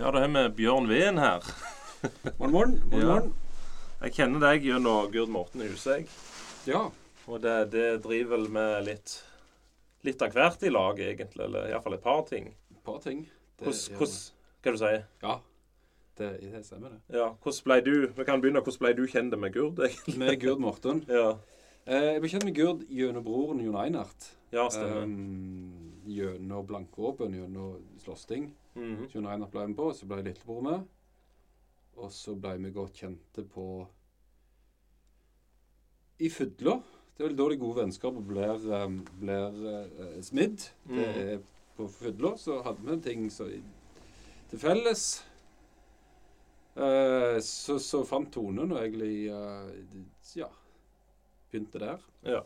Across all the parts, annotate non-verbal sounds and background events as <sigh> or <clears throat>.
Ja, det er med Bjørn Ven her. <laughs> Morgen, morgen. morgen, Ja. morgen. Jeg kjenner deg gjennom Gurd Morten Husegg. Ja. Og det, det driver vel med litt, litt av hvert i lag, egentlig. Eller iallfall et par ting. Et par ting. Det Hvordan, ja. hvordan Hva du sier Ja, det, det stemmer det. Ja, hvordan ble du Vi kan begynne. Hvordan ble du kjent med Gurd, <laughs> egentlig? Med Gurd Morten. Ja, Eh, jeg ble kjent med Gurd gjennom broren Jon Einart. ja stemmer. Um, gjennom blankvåpen, gjennom slåssing. Mhm. Jon Einart ble med på, så ble lillebror med. Og så ble vi godt kjente på i Fudla. Det er vel da de gode vennskapene blir, um, blir uh, smidd. Det Mhm. er på Fudla så hadde vi en ting så, til felles. Uh, så, så fant tonen og egentlig uh, Ja. Begynte der. Ja.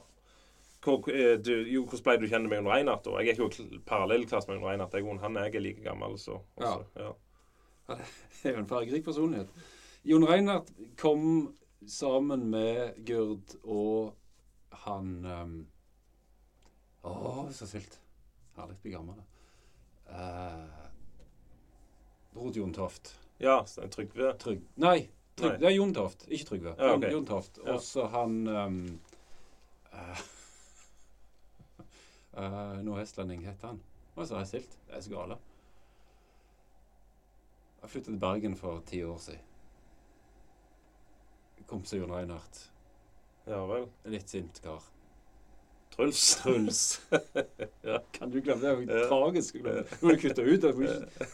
Hvor, eh, du, jo, hvordan ble du kjent med Jon Reinhardt? Jeg gikk jo kl- parallellklasse med Jon Reinhardt. Jeg, han er er like gammel, så også, ja. <laughs> Det er jo en fargerik personlighet. Jon Reinhardt kom sammen med Gurd og han um, Å, så silt. Herlig bli gammel. Uh, Bror Jon Toft. Ja, Trygve. Tryg, Nei, Tryg, Nei. det er Jon Toft, ikke Trygve. Ja, okay. Jon, Toft. Ja. Og så han um, uh, <laughs> uh, Nordhestlending het heter han. så har jeg silt. Det er så gale. Jeg flyttet til Bergen for ti år siden. Kompis av Jon Reinhardt. Ja vel. Litt sint kar. Truls. <laughs> Truls. <laughs> Ja. Kan du glemme det? Det er jo tragisk. Du må kutte ut det.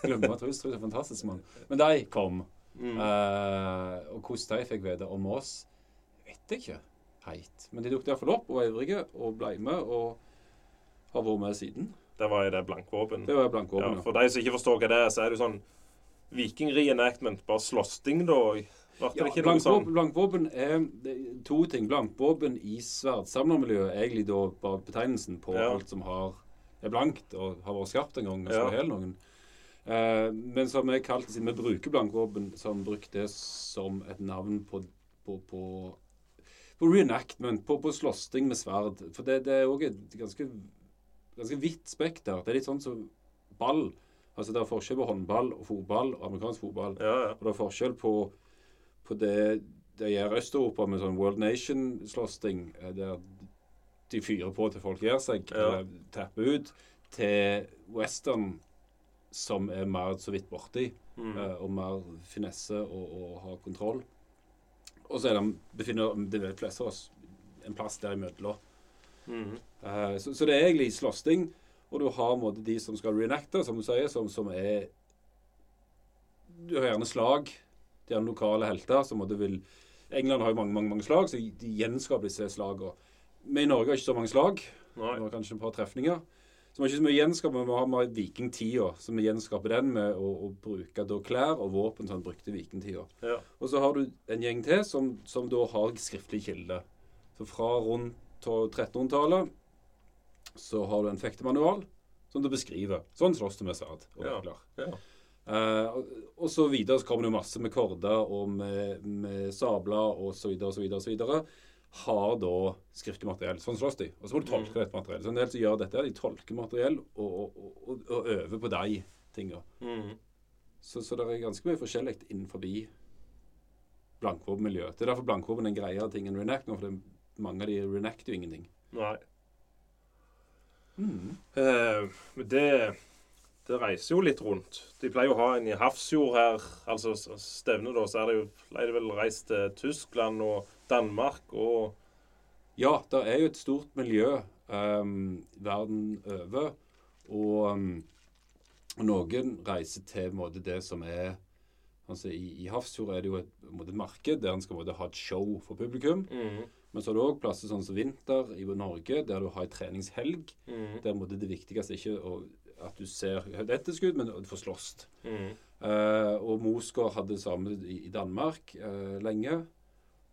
Glemme Truls. Truls er en fantastisk mann. Men de kom. Mm. Uh, og hvordan de fikk vite om oss, vet jeg ikke helt. Men de dukket iallfall opp og var ivrige og ble med og har vært med siden. Det var jo det blankvåpen. Det var jo blankvåpen. Ja, for de som ikke forstår hva det er, så er det jo sånn viking-reenactment, bare slåssing, da. Ble Ja, noe sånn? blankvåpen, blankvåpen er det to ting. Blankvåpen i sverdsamlermiljøet er egentlig da bare betegnelsen på Ja. alt som har, er blankt og har vært skarpt en gang og Ja. slår i hjel noen. Eh, men som jeg kalte siden vi bruker blankvåpen, så har vi brukt det som et navn på, på, på, på reenactment, på, på slåssing med sverd. For det, det er òg et ganske, ganske vidt spekter. Det er litt sånn som ball. Altså Det er forskjell på håndball og fotball og amerikansk fotball. Ja, ja. Og det er forskjell på, på det de gjør Øst-Europa med sånn World Nation-slåssing, eh, der de fyrer på til folk gir seg, Ja. tapper ut, til western, som er mer så vidt borti, Mm. eh, og mer finesse og, og har kontroll. Og så er det, befinner vet fleste av oss en plass der imellom. Mm. Uh, så, så det er egentlig slåssing, og du har måte de som skal reenacte, som du sier, som, som er Du har gjerne slag. De har lokale helter som måte vil England har jo mange mange, mange slag, så de gjenskaper disse slagene. Vi i Norge har ikke så mange slag. Nei. Vi har kanskje et par trefninger. Så vi har ikke så mye gjenskap, men vi har med vikingtida, så vi gjenskaper den med å, å bruke klær og våpen som han brukte vikingtida. Ja. Og så har du en gjeng til som, som da har skriftlig kilde. Så fra rundt 1300-tallet så har du en fektemanual som du beskriver. Sånn slåss du med sverd og Ja. Ja. Uh, og, så videre så kommer det masse med korder og med, med sabler og så videre og så videre og så videre. Har da skriftlig materiell. Sånn slåss de. Og så må du tolke dette materiellet. Så en del som gjør dette, de tolker materiell og, og, og, og, øver på de tinga. Mm. Så, så det er ganske mye forskjellig innenfor blankvåpenmiljøet. Det er derfor blankvåpen er en greiere ting enn reenact nå, for det, mange av de renacter jo ingenting. Nei. Mm. Eh, men det, det reiser jo litt rundt. De pleier jo å ha en i Hafrsfjord her, altså stevne, da. Så er det jo pleier de vel reist til Tyskland og Danmark og Ja, det er jo et stort miljø um, verden over, og um, noen reiser til måte, det som er altså I, i Hafrsfjord er det jo et, måte, marked der en skal måte, ha et show for publikum. mm. Men så er det òg plasser sånn som Vinter i Norge, der du har en treningshelg. Mm. Der måtte det viktigste ikke å, at du ser et etterskudd, men at du får slåss. Mm. Eh, og Mosgaard hadde det samme i, i Danmark eh, lenge.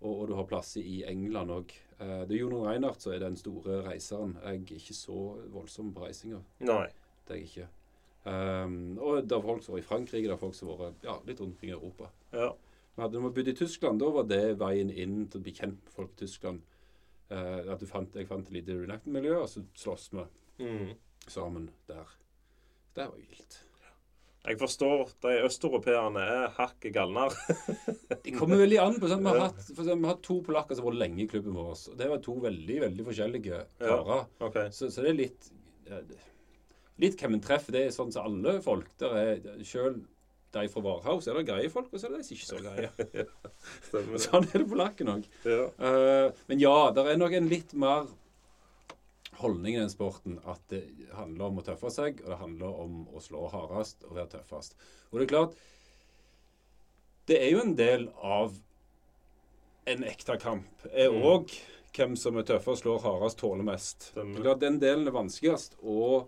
Og, og du har plasser i England òg. Eh, det er Jon Reinhardt som er den store reiseren. Jeg er ikke så voldsom på reisinga. Nei. Det er jeg ikke. Um, og det er folk som har vært i Frankrike, det er folk som var ja, litt rundt i Europa. Ja. Men hadde vi bodde i Tyskland, da var det veien inn til å bli kjent med folk i Tyskland. Eh, at du fant, jeg fant et lite reenactment-miljø, og så slåss vi Mm. sammen der. Det var vilt. Jeg forstår de østeuropeerne er hakket galnere. <laughs> Det kommer veldig an på sånn, Vi har hatt, eksempel, vi har hatt to polakker som har vært lenge i klubben vår. og Det var to veldig veldig forskjellige karer. OK. Så, så det er litt Litt hvem en treffer. Det er sånn som alle folk. Der er Selv de fra Varhaus er det greie folk, og så er det de som ikke så greie. <laughs> Sånn er det polakken òg. Ja. men ja, det er nok en litt mer holdning i den sporten at det handler om å tøffe seg, og det handler om å slå hardest og være tøffest. Og det er klart Det er jo en del av en ekte kamp. Er Mm. hvem som er tøffest, slår hardest, tåler mest. Det er klart Den delen er vanskeligst å,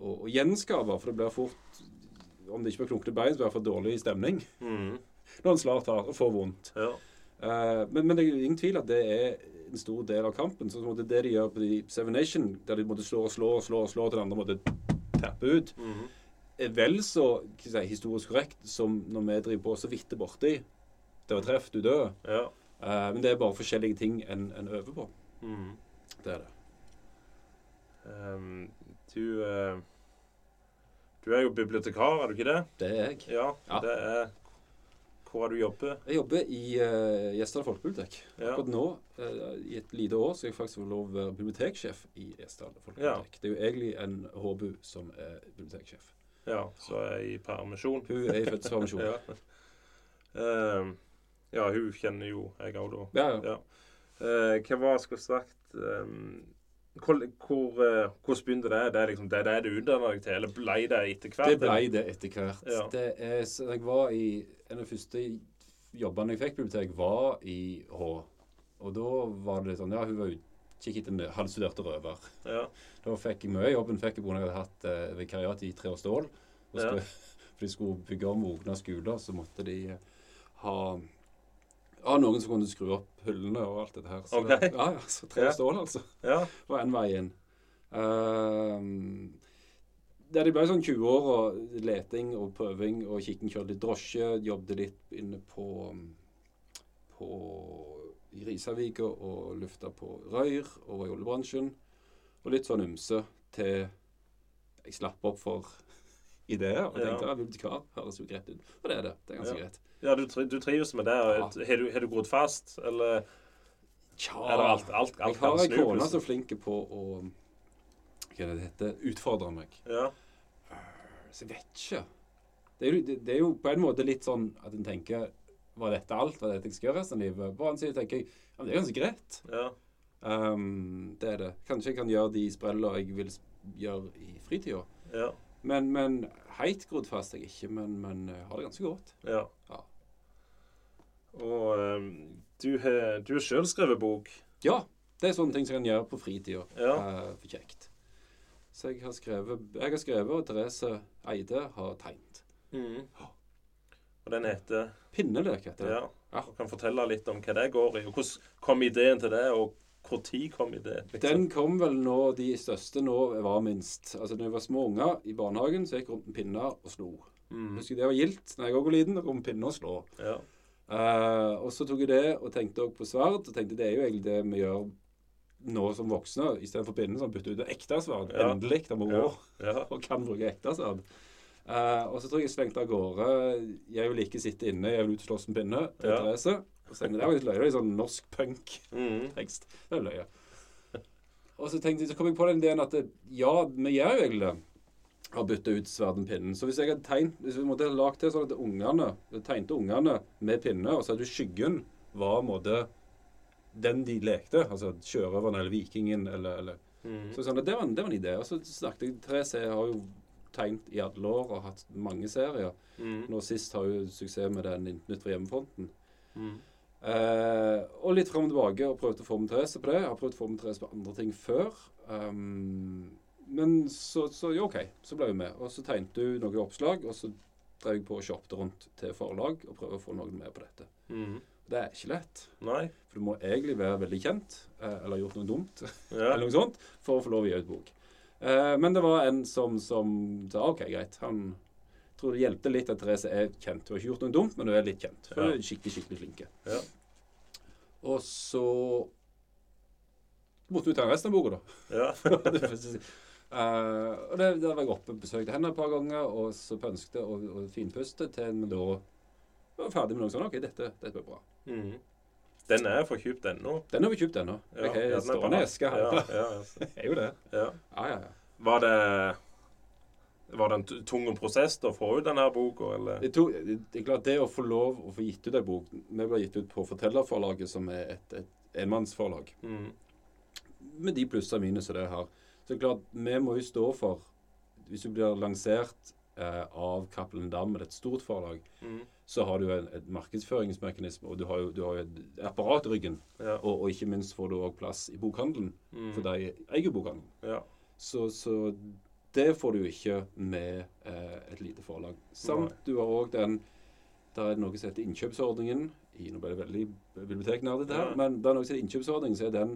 å, å gjenskape, for det blir fort Om det ikke blir klunkete bein, så blir det for dårlig stemning Mm. <laughs> når en slår hardt og får vondt. Ja. Uh, men, men det er ingen tvil at det er en stor del av kampen. Så som det det de gjør på de Seven Nation, der de måtte slå og slå og slå og slå til den andre måtte tappe ut, mm. er vel så si, historisk korrekt som når vi driver på så vidt borti. Det var treff, du dør. ja. Uh, men det er bare forskjellige ting en, en øver på. Mm. Det er det. Um, du eh, Du er jo bibliotekar, er du ikke det? Det er jeg. Ja. Ja. Det er Hvor har du jobbet? Jeg jobber i uh, Gjesdal folkebibliotek. Ja. Akkurat nå, uh, i et lite år, skal jeg faktisk få lov å være biblioteksjef i Gjesdal folkebibliotek. Det er jo egentlig en HBU som er biblioteksjef. Ja, så er jeg i permisjon. Hun er i fødselspermisjon. <laughs> Ja. Uh, ja, hun kjenner jo jeg òg, da. ja, ja. Ja. Eh, hva var skulle sagt ehm, hvor, hvor, eh, Hvordan begynte det? Det er liksom det, det du utdanna deg til, eller ble det etter hvert? Det ble det etter hvert. Ja. Det er, så jeg var i, En av de første jobbene jeg fikk på bibliotek, var i H. Og da var det sånn Ja, hun var utkikk etter en halvstuderte røver. Ja. Da fikk jeg mye jobben fikk jeg fordi at jeg hadde hatt eh, vikariat i Tre og Stål. Og Ja. skulle, <laughs> For de skulle bygge om Ogna skoler, så måtte de eh, ha ha noen som kunne skru opp hullene og alt dette her. Så, okay. ja, ja, så Tre. Stål, altså ja. var en vei inn. Uh, der det ble sånn 20 år og leting og prøving og kikken kjørte litt drosje, jobbet litt inne på, på i Risavika og lufta på røyr og var i oljebransjen. Og litt sånn ymse til jeg slapp opp for ideer og tenkte Ja. bibliotekar høres jo greit ut. Og det er det. Det er ganske Ja. greit. ja du, tri- du trives med det? Har du, har du grodd fast, eller Tja, er det alt, alt, alt jeg har ei kone som er flink på å Hva er det det heter? Utfordre meg. Ja. Så jeg vet ikke. Det er, jo, det, det er jo på en måte litt sånn at en tenker Var dette alt? Var dette jeg skal gjøre resten av livet? På annen side tenker jeg ja, men det er ganske greit. ja. Um, det er det. Kanskje jeg kan gjøre de sprellene jeg vil gjøre i fritida. Ja. Men, men heit grodd fast er jeg ikke, men, men eh, har det ganske godt. ja. Ja. Og um, du har du har sjøl skrevet bok. Ja, det er sånne ting som jeg kan gjøre på fritida. Ja. Uh, for kjekt. Så jeg har skrevet, jeg har skrevet og Therese Eide har tegnet. Og den heter Pinneløk heter det. Ja. Ja. Kan fortelle litt om hva det går i. Og hvordan kom ideen til det, og tid kom ideen? liksom? Den kom vel når de største nå var minst. Altså når jeg var små unger i barnehagen, så gikk jeg rundt med pinner og slo. Mm. Husker det var gildt når jeg òg var liten, gå med pinner og slå. Ja. Uh, og så tok jeg det og tenkte også på sverd. Og tenkte det er jo egentlig det vi gjør nå som voksne, istedenfor pinnen, som bytter ut et ekte sverd. Ja. Endelig. Det må Ja. gå ja. <laughs> og kan bruke ekte sverd. Uh, og så tror jeg jeg slengte av gårde Jeg vil ikke sitte inne, jeg vil ut og slåss med pinne. Til Ja. Therese. Det var litt løye. Det er sånn norsk punk Mm. Det er løye. <laughs> Og så, tenkte, så kom jeg på den ideen at det, ja, vi gjør jo egentlig det. Har bytta ut sverden pinnen. Så hvis jeg hadde tegnet, hvis vi måtte ha lagd det sånn at ungene, tegnte ungene med pinne, og så hadde du skyggen var måte den de lekte, altså sjørøveren eller vikingen eller, eller Mm. Så sånn, det, var en, det var en idé. Og så snakket jeg Therese har jo tegnet i alle år og hatt mange serier. Mm. Nå sist har hun suksess med den Nytt fra hjemmefronten. Mm. Eh, og litt fram og tilbake og prøvde å få med Therese på det. Jeg har prøvd å få med Therese på andre ting før. Um, men så, så ja, OK, så ble hun med. Og så tegnet hun noen oppslag, og så drev jeg på og shoppet rundt til forlag og prøvde å få noen med på dette. Mm. Det er ikke lett. Nei. For du må egentlig være veldig kjent, eh, eller gjort noe dumt, <laughs> Ja. eller noe sånt, for å få lov å gi ut bok. Uh, men det var en som, som sa OK, greit. Han tror det hjelpte litt at Therese er kjent. Hun har ikke gjort noe dumt, men hun er litt kjent. For hun er skikkelig, skikkelig flinke. Ja. Og så måtte vi ta resten av boka, da. Ja. <laughs> uh, og det, Der var jeg oppe og besøkte henne et par ganger, og så pønsket og, og finpustet til vi da var ferdig med noe sånt. OK, dette, dette blir bra. Mhm. Den er for kjøpt ennå. Den har vi kjøpt ennå. Ja, har ja, den er stående eske her. Ja, ja, altså. <laughs> Er jo det. ja. Ja, ja, ja. Var det Var det en tung prosess å få ut denne boka, eller? Det, tok, det, det er klart det å få lov å få gitt ut en bok Vi ble gitt ut på Fortellerforlaget, som er et, et enmannsforlag. Mm. Med de plusser og minus det har. Så det er klart, vi må jo stå for Hvis du blir lansert eh, av Cappelen Dam med et stort forlag, mm. så har du en, et markedsføringsmekanisme, og du har jo, du har jo et apparat i ryggen. Ja. Og, og ikke minst får du òg plass i bokhandelen, mm. for de eier bokhandelen. ja. Så, så det får du ikke med eh, et lite forlag. Samt Nei. du har òg den Der er det noe som heter innkjøpsordningen. I, nå ble det veldig biblioteknerdete her, Ja. men det er noe som heter innkjøpsordningen. så er den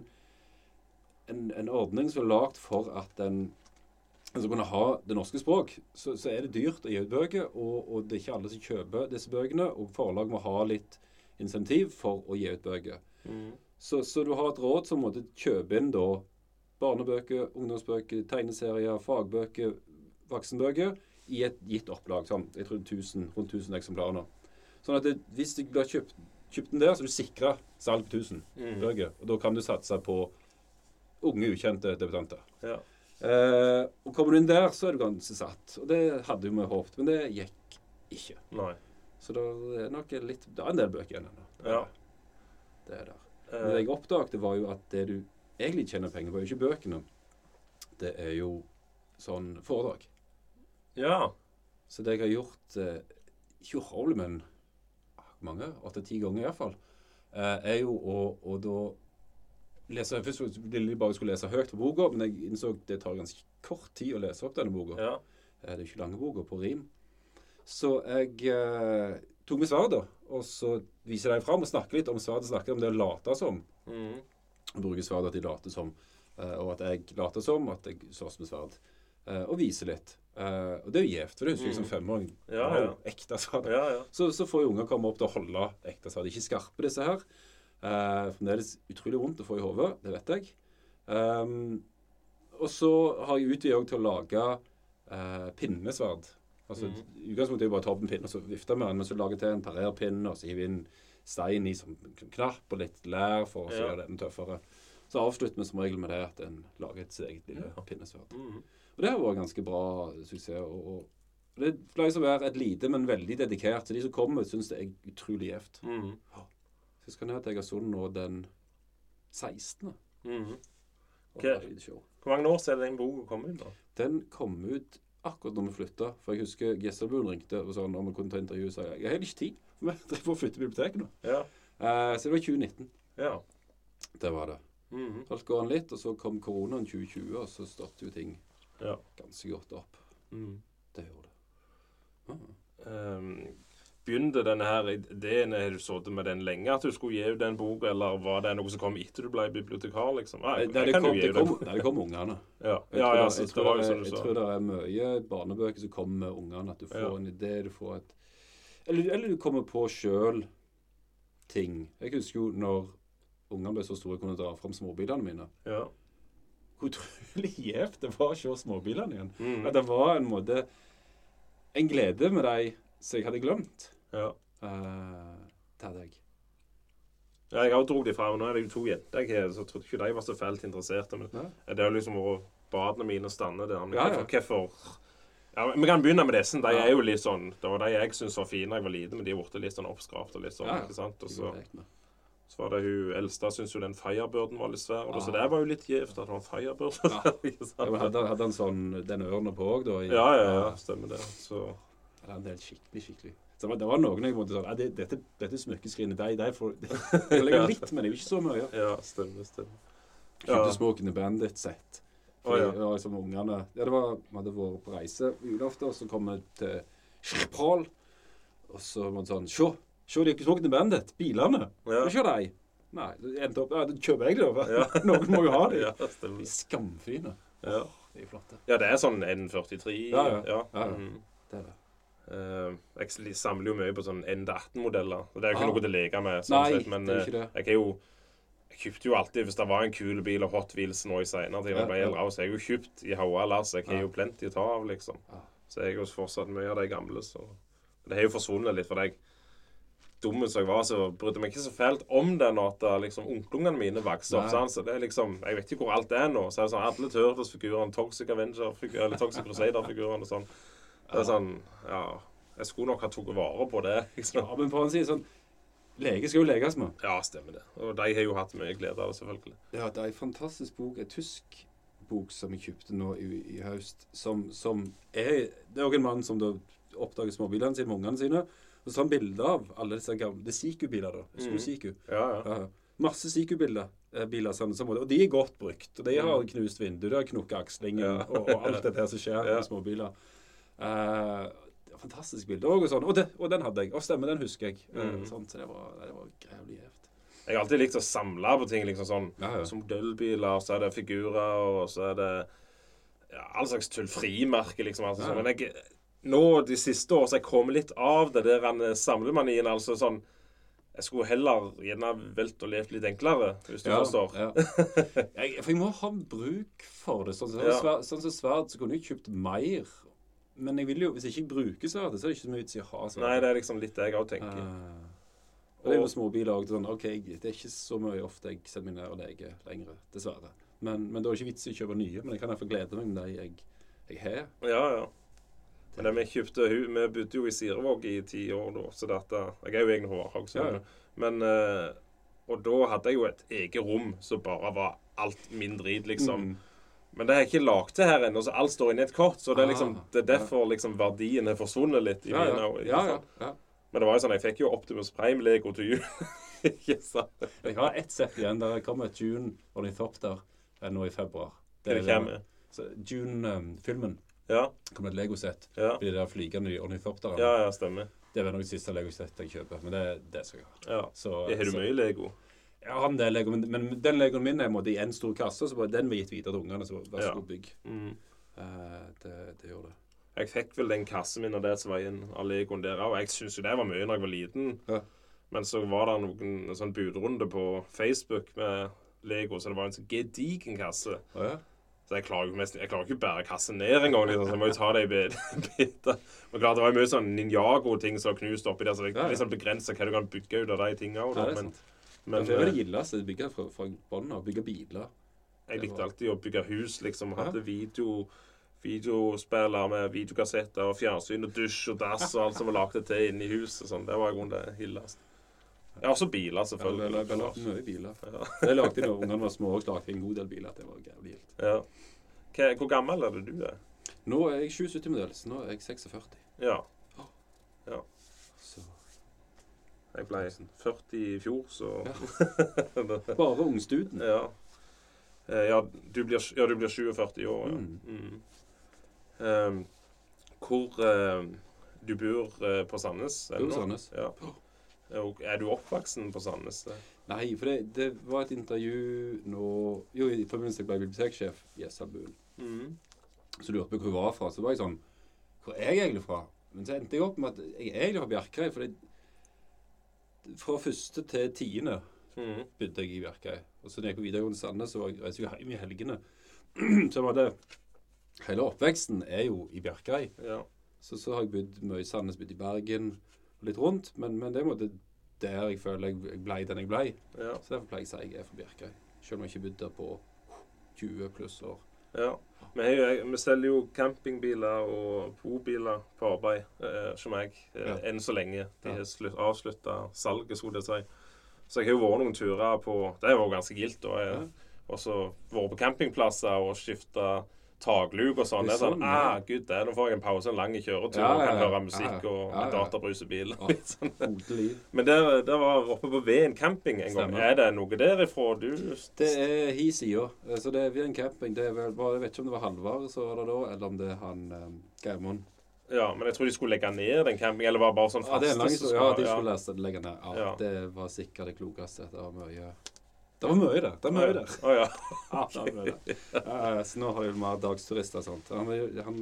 en, en ordning som er lagd for at en skal kunne ha det norske språk. Så, så er det dyrt å gi ut bøker, og, og det er ikke alle som kjøper disse bøkene. Og forlag må ha litt insentiv for å gi ut bøker. Mm. Så, så du har et råd som måtte kjøpe inn da barnebøker, ungdomsbøker, tegneserier, fagbøker, voksenbøker i et gitt opplag. Sånn, jeg tror 1000, rundt 1000 eksemplarer nå. Sånn at det, hvis du blir kjøpt, kjøpt den der, så er du sikra salg på 1000 mm. bøker. Og da kan du satse på unge, ukjente debutanter. Ja. Eh, og kommer du inn der, så er du ganske satt. Og det hadde vi håpet, men det gikk ikke. Nei. Så det er nok litt Det er en del bøker igjen ennå. Ja. Det er der. Men det Eh, jeg oppdaget, var jo at det du egentlig tjener penger på, er jo ikke bøkene. Det er jo sånn foredrag. ja. Så det jeg har gjort eh, Ikke urolig, men mange? Åtte-ti ganger iallfall. Eh, er jo å, å da lese Først ville jeg bare skulle lese høyt på boka, men jeg innså at det tar ganske kort tid å lese opp denne boka. Ja. Eh, Det er jo ikke lange boka på rim. Så jeg eh, tok med sverdet, og så viser dem fram og snakker litt om sverdet. Snakker om det å late som. Mhm. Bruker sverdet at de later som. eh, og at jeg later som at jeg slåss med sverd. eh, og viser litt. Eh, og det er jo gjevt, for det husker jeg som femåring. Mm. Ja, ja. Ekte sverd. Ja, ja. Så, så får jo unger komme opp til å holde ekte sverd. Ikke skarpe, disse her. Fremdeles utrolig vondt å få i hodet, det vet jeg. Um, og så har jeg utvida til å lage uh, pinnesverd. Altså, mm. Utgangspunktet er det bare å ta opp en pinne og så vifte med den, men så lager jeg til en parerpinne og så hiver inn stein i som knapp og litt lær for å Ja. gjøre den tøffere. Så avslutter vi som regel med det at en lager et sitt eget lille Ja. pinnesverd. Mhm. Og det har vært ganske bra suksess. Og, og det pleier å være et lite, men veldig dedikert. Så de som kommer, syns det er utrolig gjevt. Mhm. Så jeg skal ned til Egersund nå den 16. Mm. og Ok. ha et show. Hvor mange år siden den boka kom ut? da? Den kom ut akkurat når vi flytta. For jeg husker Gjesselbuen ringte og sa om vi kunne ta intervju. Så jeg jeg har ikke tid. Vi driver og flytter biblioteket nå. Ja. Eh, så det var 2019. ja. Det var det. Mhm. Holdt gående litt, og så kom koronaen 2020, og så stoppet jo ting ja. ganske godt opp. Mm. Det gjorde det. Ah. Um, begynte denne her ideen Har du sittet med den lenge, at du skulle gi ut den boka, eller var det noe som kom etter du ble bibliotekar? liksom? Nei, Nei, det, kom, det, kom, nei, det kom ungene. Ja, Jeg ja, tror, ja jeg, tror det, jeg tror det er mye barnebøker som kommer med ungene. At du får en idé, du får et eller, eller du kommer på sjøl ting. Jeg husker jo når ungene ble så store, jeg kunne dra fram småbilene mine. Ja. Hvor utrolig <laughs> gjevt det var å se småbilene igjen. Mm. At det var en måte En glede med dem som jeg hadde glemt. ja. Uh, det hadde jeg. Ja, jeg har dro de fram. Nå er det jo to jenter jeg har, så jeg trodde ikke de var så fælt interesserte. Men Ja. det er liksom vært badene mine stande der. Men Ja, ja. hvorfor ja, Vi kan begynne med disse. De er jo litt sånn Det var de jeg syntes var fine da jeg var liten, men de er blitt litt sånn oppskrapt og litt sånn. Ikke sant? Og så, så var det hun eldste syntes jo den Firebirden var litt svær. Og Så det var jo litt gjevt at det var en Firebird. Ja. <laughs> hadde, hadde han sånn den ørna på òg, da? i- Ja, ja, ja, stemmer det. Så Ja, det er skikkelig, skikkelig. Så det var, noen jeg måtte sånn ja, det, Dette, dette smykkeskrinet, de, de får Jeg <laughs> legger litt, men det er jo ikke så mye. ja, stemmer, stemmer. Kjøpte Ja. Smoking the Bandit-sett. Å, oh, ja. det var liksom ungene Ja, det var Vi hadde vært på reise på julaften, og så kom vi til Schiphol. Og så var det sånn Se! Se, de the Bandit! Bilene! Ja. kjør de? Nei, det endte opp Ja, da kjøper jeg det, da. Ja. <laughs> Noen må jo ha de. Ja, De er skamfine. Ja. De er flotte. ja, det er sånn N43. Ja, ja. ja. Ja, mm -hmm. Det er det. Uh, jeg samler jo mye på sånn N18-modeller. og Det er jo ikke Ah. noe til å leke med. sånn Nei, sett, men det er eh, ikke det. jeg er jo Jeg kjøpte jo alltid hvis det var en kul bil og Hot Wheels nå i seinere tid. Ja, Ja, så jeg har jo kjøpt i haua lass. Jeg har Ja. jo plenty å ta av, liksom. Så jeg har jo fortsatt mye av de gamle. Så det har jo forsvunnet litt. For jeg, Dumme som jeg var, så brydde meg ikke så fælt om den at da liksom onklungene mine vokste opp. Sånn. Så det er liksom, Jeg vet ikke hvor alt er nå. Så er det sånn alle Turtles-figurene, Toxic Avenger-figurene, eller Toxic Crusader-figurene og sånn. Det er sånn, ja Jeg skulle nok ha tatt vare på det. liksom. Ja, men på en side sånn Lege skal jo leges med. Ja, stemmer det. Og de har jo hatt mye glede av det, selvfølgelig. Ja, det er en fantastisk bok, en tysk bok som jeg kjøpte nå i, i høst, som, som er Det er òg en mann som da oppdager småbilene sine med ungene sine. Og så har han bilder av alle disse gamle Det er Siku-biler, da. Husker Mhm. Siku? Ja, ja. Ja, ja. Masse Siku-biler. eh, Biler sånn, og de er godt brukt. Og de har knust vindu, de har knukket akslingen Ja. og, og alt dette her som skjer <laughs> Ja. med småbiler. Uh, fantastisk bilde òg, og sånn. Og, det, og den hadde jeg. Og stemmer, den husker jeg. Mhm. sånn, så det var, det var grevlig gjevt. Jeg har alltid likt å samle på ting. liksom sånn Ja, ja. Som modellbiler, så er det figurer, og så er det ja, all slags tull. Frimerker, liksom. Altså, Ja. sånn. Men jeg, nå de siste år så har jeg kommet litt av det der samlemanien. Altså sånn Jeg skulle heller gjerne valgt å leve litt enklere, hvis du forstår. Ja. <laughs> Jeg, for jeg må ha bruk for det. Sånn som Ja. sverd, sånn så sverd, så kunne jeg kjøpt mer. Men jeg vil jo, hvis jeg ikke bruker sverdet, så er det ikke så mye vits i å ha sverd. Nei, det er liksom litt det jeg òg tenker. Uh, og det er jo småbiler òg. Sånn, OK, det er ikke så mye ofte jeg setter meg ned og leker lenger, dessverre. Men, men det er ikke vits i å kjøpe nye. Men jeg kan iallfall glede meg med de jeg, jeg har. Ja, ja. Men det, vi kjøpte Vi bodde jo i Sirevåg i ti år da, så dette Jeg er jo egentlig fra Varhaug, Ja, ja. men uh, Og da hadde jeg jo et eget rom som bare var alt min drit, liksom. Mm. Men det har jeg ikke lagd til her ennå, så alt står inni et kort. Så det er liksom Ah, Det er derfor liksom verdien har forsvunnet litt i Ja, ja. mine ja. Men det var jo sånn, jeg fikk jo Optimus Prime-lego til jul. <laughs> ikke sant? Jeg har ett sett igjen. Der kommer June Ornithopter eh, nå i februar. Det er kommer. så June-filmen. Ja, kommer et Lego-sett. ja. De der flygende ornithopterne. Ja, ja, stemmer. Det er vel nok det siste Lego-settet jeg kjøper. Men det, det skal jeg ha. Ja. Så, Har du mye Lego? Jeg har en del Lego, men, men den Legoen min er måte i en stor kasse. Så den var gitt videre til ungene. Så vær så god, bygg. Mm. Uh, det, det gjorde det. Jeg fikk vel den kassen min av det som var inn av Legoen der òg. Jeg syns jo det var mye da jeg var liten. Ja. Men så var det noen en sånn budrunde på Facebook med Lego, så det var en sånn gedigen kasse. Ja? Så jeg klarer jo mest, jeg klarer ikke bære kassen ned engang. Liksom, så jeg må jo ta det i bit- <laughs> biter. Men klart, det var jo mye sånn Ninjago-ting som var knust oppi der, så det Ja, ja. er liksom begrensa hva du kan bygge ut av de tinga. Ja, Men. Men det var det eh, gildeste. Bygge fra, fra bånn av. Bygge biler. jeg likte alltid å bygge hus, liksom. Hadde video videospiller med videokassetter og fjernsyn og dusj og dass og alt som var lagd til inni huset. Sånn. Det var i grunnen det hildeste. Ja, også biler, Jeg selvfølgelig. jeg lagde mye biler. Ja. Det lagde jeg da ungene var små. Og lagde en god del biler. Det var jævlig. Ja. Hvor gammel er det du er? Nå er jeg 77-modell, så nå er jeg 46. Ja. Så Jeg ble 40 i fjor, så <laughs> Bare ungstuden. Ja. Eh, Ja, du blir, ja, du blir 47 i år, ja. Mm. Ehm, hvor uh, Du bor uh, på Sandnes? Bor på? Sandnes. Ja. Og Er du oppvoksen på Sandnes? Nei, for det, det var et intervju nå Jo, i forbindelse med at jeg ble biblioteksjef i Esselbuen. Mm. Så lurte på hvor jeg var fra. Så var jeg sånn Hvor er jeg egentlig fra? Men så endte jeg opp med at jeg er egentlig fra Bjerkreim. For det, fra første til tiende Mm. begynte jeg i Bjerkreim. Og så da jeg gikk på videregående i Sandnes, så reiste jeg hjem i helgene. <clears throat> så var det Hele oppveksten er jo i Bjerkreim. Ja. Så, så har jeg bodd mye i Sandnes, bodd i Bergen og litt rundt. Men, men det er måte der jeg føler jeg, jeg ble den jeg ble. Ja. Så derfor pleier jeg å si jeg er fra Bjerkreim. Selv om jeg ikke har bodd der på 20 pluss år. Ja. Vi, jo, vi selger jo campingbiler og bobiler på arbeid eh, som jeg, eh, Ja. enn så lenge. De har slutt, avslutta salget, skulle jeg si. Så jeg har jo vært noen turer på Det er jo ganske gildt. Og så vært på campingplasser og skifta takluk og sånn. Det er sånn, Sånn, ah, gud, det, Nå får jeg en pause, en lang kjøretur, Ja, og kan høre musikk og Ja, ja. databrus i bilen. <laughs> Sånn. Men der, der var oppe på Veen camping en gang. Er det noe derifra du Det er hi sida. Så det er en camping. Det er vel, bare- jeg vet ikke om det var Halvard som var der da, eller om det er han um, Geirmund. Ja, men jeg tror de skulle legge ned den campingen, eller var det bare sånn faste? Ja, det er en lang historie. Ja, de skulle legge ned. Ja, Ja. Det var sikkert det klokeste. Det var mye Det var mye der. Det er <laughs> mye der. Oh, ja. Ja, det er mye der. Så nå har vi mer dagsturister og sånt. Han, han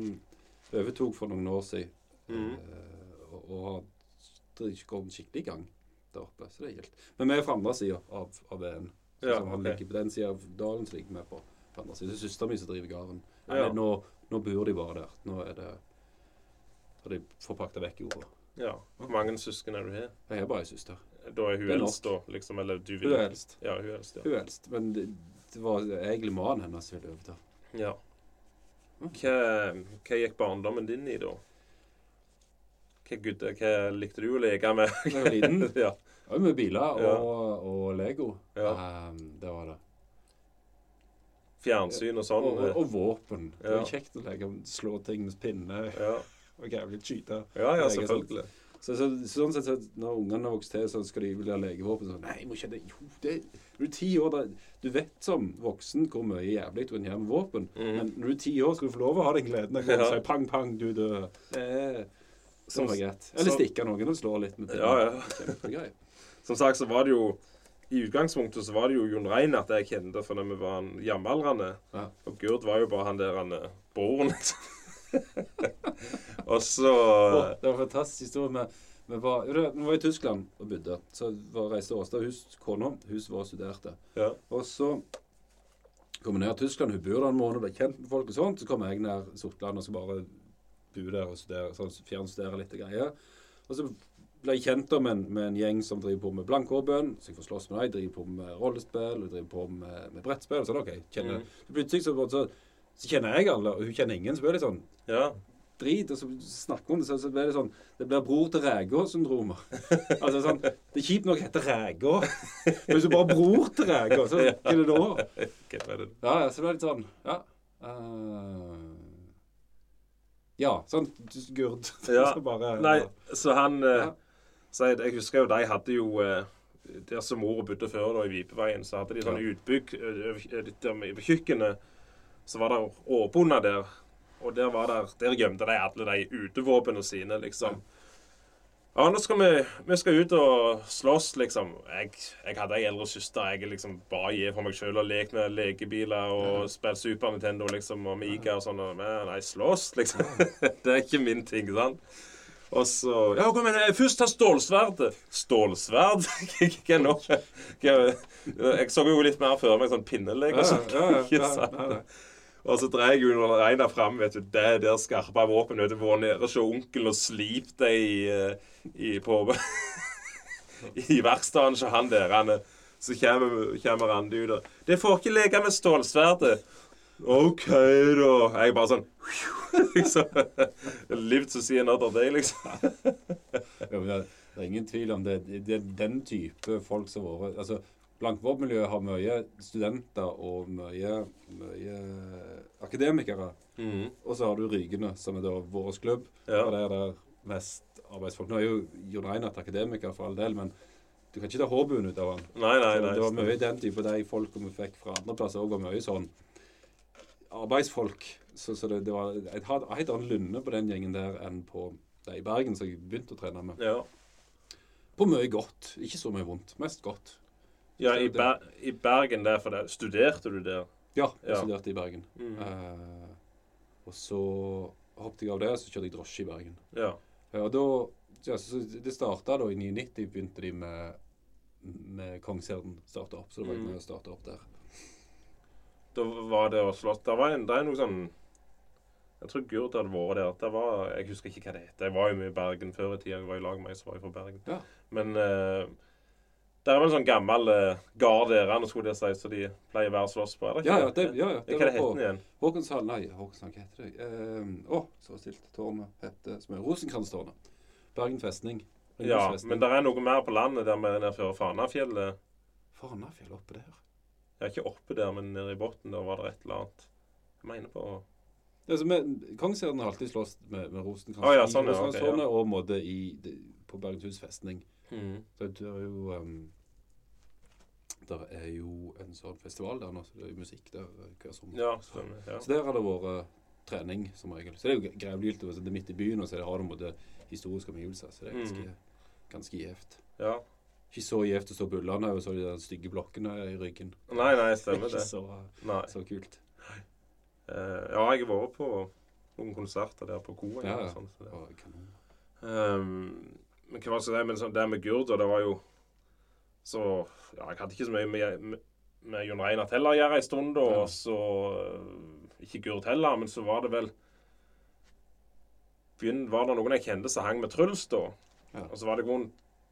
overtok for noen år siden mm. uh, og, har kommet skikkelig i gang der oppe. Så det er helt. Men vi er fra andre sida av, av veien. Ja, så han ligger på den sida av dalen, som ligger vi på, på andre siden. Det er søstera mi som driver gården. Ja. Nå, nå bor de bare der. Nå er det Har de forpakta vekk jorda. Ja. Hvor mange søsken er du her? Jeg har bare ei søster. Da er hun eldst, da? Liksom, eller du vil Hun er eldst. Ja, hun er eldst, ja. Hun er eldst. Men det, det var egentlig mannen hennes som ville overta. ja. Hva, hva gikk barndommen din i, da? Hva, gud, hva likte du å leke med? Da jeg var liten. <laughs> ja. Det var med biler og, og Lego. Ja. Um, det var det. Fjernsyn og sånn? Og, og, og våpen. Det var kjekt å leke slå ting med pinne Ja, <laughs> og jævlig skyte. ja, ja er selvfølgelig. Så, så, sånn sett, så når ungene har vokst til, så skal de ville ha legevåpen. Så, nei, må ikke det. Jo, det når du er ti år, da, du vet som voksen hvor mye jævlig du kan gjøre med våpen. Mm. Men når du er ti år, skal du få lov å ha den gleden av å Ja. si pang, pang, du dør. Er Som- er greit. Eller stikke noen og slå litt med pinnen. Ja, ja. <laughs> Som sagt så var det jo I utgangspunktet så var det jo Jon Reinert jeg kjente fordi vi var jamaldrende. Ja. Og Gurd var jo bare han der han eh, broren. liksom. <laughs> og så oh, det var en fantastisk historie. med vi var, vi var i Tyskland og bodde. Så var, reiste Åsta hus, kona, hun var og studerte. Ja. Og så kom vi ned til Tyskland. Hun bor der en måned, og ble kjent med folk og sånt. Så kom jeg ned Sortland og skal bare bo der og studere, sånn, fjernstudere litt og greier. Og så ble jeg kjent med en, med en gjeng som driver på med blankåpen. Så jeg får slåss med dem. Driver på med rollespill og driver på med, med brettspill. Og sånn, ok, kjenner, Mm. så Plutselig så, så, så kjenner jeg alle, og hun kjenner ingen. Så blir det sånn Ja. drit, og så snakker vi om det, så, så blir det sånn Det blir bror til Rægå-syndromer. <laughs> altså sånn Det er kjipt nok å hete Rægå, men hvis du bare er bror til Rægå, så hva er det da? <laughs> Det? Ja, ja, så det er litt sånn Ja. Uh, ja, sånn Gurd. <laughs> Ja. så bare Nei, så han eh, Ja. så jeg, husker jo de hadde jo eh, Der som mor bodde før, da, i Vipeveien, så hadde de sånn utbygg over- kjøkkenet. Så var det åpner der, og der var der, der gjemte de alle de utevåpnene sine, liksom. Ja, nå skal vi, vi skal ut og slåss, liksom. Jeg, jeg hadde ei eldre søster. Jeg liksom bare gir for meg sjøl og leker med lekebiler og spiller Super Nintendo liksom, og Mika og sånn. Men nei, slåss, liksom. <laughs> det er ikke min ting, sant? Og så Ja, kom igjen, først ta stålsverdet. Stålsverd? <laughs> Hva nå? Jeg så jo litt mer før meg sånn pinnelegg og sånn. Ja, ja, ja. Og så dreier jeg jo Reina fram, vet du. Det der skarpe våpen. Vet du, Vært nede hos onkelen og slipt det i, eh, i på <laughs> I verkstedet hos han der. Han, så kommer, kommer Randi ut og 'Det får ikke leke med stålsverdet'. OK, da. Jeg bare sånn <laughs> liksom, Lived to see another day, liksom. <laughs> Ja, men det, det er ingen tvil om det. Det er den type folk som har vært altså, Blankvåpenmiljøet har mye studenter og mye, mye akademikere. Mm. Og så har du Rygene, som er da vår klubb. Ja. Og der er der mest arbeidsfolk. Nå er jo Jon Reinert akademiker for all del, men du kan ikke ta hårbuen ut av han. Nei, nei, nei. det var mye den type de folka vi fikk fra andre plasser òg, var mye sånn arbeidsfolk. Så, så det, det var et helt annet lynne på den gjengen der enn på de i Bergen som jeg begynte å trene med. Ja, På mye godt. Ikke så mye vondt. Mest godt. Ja i, Ber i Bergen der, for der studerte du der? Ja, jeg Ja. studerte i Bergen. Mm. Uh, og så hoppet jeg av det, så kjørte jeg drosje i Bergen. Ja. Uh, og da, ja, så det starta da i 99, begynte de med, med Kongsherden starta opp. Så det var jeg Mhm. med å starte opp der. Da var det å slåss Det var en, det er noe sånn Jeg tror Gurd hadde vært der. Det var, jeg husker ikke hva det het. Jeg var jo med i Bergen før i tida. Jeg var i lag med ei som var fra Bergen. Ja. Men uh, det er vel en sånn gammel uh, gard der, skulle jeg si, som de pleier å være og slåss på. Er det ikke ja, det, ja, ja, Hva det det heter på den igjen? Håkonshall Nei, Håkonshall, hva heter det? Eh, Å, så stilt. Tårnet heter som er Rosenkrantztårnet. Bergen festning. Ja, festning. men det er noe mer på landet der med nede før Fanafjellet. Fanafjellet oppe der. Ja, ikke oppe der, men nede i bunnen der var det et eller annet. Jeg mener på Det er som med, Kongsherden har alltid slåss med, med Rosenkrantztårnet Å, ja, sånn, ja, okay, ja. og måte i, det, på Bergenshus festning. Mm. Det, det er jo um, Der er jo en sånn festival der nå, så det er jo musikk der hver sommer. Ja, stemmer. Ja. Så der har det vært eh, trening som regel. Så det er jo grevlylt. Det er midt i byen, og så har det på en måte historiske omgivelser. Så det er ganske, Mm. ganske gjevt. ja. Ikke så gjevt å stå Bullane og så de stygge blokkene i ryggen. Nei, nei, stemmer det. så, Nei. så kult. Uh, ja, jeg har vært på noen konserter der på Koa. Ja, ja. sånn, så. Ehm, men hva var det, men sånn, det med Gurd, og det var jo så Ja, jeg hadde ikke så mye med, med med Jon Reinert heller å gjøre en stund, da. Og så eh, Ikke Gurd heller, men så var det vel Var det noen jeg kjente som hang med Truls, da? Ja. Og så var det noen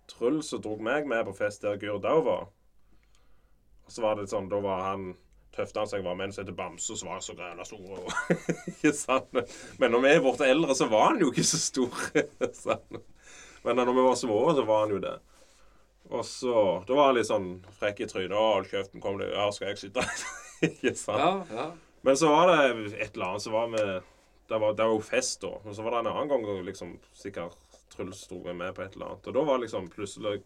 Truls som dro meg med på fest der Gurd òg var. Og så var det sånn, da var han Tøfte han som jeg var med en som heter Bamse, så var så græla stor. Og, <laughs> ikke sant? Men når vi er blitt eldre, så var han jo ikke så stor. <laughs> sant? Men når vi var små, så var han jo det. Og så Da var han litt sånn frekk i trynet. 'Å, hold kjeften, kom deg Her skal jeg sitte.' <laughs> ikke sant? Ja, ja. Men så var det et eller annet så var vi Det var, det var jo fest, da. Og så var det en annen gang hvor liksom sikkert Truls dro med på et eller annet. Og da var liksom plutselig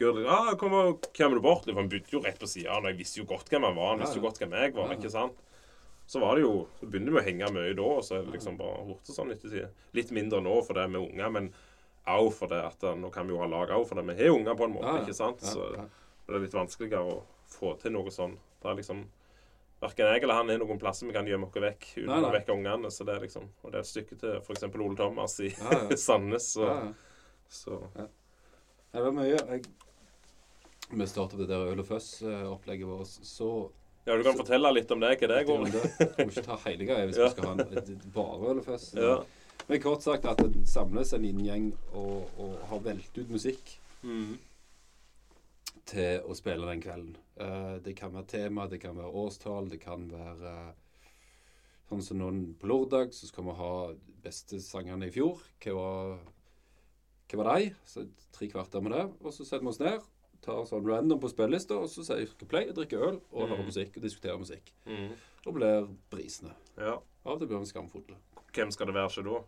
Gurd ah, kom, og- kommer du bort? Han bodde jo rett på sida. Og jeg visste jo godt hvem han var. Han visste jo godt hvem jeg var. Ja, ja. ikke sant? Så var det jo Så begynte vi å henge mye da, og så er liksom bare borte sånn etter. Litt mindre nå for det med unger, men òg for det at eh, nå kan vi jo ha lag òg for det. Vi har unger på en måte, Ja, ikke sant? Så det er litt vanskeligere å få til noe sånn. Det er liksom Verken jeg eller han er noen plasser vi kan gjemme oss vekk uten Nei, nei. å vekke ungene. Så det er liksom, og det er et stykke til f.eks. Ole Thomas i Ja, ja. <laughs> Sandnes. Så, så Det var mye. Jeg, vi startet det der Øl og Føss-opplegget vårt, så Ja, du kan fortelle litt om det. Hva det går i. Må ikke ta hele greia hvis <laughs> Ja. vi skal ha en, bare Øl og Føss. Ja. Men kort sagt at det samles en inngjeng og, og har velt ut musikk Mm. til å spille den kvelden. Uh, det kan være tema, det kan være årstall, det kan være uh, Sånn som noen på lørdag, så skal vi ha beste sangerne i fjor. Hva var, hva var de? Så tre kvarter med det. Og så setter vi oss ned, tar sånn random på spillelista, og så sier vi play, drikker øl og hører Mm. musikk og diskuterer musikk. Mm. Og blir brisende. ja. Av og til blir vi skamfulle. Hvem skal det være så da?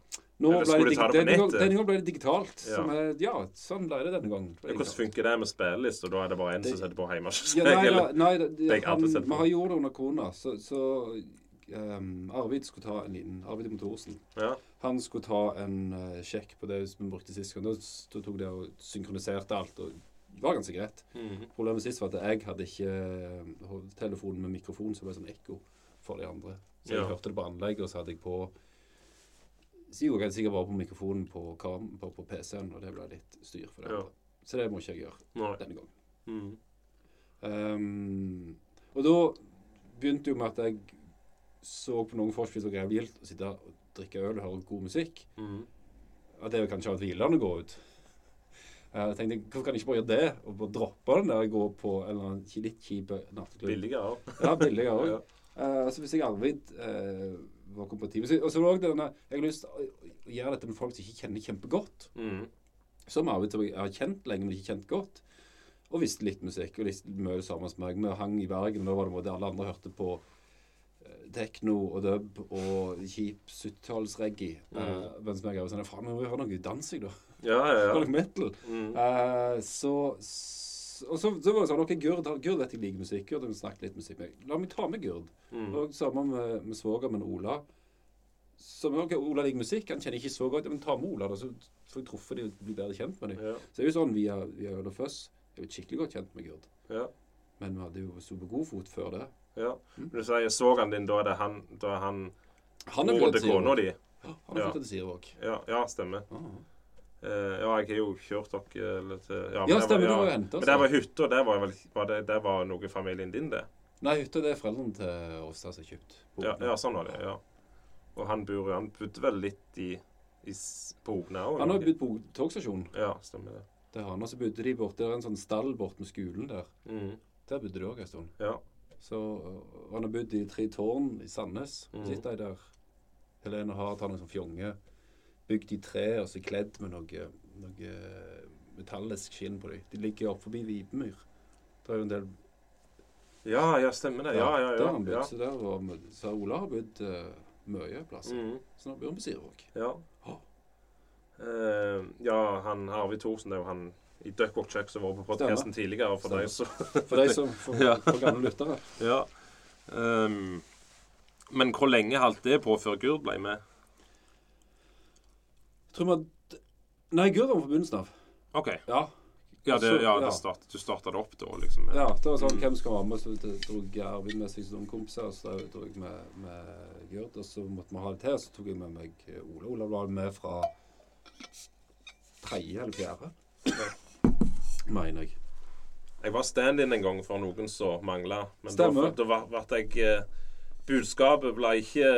Nå Eller skulle det, de ta det på nettet? denne gang ble det digitalt. Ja. Som er, ja, sånn ble det denne gangen. Det Hvordan funker det med spilleliste? Da er det bare en som setter på hjemme Ja, nei, da, nei det, han, vi har gjort det under korona, så, så um, Arvid skulle ta en liten Arvid Motorsen. Ja. Han skulle ta en uh, sjekk på det vi brukte sist gang. Da, da tok det og synkroniserte alt. og det var ganske greit. Mhm. Problemet sist var at jeg hadde ikke telefonen med mikrofon, så det ble sånn ekko for de andre. Så jeg Ja. hørte det på anlegget, og så hadde jeg på så det sikkert bare på mikrofonen på, på, på PC-en, og det ble litt styr for det. Ja. Så det må ikke jeg gjøre Nei. denne gangen. Mm. Um, og da begynte jo med at jeg så på noen forspill som greier gildt å sitte og drikke øl og høre god musikk. Mm. At det kanskje har vært hvilende å gå ut. Eh, Jeg tenkte, Hvorfor kan jeg ikke bare gjøre det, og bare droppe den der og gå på en eller annen litt kjip nattklubb? Billigere òg. Ja, billigere òg. <laughs> Ja. altså hvis jeg aldri eh, var kompatibel så- Og så var det også denne Jeg har lyst til å gjøre dette med folk som ikke kjenner kjempegodt. Mm. Som av og jeg har kjent lenge, men ikke kjent godt. Og visste litt musikk. Og litt mye det samme som meg. Vi hang i Bergen, og da var det måte alle andre hørte på eh, tekno og dub og kjip 70-tallsreggae. Uh, mens jeg var sånn Faen, vi må høre noe dansing, da. Ja, ja, ja. <laughs> noe metal. Mm. Uh, så, Og så, så var det sånn OK, Gurd, Gurd vet jeg liker musikk. Gurd vil snakke litt musikk med. La meg ta med Gurd. Mm. Og samme med, med svoger, men Ola. Som, okay, Ola liker musikk, han kjenner ikke så godt. Men ta med Ola, da, så får jeg truffet dem og blir bedre kjent med dem. Ja. Så det er jo sånn via, via Øl og Føss. Jeg er jo skikkelig godt kjent med Gurd. Ja. Men vi hadde jo sto på god fot før det. ja. Mm. Men du sier svogeren din, da er det han Da er han Han er flyttet til Sirevåg. Ja, han er flyttet til Sirevåg. Ja, ja, stemmer. Ah. Eh, ja, jeg har jo kjørt dere til Ja, Ja, stemmer, var, du har jo oss, Men det var hytta, det var vel var det, det var noe familien din, det? Nei, hytta det er foreldrene til Åstad som har kjøpt. Ja, ja, sånn var det. ja. Og han bor Han bodde vel litt i, i på Ogna òg? Han har jo bodd på togstasjonen. Ja, stemmer det. Det har han. Og så bodde de borte. Det er en sånn stall bort med skolen der. Mm. Der bodde de òg en stund. Ja. Så han har bodd i Tre Tårn i Sandnes. Mm. Sitter de der. Helene har tatt noen sånn fjonge. Bygd i tre og så kledd med noe, noe metallisk skinn på dem. De ligger oppe forbi Vipemyr. Det er jo en del ja, ja, stemmer det. Ja, ja, Der ja. har han bodd. Så, der og, så Ola har bodd uh, mye plasser. Mm. Så nå bor han på Sirevåg. ja. Ja. Eh, ja, han Arvid Thorsen, det er jo han i Duckwalk Chuck som var på podkasten tidligere. For deg, som For de som for, Ja. for gamle lyttere. Ja. Um, men hvor lenge holdt det på før Gurd ble med? Tror vi at... Nei, var på begynnelsen av. OK. Ja. Ja, det, ja, det start, du starta det opp da, liksom? Ja, det var sånn Mm. hvem skal være med, så tok jeg Arvid med seg som kompiser, og så dro jeg med, med Gørd, og så måtte vi ha det til, så tok jeg med meg Ola. Ola var med fra tredje eller fjerde, mener jeg. Jeg var stand-in en gang for noen som mangla. Men Stemmer. da, da ble jeg eh, Budskapet ble ikke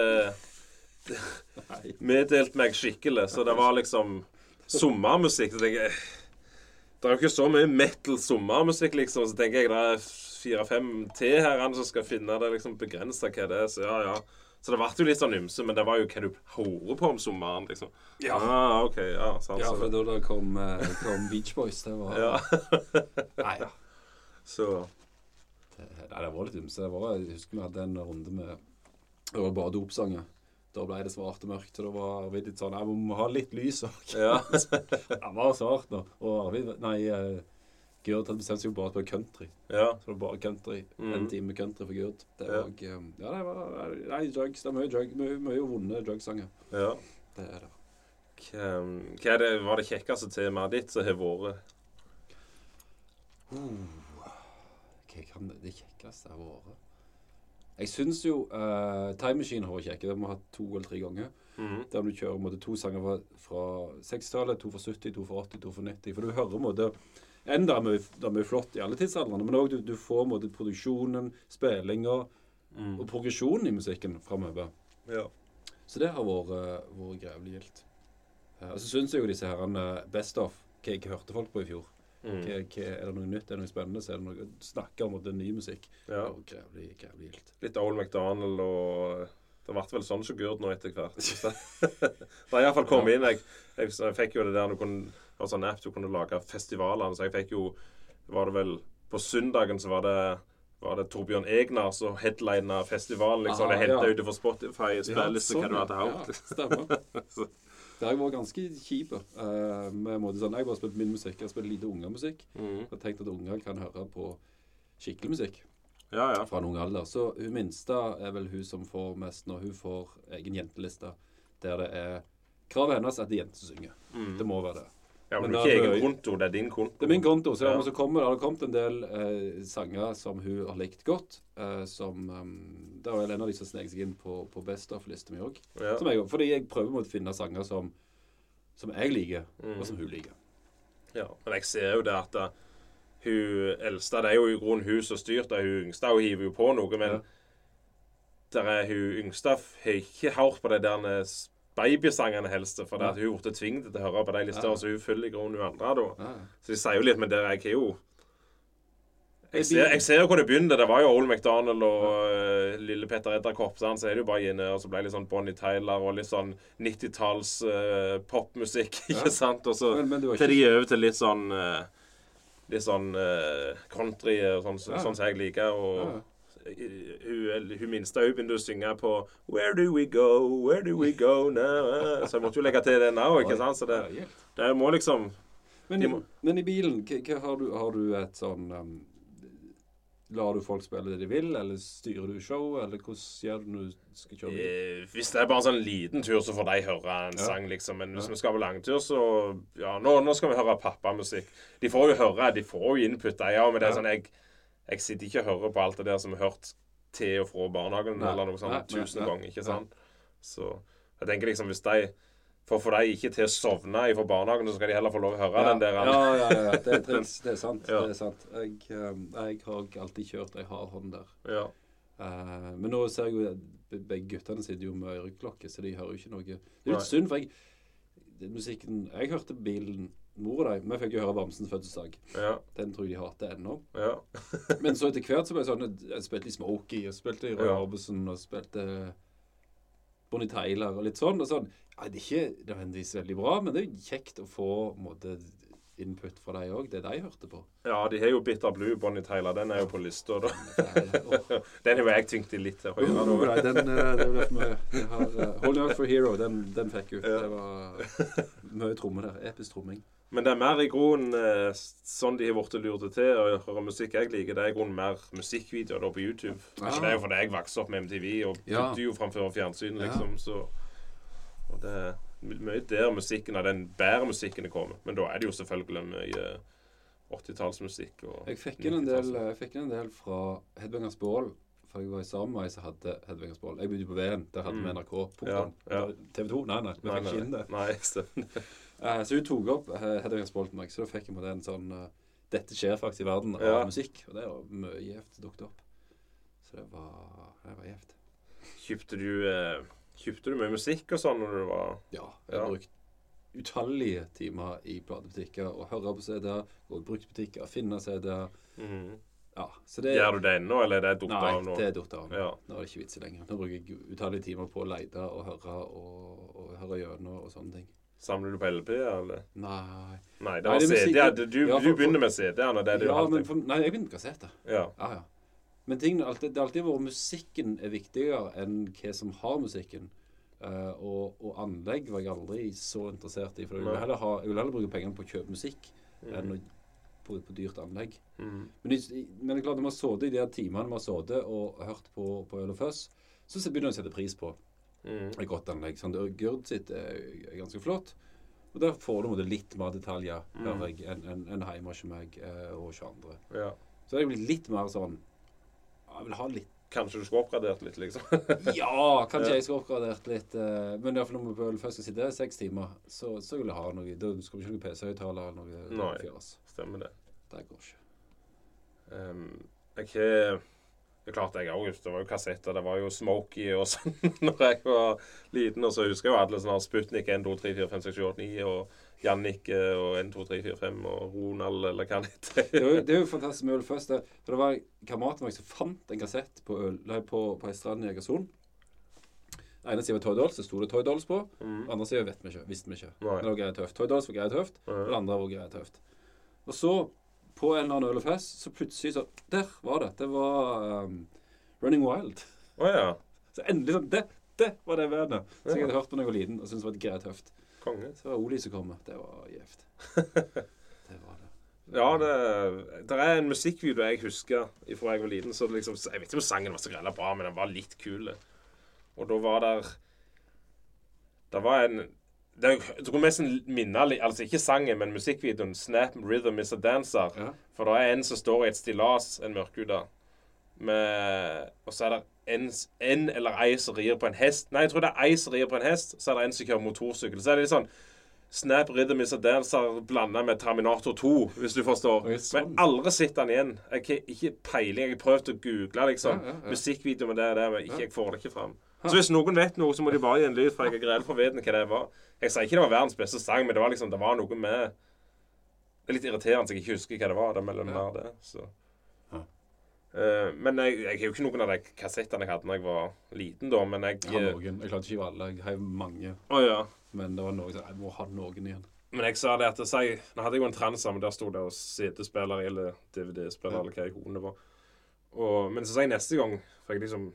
eh, Nei. meddelt meg skikkelig. Så det var liksom sommermusikk. Så tenker jeg Det er jo ikke så mye metal sommermusikk, liksom. Så tenker jeg det er fire-fem til her som skal finne det liksom begrensa hva det er. Så ja, ja. Så det ble jo litt sånn ymse, men det var jo hva du hører på om sommeren, liksom. Ja. Ah, OK. Ja, sant. Ja, for da det kom, eh, kom Beach Boys, det var ja. Nei, <laughs> ja. Så Det, nei, det var litt ymse. Jeg husker vi hadde en runde med Det var bare dopsanger. Da ble det svart og mørkt, og da var Arvid litt sånn 'Jeg må ha litt lys òg. <laughs> Ja. Han var svart nå. Og Arvid Nei, eh, Gørd hadde bestemt seg jo bare på country. ja. Så det var bare country. En Mhm. time country for Gurd Det Ja. var òg Ja, det var Nei, drugs. Det er mye drug, mye, mye vonde drugsanger. ja. Det er det. Hva, er det, var det kjekkeste temaet ditt som har vært? Hva kan det, det kjekkeste ha vært? Jeg syns jo uh, Time Machine har kjekke. Det må ha to eller tre ganger. Mhm. Der du kjører måtte, to sanger fra, fra 60-tallet, to fra 70, to fra 80, to fra 90. For du hører måtte, Enda er det mye flott i alle tidsaldrene, men òg du, du får måtte, produksjonen, spillinga Mm. og progresjonen i musikken framover. Ja. Så det har vært, uh, vært grevlig gildt. Uh, og så syns jeg jo disse herrene Best of Hva jeg hørte folk på i fjor. Mm. Hva, hva, er det noe nytt, er det noe spennende, så er det noe snakke om at det er ny musikk. ja. Det var grevlig, grevlig gildt. Litt Old MacDonald og Det ble vel sånn som Gurd nå etter hvert. <laughs> det <laughs> jeg iallfall kommet Ja. inn jeg, jeg, jeg fikk jo det der du kunne altså sånn app du kunne lage festivalene, så jeg fikk jo Var det vel På søndagen så var det var det Torbjørn Egnar som headlina festivalen. liksom, Aha, Det henta ja. ut fra Spotify, spilleliste, hva du hadde hørt. Ja, stemmer. <laughs> Det har vært ganske kjip. Uh, med måte sånn, Jeg bare spilt min musikk. Jeg har spilt lite ungemusikk. Mm. Jeg har tenkt at unger kan høre på skikkelig musikk Ja, ja. fra en ung alder. Så hun minste er vel hun som får mest når hun får egen jenteliste, der det er Kravet hennes er at det er jenter som synger. Mm. Det må være det. Ja men men det er egen konto, det er din konto. Det er min konto. Så, Ja. så kommer, det har kommet en del eh, sanger som hun har likt godt. Eh, som um, Det vel en av de som snek seg inn på, på Best of-lista mi òg. Ja. Fordi jeg prøver å finne sanger som, som jeg liker, Mm. og som hun liker. Ja, men jeg ser jo det at uh, hun eldste Det er jo i grunnen hun som styrt det. Hun yngste hun hiver jo på noe, men der er hun yngste har ikke hørt på det der s- babysangene helst. For det at hun ble tvunget til å høre på de lister, Ja. så hun følger i grunnen hun andre da. Så de sier jo litt, men der jeg ikke jo Jeg ser, jeg ser jo hvor det begynte. Det var jo Old McDonald og uh, lille Petter Edderkopp. Så er det jo bare inne, og så ble det litt sånn Bonnie Tyler og litt sånn 90-talls uh, popmusikk. <laughs> ikke Ja. sant? Og så Men, men til de er over til litt sånn uh, Litt sånn country, og sånn Ja. sånn som jeg liker. Og Ja. Hun, hun minste hun begynte å synge på Where do we go, where do we go now? Så jeg måtte jo legge til den òg, ikke sant? Så det, det må liksom men, de må- men i bilen, har, du, har du et sånn um, Lar du folk spille det de vil, eller styrer du show, eller hvordan gjør du når du skal kjøre bil? eh, Hvis det er bare en sånn liten tur, så får de høre en Ja. sang, liksom. Men hvis Ja. vi skal på langtur, så Ja, nå, nå skal vi høre pappamusikk. De får jo høre, de får jo input, de òg, men det er sånn jeg, jeg sitter ikke og hører på alt det der som vi har hørt til og fra barnehagen Nei. eller noe sånt tusen ganger, ikke sant? Så jeg tenker liksom hvis de For å få de ikke til å sovne fra barnehagen, så skal de heller få lov å høre den der. ja, ja, ja, ja. Det er triks. <laughs> Det er sant. Ja. Det er sant. Jeg, um, jeg har alltid kjørt ei hard hånd der. Ja. Uh, men nå ser jeg jo begge guttene sitter jo med øreklokke, så de hører jo ikke noe. Det er litt synd, for jeg musikken Jeg hørte bilen Mor og de, vi fikk jo høre Bamsens fødselsdag. Ja. Den tror jeg de hater ennå. Ja. <laughs> Men så etter hvert så ble det sånn Jeg spilte i Smokey, og spilte i Roy Ja. Orbison, og spilte Bonnie Tyler og litt sånn. og sånn. Ja, det er ikke nødvendigvis veldig bra, men det er jo kjekt å få måte, input fra deg òg. Det de hørte på. ja, de har jo Bitter Blue, Bonnie Tyler. Den er jo på lista, da. <laughs> Den har jo jeg tyngt i litt til høyre. Oh, nei, den, eh, det vi har uh, Hold Out for Hero, den, den fikk hun. Det var mye trommer der. Episk tromming. Men det er mer i grunnen eh, sånn de har blitt lurt til å høre musikk jeg liker. Det er i grunnen mer musikkvideoer da på YouTube. Ja. Ikke det er jo fordi jeg vokste opp med MTV og Ja. du jo framfor fjernsyn, liksom. Så og det er mye der musikken av den bedre musikken kommer. Men da er det jo selvfølgelig mye 80-tallsmusikk Jeg fikk inn en del, jeg fikk en del fra Hedvingers Bål. For jeg var i sammen med ei som hadde Hedvingers Bål. Jeg bodde på Veen. Der hadde vi Mm. NRK. Ja, ja. TV 2? Nei, nei. Vi fikk ikke inn det. nei, stemmer. Eh, så hun tok opp Hedvig Bål til meg, så da fikk jeg en sånn eh, dette skjer faktisk i verden av Ja. musikk. Og det var mye gjevt dukket opp. Så det var, det var gjevt. Kjøpte du eh, Kjøpte du mye musikk og sånn når du var Ja. Jeg Ja. brukte utallige timer i platebutikker og høre på CD-er, gå i bruktbutikker, finne CD-er. Mhm. Ja, så det Gjør du det ennå, eller er det dukket av nå? Nei, det er datt av. Ja. Nå er det ikke vits i lenger. Nå bruker jeg utallige timer på å lete og høre og, og høre gjennom og sånne ting. Samler du på LP, eller? Nei Nei, det Nei, var det er musikk- CD. Du, du, Ja, for- du begynner med CD-ene. Det er det du Ja, alltid for, nei, jeg begynte med kassetter. Ja. Ja, ja. Men ting, det har alltid, det alltid vært musikken er viktigere enn hva som har musikken. Uh, og, og anlegg var jeg aldri så interessert i. For jeg ville heller, ha, jeg ville heller bruke pengene på å kjøpe musikk mm. enn å, på, på dyrt anlegg. Mm. Men, men det er klart, når vi har sittet i de timene vi har sittet og hørt på, på Øl og Føss, så begynner jeg å sette pris på Mhm. et godt anlegg. Sånn, Gurd sitt er, ganske flott. Og der får du litt mer detaljer Mm. hører enn en, en hjemme hos meg eh, og hos andre. ja. Så det er blitt litt mer sånn Jeg vil ha litt Kanskje du skulle oppgradert litt, liksom? <laughs> Ja, kanskje Ja. jeg skal oppgradert litt. eh, men iallfall når vi først skal sitte seks timer, så, så vil jeg ha noe Da skal vi ikke ha noe PC-høyttaler eller noe Nei. fjas. Stemmer det. Det går ikke. Um, jeg har Det er klart jeg òg. Det var jo kassetter. Det var jo Smoky og sånn <laughs> når jeg var liten. Og så husker jeg jo alle sånne Sputnik 1, 2, 3, 4, 5, 6, 7, 8, 9 og Jannicke og 1, 2, 3, 4, 5 og Ronald eller hva det heter. Det er, jo, det er jo fantastisk med Øl først. Det, for det var kameraten min som fant en kassett på, øl, nei, på, på ei strand i Egersund. Den ene sida var Toy Dolls, det sto det Toy Dolls på. Mm. Den andre sida vet vi ikke, visste vi ikke. Nei. Det var greit tøft. Toy Dolls var greit tøft, og det andre var greit tøft. Og så, på en eller annen ølefest, så plutselig så Der var det. Det var um, Running Wild. Oh, ja. Så endelig sånn Det, det var det bandet. Så jeg hadde hørt da jeg var liten og syntes var greit høft. Konge. Så var Oli som kom. Det var gjevt. <laughs> Det var det. Ja, det, det er en musikkvideo jeg husker fra jeg var liten. Så liksom, jeg vet ikke om sangen var så grella bra, men den var litt kul. Og da var der Det var en det, Jeg tror nesten minne Altså ikke sangen, men musikkvideoen 'Snap Rhythm Is A Dancer'. Ja. For det er en som står i et stillas, en mørkhuda, Og så er det en, en eller ei som rir på en hest. Nei, jeg tror det er ei som rir på en hest, så er det en som kjører motorsykkel. Så er det litt sånn Snap Rhythm Is A Dancer blanda med Terminator 2, hvis du forstår. Sånn. Men aldri sett den igjen. Jeg har ikke peiling. Jeg har prøvd å google liksom, Ja, ja, ja. musikkvideo med det det, men ikke, jeg får det ikke fram. Så hvis noen vet noe, så må de bare gi en lyd, for jeg er grell for å vite hva det var. Jeg sier ikke det var verdens beste sang, men det var liksom, det var noe med Det er litt irriterende at jeg ikke husker hva det var. Det mellom Ja. der, det. Så. Ja. Eh, men jeg, jeg har jo ikke noen av de kassettene jeg hadde da jeg var liten, da. Men jeg Jeg har noen. Jeg klarte ikke å alle. Jeg har mange. Oh, ja. Men det var noen sånn Jeg må ha noen igjen. Men jeg sa det at jeg, Nå hadde jeg jo en transa, men der sto det CD-spiller eller DVD-spiller Ja. eller hva i hodet var. Og, men så sa jeg neste gang For jeg liksom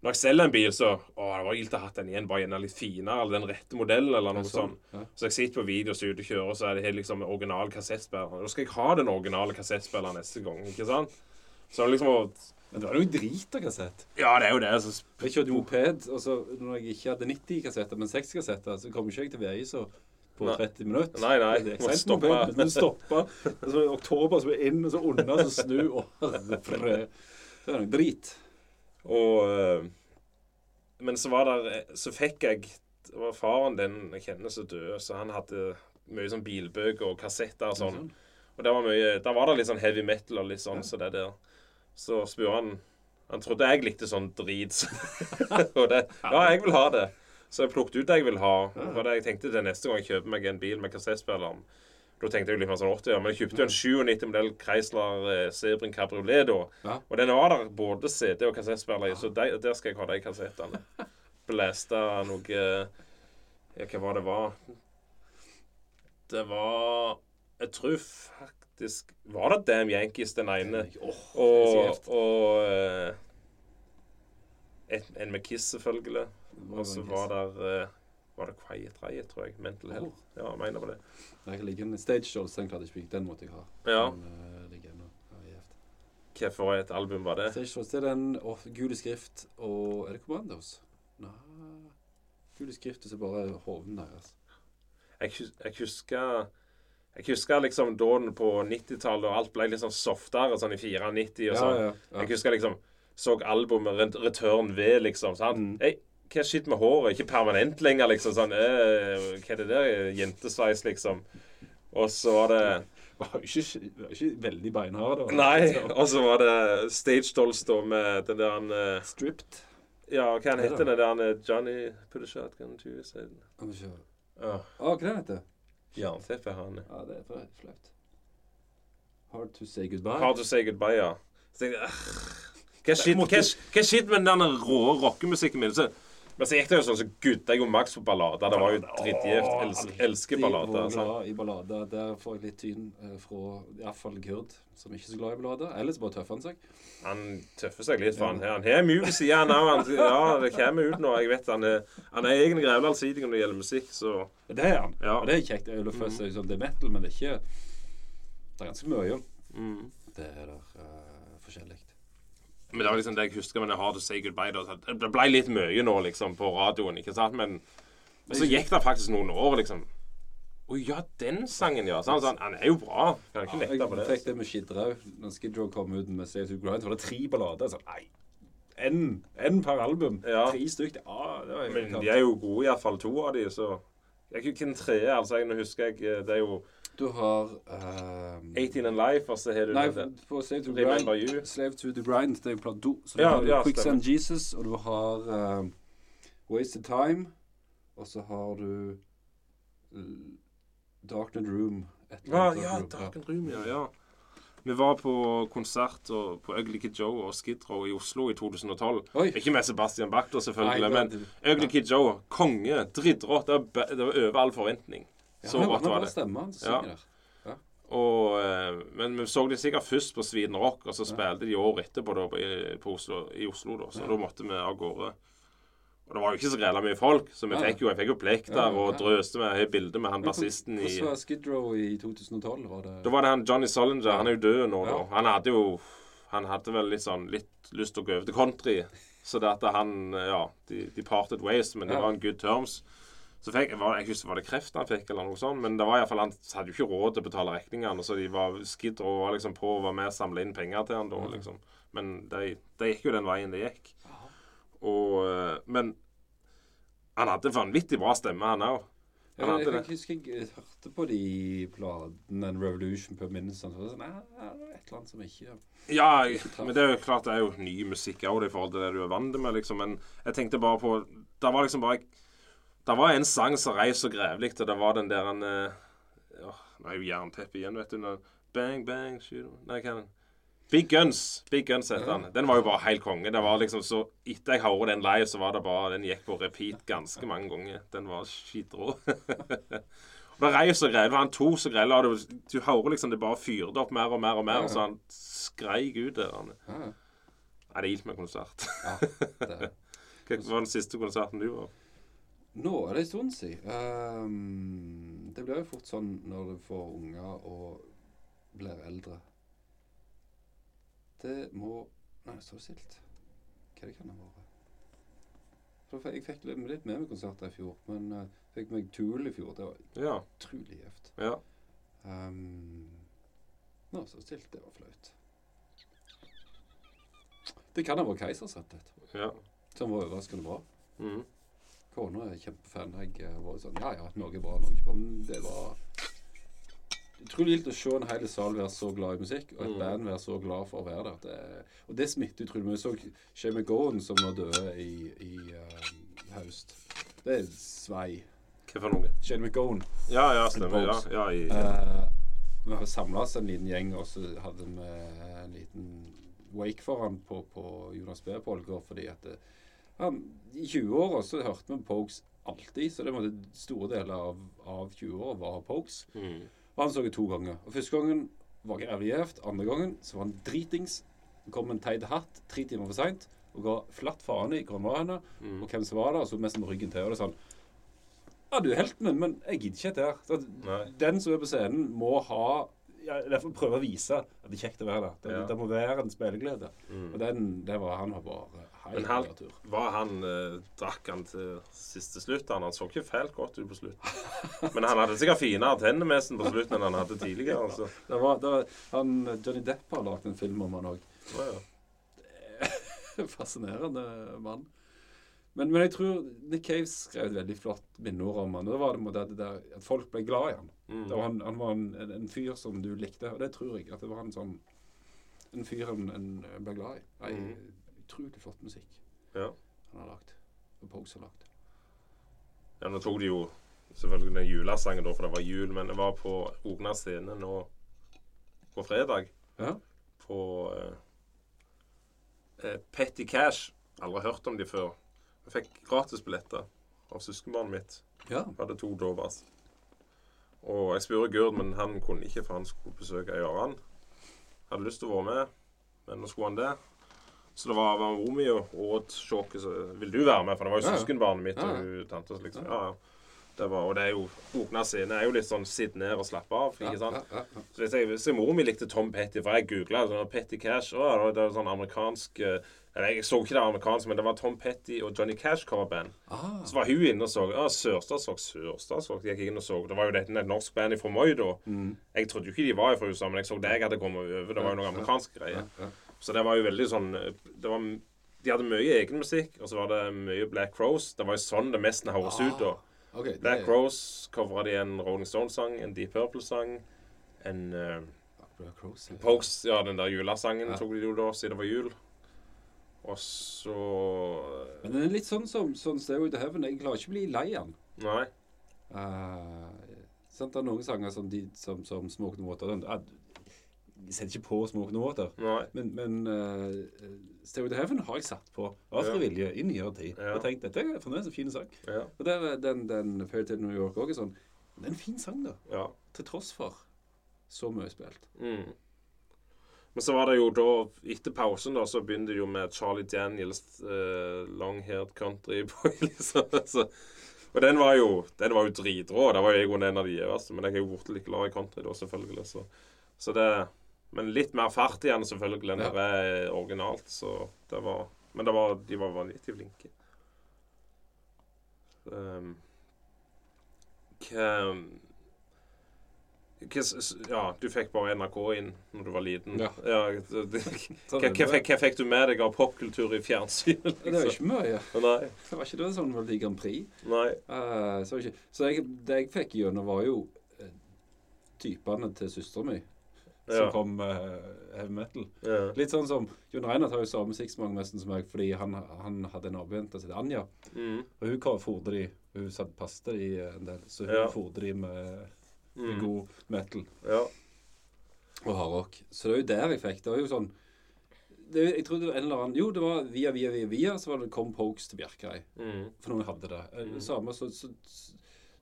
Når jeg selger en bil, så Å, det var gildt å ha hatt den igjen. Bare gjerne litt finere, eller den rette modellen, eller noe sånt. Ja. Så jeg sitter på video og ute og kjører, så er det helt liksom original kassettspiller. Da skal jeg ha den originale kassettspilleren neste gang, ikke sant? Så liksom å Men det var noe drit av kassett. Ja, det er jo det. Altså. Jeg kjørte moped, og så når jeg ikke hadde 90 kassetter, men 60 kassetter, så kom ikke jeg til VI så på 30 minutter. Nei, nei, Det er må stoppe. moped, men stoppa. Og så var det oktober, så er det inn, og så unna, så snu. Og herre fred. Det er noe drit. Og eh, Men så var der Så fikk jeg Det var faren den jeg kjenner som døde, så han hadde mye sånn bilbøker og kassetter og sånn. Og der var, mye, der var det litt sånn heavy metal og litt sånn så det der. Så spurte han Han trodde jeg likte sånn drit. <laughs> og det Ja, jeg vil ha det. Så jeg plukket ut det jeg vil ha. For det jeg tenkte til neste gang jeg kjøper meg en bil med kassettspilleren. Da tenkte jeg litt mer sånn 80 ja, men jeg kjøpte jo en 97 modell Chrysler eh, Sebring Cabriolet da. Ja. Og den var der både CD og kassettspiller i, så de, der skal jeg ha de kassettene. <laughs> Blæsta noe Ja, hva var det var? Det var Jeg tror faktisk Var det Damn Yankees, den ene? Åh, Og, og eh, et, en med Kiss, selvfølgelig. Og så var der eh, Var det Quiet Riot, tror jeg. Mental Health. Ja, jeg mener på det. Jeg kan ligge en stage den klarte jeg ikke. Den måtte jeg ha. Ja. Den, uh, ligger ennå. Ja. For et album var det? Stage shows, det er den oh, gule skrift og Er det Commandos? Nei Gule skrift og så bare hoven deres. Jeg, jeg husker Jeg husker liksom da på 90-tallet, og alt ble litt sånn softere, sånn i 94 og sånn. ja, ja. ja. Jeg husker liksom så albumet Return V, liksom. Sant? Mm. Hva skitt med håret? Ikke permanent lenger, liksom. Sånn, øh, hva er det der? Jentesveis, liksom. Og så var det var jo ikke, ikke veldig beinhard. da. Nei. Og så var det Stage Dolls da med den der han uh, Stripped. Ja, hva han er heter den der han, eh, Johnny Put a shotgun to your side. Å, hva det heter? Jernteppe har han. Ja, det er for flaut. Hard to say goodbye. Hard to say goodbye, ja. Så tenkte jeg, «Ah, Hva shit med den rå rockemusikken min? Så, men så gikk det jo sånn, så gudda jeg jo maks på ballader. Det var jo dritgift. Elsker, elsker ballader. Alltid sant? glad i ballader. Der får jeg litt tyn eh, fra iallfall Kurd, som ikke er så glad i ballader. Ellers bare tøffer han seg. Han tøffer seg litt, for han her. Han har mjuk side, han òg. Ja, det kommer ut nå. Jeg vet han er, han er egen grevle allsidig når det gjelder musikk, så Det er han. Ja. Og det er kjekt. Det er sånn, det er metal, men det er ikke Det er ganske mye. mm. Det er der uh, forskjellig. Men det var liksom det jeg husker med det Hard to say goodbye. Da. Det ble litt mye nå, liksom, på radioen, ikke sant? Men så gikk det faktisk noen år, liksom. Å ja, den sangen, ja. Så han, sa, han er jo bra. Kan jeg ikke nekte på det. Jeg fikk det med Skid Row. Når Skid Row kom ut med Save to Grind, var det tre ballader. Sånn, nei. Én en per album. Ja. Tre stykker. Ja, det var Men de er jo gode, iallfall to av de, så Jeg er ikke hvem tredje, altså. Jeg, nå husker jeg eh, Det er jo Du har um, 18 and Life, og så har du Nei, på Slave to Remember Grind You. Slave to the Grind, det er jo plate to. Så Ja, du har ja, Quicksand Jesus, og du har um, Wasted Time, og så har du Darkened Room. eller Ja, ja, Darkened Room. Ja. ja. Vi var på konsert og, på Ugly Kid Joe og Skid Row i Oslo i 2012. Oi. Ikke med Sebastian Bachter, selvfølgelig, Nei, men Ugly Kid Joe, konge, drittrått. Det, det var over all forventning. Så godt var det. stemmen han Ja. synger der. Og, eh, men vi så de sikkert først på Sweden Rock, og så spilte de året etterpå da, på Oslo, i Oslo. da, Så Ja. da måtte vi av gårde. Og det var jo ikke så grela mye folk, så vi fikk jo, jeg fikk jo blekk der og drøste med bilde med han bassisten i Hvordan var Skid Row i 2012? Var det Da var det han Johnny Solinger. Han er jo død nå, da. Han hadde jo Han hadde vel litt sånn litt lyst til å gå over til country. Så det at han Ja, de, de parted ways, men det var en good terms. Så fikk, var, jeg husker, var det kreft han fikk, eller noe sånt? Men det var i hvert fall, han hadde jo ikke råd til å betale regningene, så de var Skid og var liksom på å være med og samle inn penger til han da, liksom. Men det de gikk jo den veien det gikk. Og eh, Men han hadde vanvittig bra stemme, han òg. Jeg, jeg, jeg, husker jeg hørte på de platene en Revolution på Minnesota. Så sånn, et eller annet som ikke Ja, jeg, men det er jo klart det er jo ny musikk òg, i forhold til det du er vant med, liksom. Men jeg tenkte bare på Det var liksom bare Det var en sang som reis så grevlig, og det var den der han eh, Nå er jo jernteppet igjen, vet du. Når, bang, bang, shoot Nei, hva er den? Big Guns. Big Guns heter den. Den var jo bare helt konge. Det var liksom så Etter jeg hørte den live, så var det bare Den gikk på repeat ganske mange ganger. Den var skitrå. <laughs> Og det reis så grevlig. Han tok så grevlig. og Du, du hører liksom det bare fyrte opp mer og mer og mer. Ja. Så han skreik ut der. han. Nei, det gildt med konsert. <laughs> Hva var den siste konserten du var? Nå er det en stund siden. Um, det blir jo fort sånn når du får unger og blir eldre. Det må Nei, det står stilt. Hva det kan ha vært? Jeg fikk litt med meg konserter i fjor, men uh, fikk meg Tool i fjor. Det var Ja. utrolig gjevt. ja. Um, nå står det stilt. Det var flaut. Det kan ha vært Keisers rett og slett. ja. Som var overraskende bra. Mhm. Kona er kjempefan. Jeg har vært sånn Ja, ja, noe er bra, noe er bra. Men det var utrolig gildt å se en hel sal være så glad i musikk, og et Mm. band være så glad for å være der. Det, og det smitter utrolig mye. Jeg så Shame McGowan, som nå døde i, i uh, høst. Det er svei. Hva for noe? Shane McGowan. Ja, ja, stemmer. Ja, ja, i, Eh, vi har samla oss en liten gjeng, og så hadde vi en liten wake for han på, på Jonas B. Polger, fordi at eh, han, i 20-åra så hørte vi Pokes alltid, så det var store deler av, av 20-åra var Pokes. Mm. Og han så det to ganger. Og Første gangen var jævlig gjevt. Andre gangen så var han dritings. Kom kom en teit hatt tre timer for seint og ga flatt faen i hvor han var Mhm. og hvem som var der, og så mest med ryggen til. Og det er sånn Ja, du er helten min, men jeg gidder ikke dette her. Så Den som er på scenen, må ha ja, Derfor prøve å vise at det er kjekt å være der. Det, Ja. det må være en spilleglede. Mm. Og den, det var han var bare Men han, var han eh, Drakk han til siste slutt? Han, han så ikke fælt godt ut på slutten. Men han hadde sikkert finere tenner med seg på slutten enn han hadde tidligere. Altså. Det var, det var, han, Johnny Depp har lagd en film om han òg. Ja, ja. <laughs> Fascinerende mann. Men, men jeg tror Nick Cave skrev et veldig flott minneord om han. Og det var det det der, at folk ble glad i han. Mm. Var han, han var en, en, en fyr som du likte, og det tror jeg. At det var en sånn En fyr en, en ble glad i. Nei, Mm. Utrolig flott musikk Ja. han har lagd. Og Pogues har lagd. ja, nå tok de jo selvfølgelig den julesangen da, for det var jul, men det var på Ogna scene nå på fredag. Ja. På eh, eh, Petty Cash. Aldri hørt om de før. Jeg fikk gratisbilletter av søskenbarnet mitt. ja. Jeg hadde to Dovas. Og jeg spurte Gurd, men han kunne ikke, for han skulle besøke Gøran. Hadde lyst til å være med, men nå skulle han det. Så det var, var mor og Odd Sjåke som Vil du være med? For det var jo søskenbarnet mitt og hun tante. Liksom, ja, ja. Det var, og det er jo Bokna sine er jo litt sånn sitt ned og slappe av. ikke sant? Så hvis jeg, hvis jeg mor mi likte Tom Petty, for jeg googla sånn Petty Cash å, det var- sånn amerikansk eh, eller Jeg så ikke det amerikanske, men det var Tom Petty og Johnny Cash coverband. Ah, Så var hun inne og så. Ja, Sørstadsrock, Sørstadsrock. Jeg gikk inn og så. Det var jo dette et norsk band fra Moi da. mm. Jeg trodde jo ikke de var fra USA, men jeg så det jeg hadde kommet over. Det var jo noe amerikansk ja, ja. Så det var jo veldig sånn det var, De hadde mye egen musikk, og så var det mye Black Crows. Det var jo sånn det mest høres ut da. Okay, Black er- Crows covra de en Rolling Stones-sang, en Deep Purple-sang, en uh, Crows, ja. Pokes Ja, den der julesangen Ja. tok de jo da, siden det var jul. Og så Men den er litt sånn som sånn Stairway to Heaven. Jeg klarer ikke å bli lei den. Nei. Uh, sant, det er noen sanger som, de, som, som Smoke No Water den, eh, Jeg setter ikke på Smoke No Water. Nei. Men, men uh, Stay With Heaven har jeg satt på av frivillige i nyere tid. Ja. Og tenkt dette er fremdeles en fin sang. Ja. Og der, er den, den Fairytale New York òg er sånn Det er en fin sang, da. ja. Til tross for så mye spilt. Mm. Men så var det jo da, etter pausen, da, så begynte det jo med Charlie Daniels uh, Long Haired Country Boy, <laughs> liksom. Så, og den var jo den var jo dritrå. Det var jo jeg en av de gjeveste. Men jeg er jo blitt litt glad i country, da, selvfølgelig. Så, så det Men litt mer fart igjen, selvfølgelig, enn Ja. det er originalt. Så det var Men det var, de var vanvittig flinke. Um, hva Ja, du fikk bare NRK inn når du var liten. Ja. det- Sånn hva, fikk, du med deg av popkultur i fjernsynet? Det var ikke mye. Nei. Det var ikke det sånn Melodi Grand Prix. nei. Uh, så så jeg, det jeg fikk gjennom, var jo eh, typene til søstera mi som Ja. kom med heavy metal. Ja. Litt sånn som Jon Reinhardt har jo samme musikksmak nesten som meg, fordi han, han hadde en nabojente som het Anja. Mm. Og hun fôrte de Hun satt pasta i en del, så hun Ja. fôrte de med, med Mm. god metal Ja. og hardrock. Så det er jo der jeg fikk. Det var jo sånn det, Jeg trodde det var en eller annen Jo, det var via, via, via, via, så var det kom Pokes til Bjerkreim. Mm. For noen hadde det. Eh, Mm. Samme, så, så,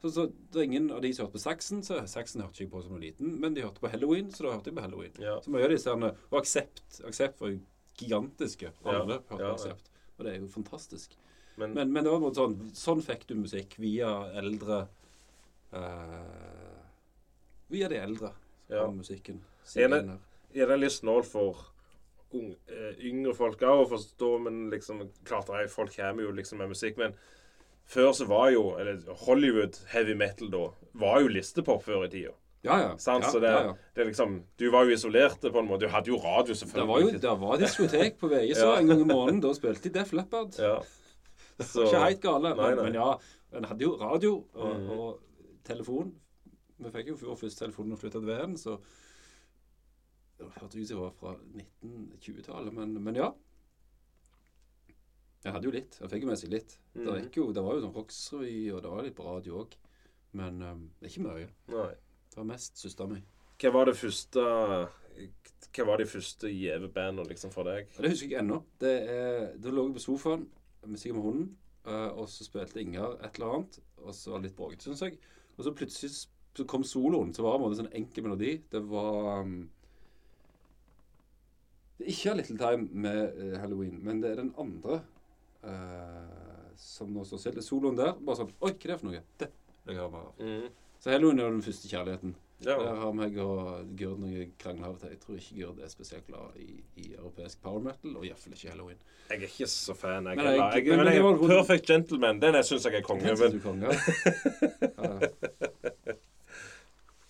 så, så det er ingen av de som hørte på Saxon, så Saxon hørte ikke på som en liten, men de hørte på Halloween, så da hørte jeg på Halloween. Ja. Så mye av disse herne, Og Aksept. Aksept var jo gigantiske. Alle Ja, hørte ja. Aksept. Og det er jo fantastisk. Men, Men, men det var sånn Sånn fikk du musikk via eldre uh, Via de eldre. Så Ja. musikken. Er det- er det litt snål for ung, eh, yngre folk òg å forstå, men liksom Klart det folk kommer jo liksom med musikk, men før så var jo eller Hollywood heavy metal da var jo listepop før i tida. Ja, ja. Ja, så det, ja, det liksom Du var jo isolert på en måte. Du hadde jo radio, selvfølgelig. Det var jo det var diskotek på VG så en gang i måneden. Da spilte de Def Leppard. Ja. Var ikke helt gale, Nei, men, nei. men ja. En hadde jo radio og, mm. og telefon. Vi fikk jo vår første telefon da vi flytta til VM, så Det hørtes ut som det var fra 1920-tallet, men, men ja. Jeg hadde jo litt. Jeg fikk jo med seg litt. Det, Mhm. gikk jo, det var jo sånn rocksrevy, og det var litt på radio òg. Men um, ikke mye. Nei. Det var mest søstera mi. Hva var det første Hva var de første gjeve banda liksom for deg? Det husker jeg ennå. Det Da lå jeg på sofaen musikk med hunden, eh, og så spilte Ingar et eller annet. Og så var det litt bråkete, syns jeg. Og så plutselig så kom soloen, så var det en sånn enkel melodi. Det var um, Det er ikke Little Time med eh, Halloween, men det er den andre eh, som nå står stille. Soloen der. Bare sånn Oi, hva er det for noe? Det vil jeg ha mer av. Mm. Så Halloween er den første kjærligheten. Ja. Der har meg og Gurd noe krangel av og til. Jeg tror ikke Gurd er spesielt glad i, i europeisk power metal, og iallfall ikke Halloween. Jeg er ikke så fan. Jeg, Men heller. jeg- jeg, men- jeg, det var- Perfect Gentleman, den syns jeg er konge. Den synes du konge. Ja. <laughs>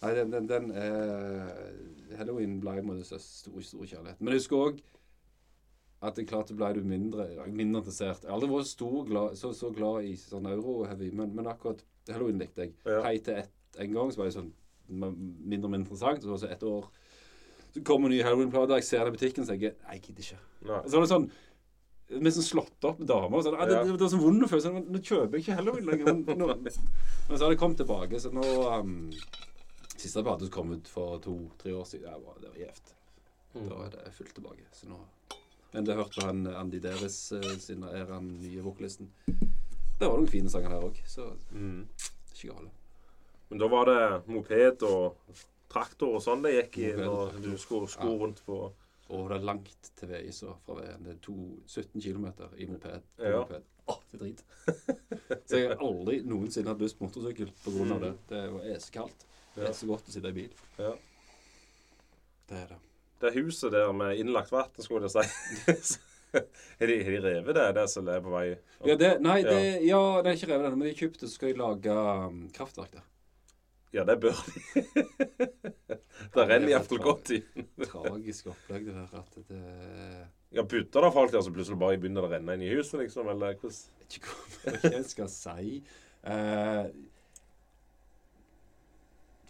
Nei, den, den, den er Halloween ble en måte stor, stor kjærlighet. Men jeg husker òg at det klart ble du mindre, mindre interessert. Jeg har aldri vært stor, glad, så, så glad i sånn euro-heavy, men, men akkurat halloween likte jeg. Ja. Hei til ett en gang, så var det sånn mindre og mindre interessant. Så, så et år så kommer nye halloween-plater, jeg ser det i butikken, så jeg Nei, jeg gidder ikke. Nei. Så var det sånn med sånn slått opp damer. Sånn, ah, det, Ja. det, det var sånn vond følelse. Nå nå kjøper jeg ikke halloween lenger. Men, nå, men så har det kommet tilbake. Så nå um, Siste plate som kom ut for to-tre år siden, det var, det var gjevt. Da er det fullt tilbake. Så nå Men det hørte han Andy Davis eh, sin er han nye vokalisten. Det var noen fine sanger her òg, så Mm. ikke gale. Men da var det moped og traktor og sånn det gikk i når du skulle sko Ja. rundt på Og det er langt til vei så fra veien. Det er to, 17 km i moped. Ja. moped. Åh, det er drit. <laughs> så jeg har aldri noensinne hatt lyst på motorsykkel pga. Mm. det. Det var kaldt. Det er så godt å sitte i bil. Ja. Det er det. Det huset der med innlagt vann, skulle jeg si. <laughs> Har de, de revet det, det som er på vei opp? Ja, det, nei, det, ja, det er ikke revet ennå, men de kjøpte, så skal de lage um, kraftverk der. Ja, det bør de. <laughs> det renner iallfall godt i. <laughs> Tragisk opplegg, det der. At det Ja, Putter det folk der som plutselig bare begynner å renne inn i huset, liksom? Eller hvordan? ikke hva jeg skal si. Uh,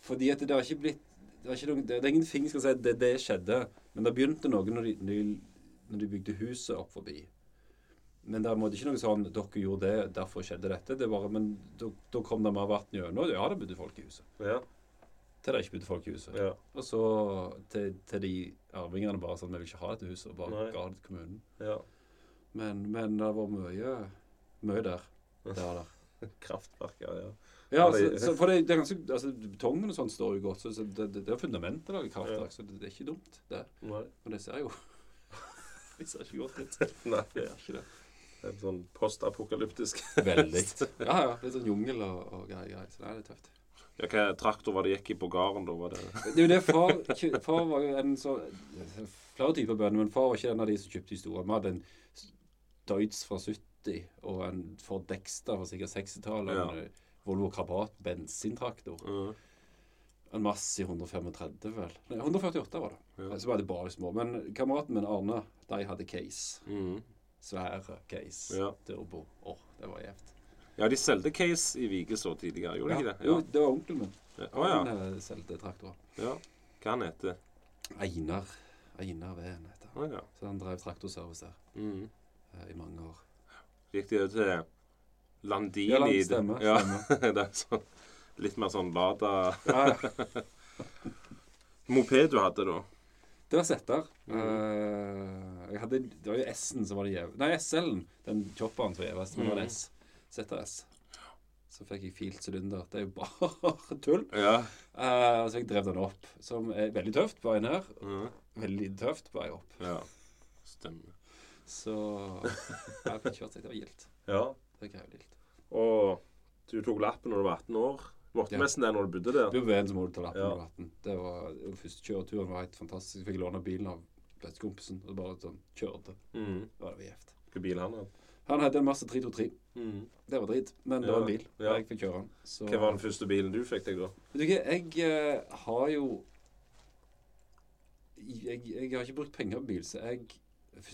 fordi at det har ikke blitt det noen, det er ingenting skal si det, det skjedde. Men det begynte noe når de, når de, når de bygde huset opp forbi. Men det er ikke noe sånn dere gjorde det, derfor skjedde dette. Det bare, Men da, kom det mer vann gjennom. Ja, det bodde folk i huset. Ja. Til det ikke bodde folk i huset. ja. Og så til, til de arvingene bare sånn Vi vil ikke ha dette huset. Og bare Nei. ga det til kommunen. ja. Men, men det var mye Mye der. <laughs> Det var der. Kraftverker, ja. Ja, altså, så, for det, det er ganske, altså, Betongen og sånn står jo godt, så, så det, det, er fundamentet av kraftverk, så det, det er ikke dumt, det. Nei. Men det ser jo <laughs> Det ser ikke godt ut. <laughs> Nei. Det er ikke det. Det er sånn postapokalyptisk. Veldig. <laughs> Ja, ja. Litt sånn jungel og, og greier. greier, Så det er litt tøft. Ja, hva traktor var det gikk i på gården da? Var det Det det far Far var en så Flere typer bønder, men far var ikke en av de som kjøpte de store. Vi hadde en Deutz fra 70 og en Ford Dexter fra sikkert 60-tallet. Ja. Volvo Krabat bensintraktor. Mm. En i 135, vel. Nei, 148 var det. Ja. Så var det bare små. Men kameraten min Arne, de hadde case. Mm. Svære case. Ja. Turbo. Åh, det var gjevt. ja, de solgte case i Vigeså tidligere, gjorde de ikke det? Jo, det var onkelen min. Ja. Oh, ja. Han eh, solgte traktorer. ja. Hva han heter Einar. Einar Veen heter han. Oh, ja. Så han drev traktorservice der mm. eh, i mange år. Gikk de til Landini? Ja, land- stemmer, Ja, stemmer. <laughs> det er sånn, litt mer sånn Lada Ja, ja. <laughs> Moped du hadde da? Det var setter. Mm. Uh, hadde, det var jo S-en som var det gjev... Nei, SL-en. Den chopperen som var gjevest. Men det var Mhm. S. Setter S. Så fikk jeg filt sylinder. Det er jo bare <laughs> tull. Ja. Uh, så jeg drev den opp, som er veldig tøft på vei ned. Mhm. Veldig tøft på vei opp. ja. Stemmer. Så jeg fikk kjørt seg. Det var gildt. Ja. Det er litt. Og du tok lappen når du var 18 år. Måtte Ja. nesten det når du bodde der. Du veien en må du ta lappen Ja. på vatten. Det var den første kjøreturen var helt fantastisk. Jeg fikk låne bilen av bestekompisen og bare sånn kjørte. Mm. Det var det gjevt. Hvilken bil han hadde. Han hadde en Mazda 323. Mm. Det var drit, men det Ja, var en bil. ja. Jeg fikk kjøre den. Så, Hva var den første bilen du fikk deg da? Vet du ikke, jeg uh, har jo jeg, jeg har ikke brukt penger på bil, så jeg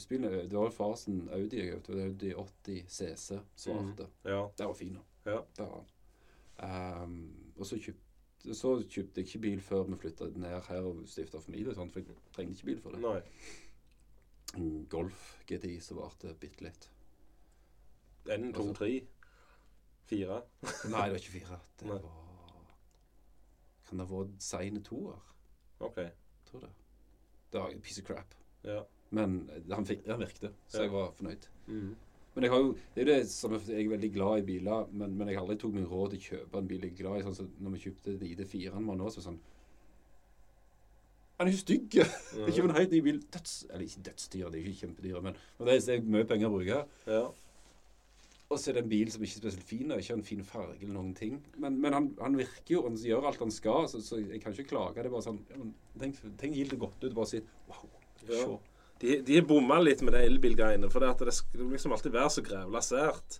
bilen er- Det var far sin Audi jeg kjøpte. Var Audi 80 CC, svarte. Ja. Den var fin. Ja. Um, og så kjøpte, så kjøpte jeg ikke bil før vi flytta ned her og stifta familie, Sånn, for jeg trengte ikke bil for det. Nei. Golf GTI som varte bitte litt. En, to, Altså. tre, fire. Nei, det var ikke fire. <laughs> Det Nei. var Kan det ha vært seine toer? OK. Tror det. Det var en piece of crap. Ja. Men han, han virkte, så jeg var fornøyd. Mm. Men jeg har jo, det er jo det som jeg er veldig glad i biler, men, men jeg har aldri tok meg råd til å kjøpe en bil jeg er glad i. Sånn som når vi kjøpte den ID4-en vår nå, så sånn Han er jo stygg! <laughs> Er ikke en helt ny bil. Døds... Eller ikke dødsdyr, det er ikke kjempedyr, men, men det er- det er mye penger å bruke. Ja. Og så er det en bil som ikke er spesielt fin, og ikke har en fin farge eller noen ting. Men, men han, han virker jo, han gjør alt han skal, så, så jeg kan ikke klage. Det er bare sånn ja, men, Tenk, tenk gildt godt ut. Bare si wow. Ja. De, de bomma litt med de elbilgreiene. For det, at det skal liksom alltid være så grævla sært.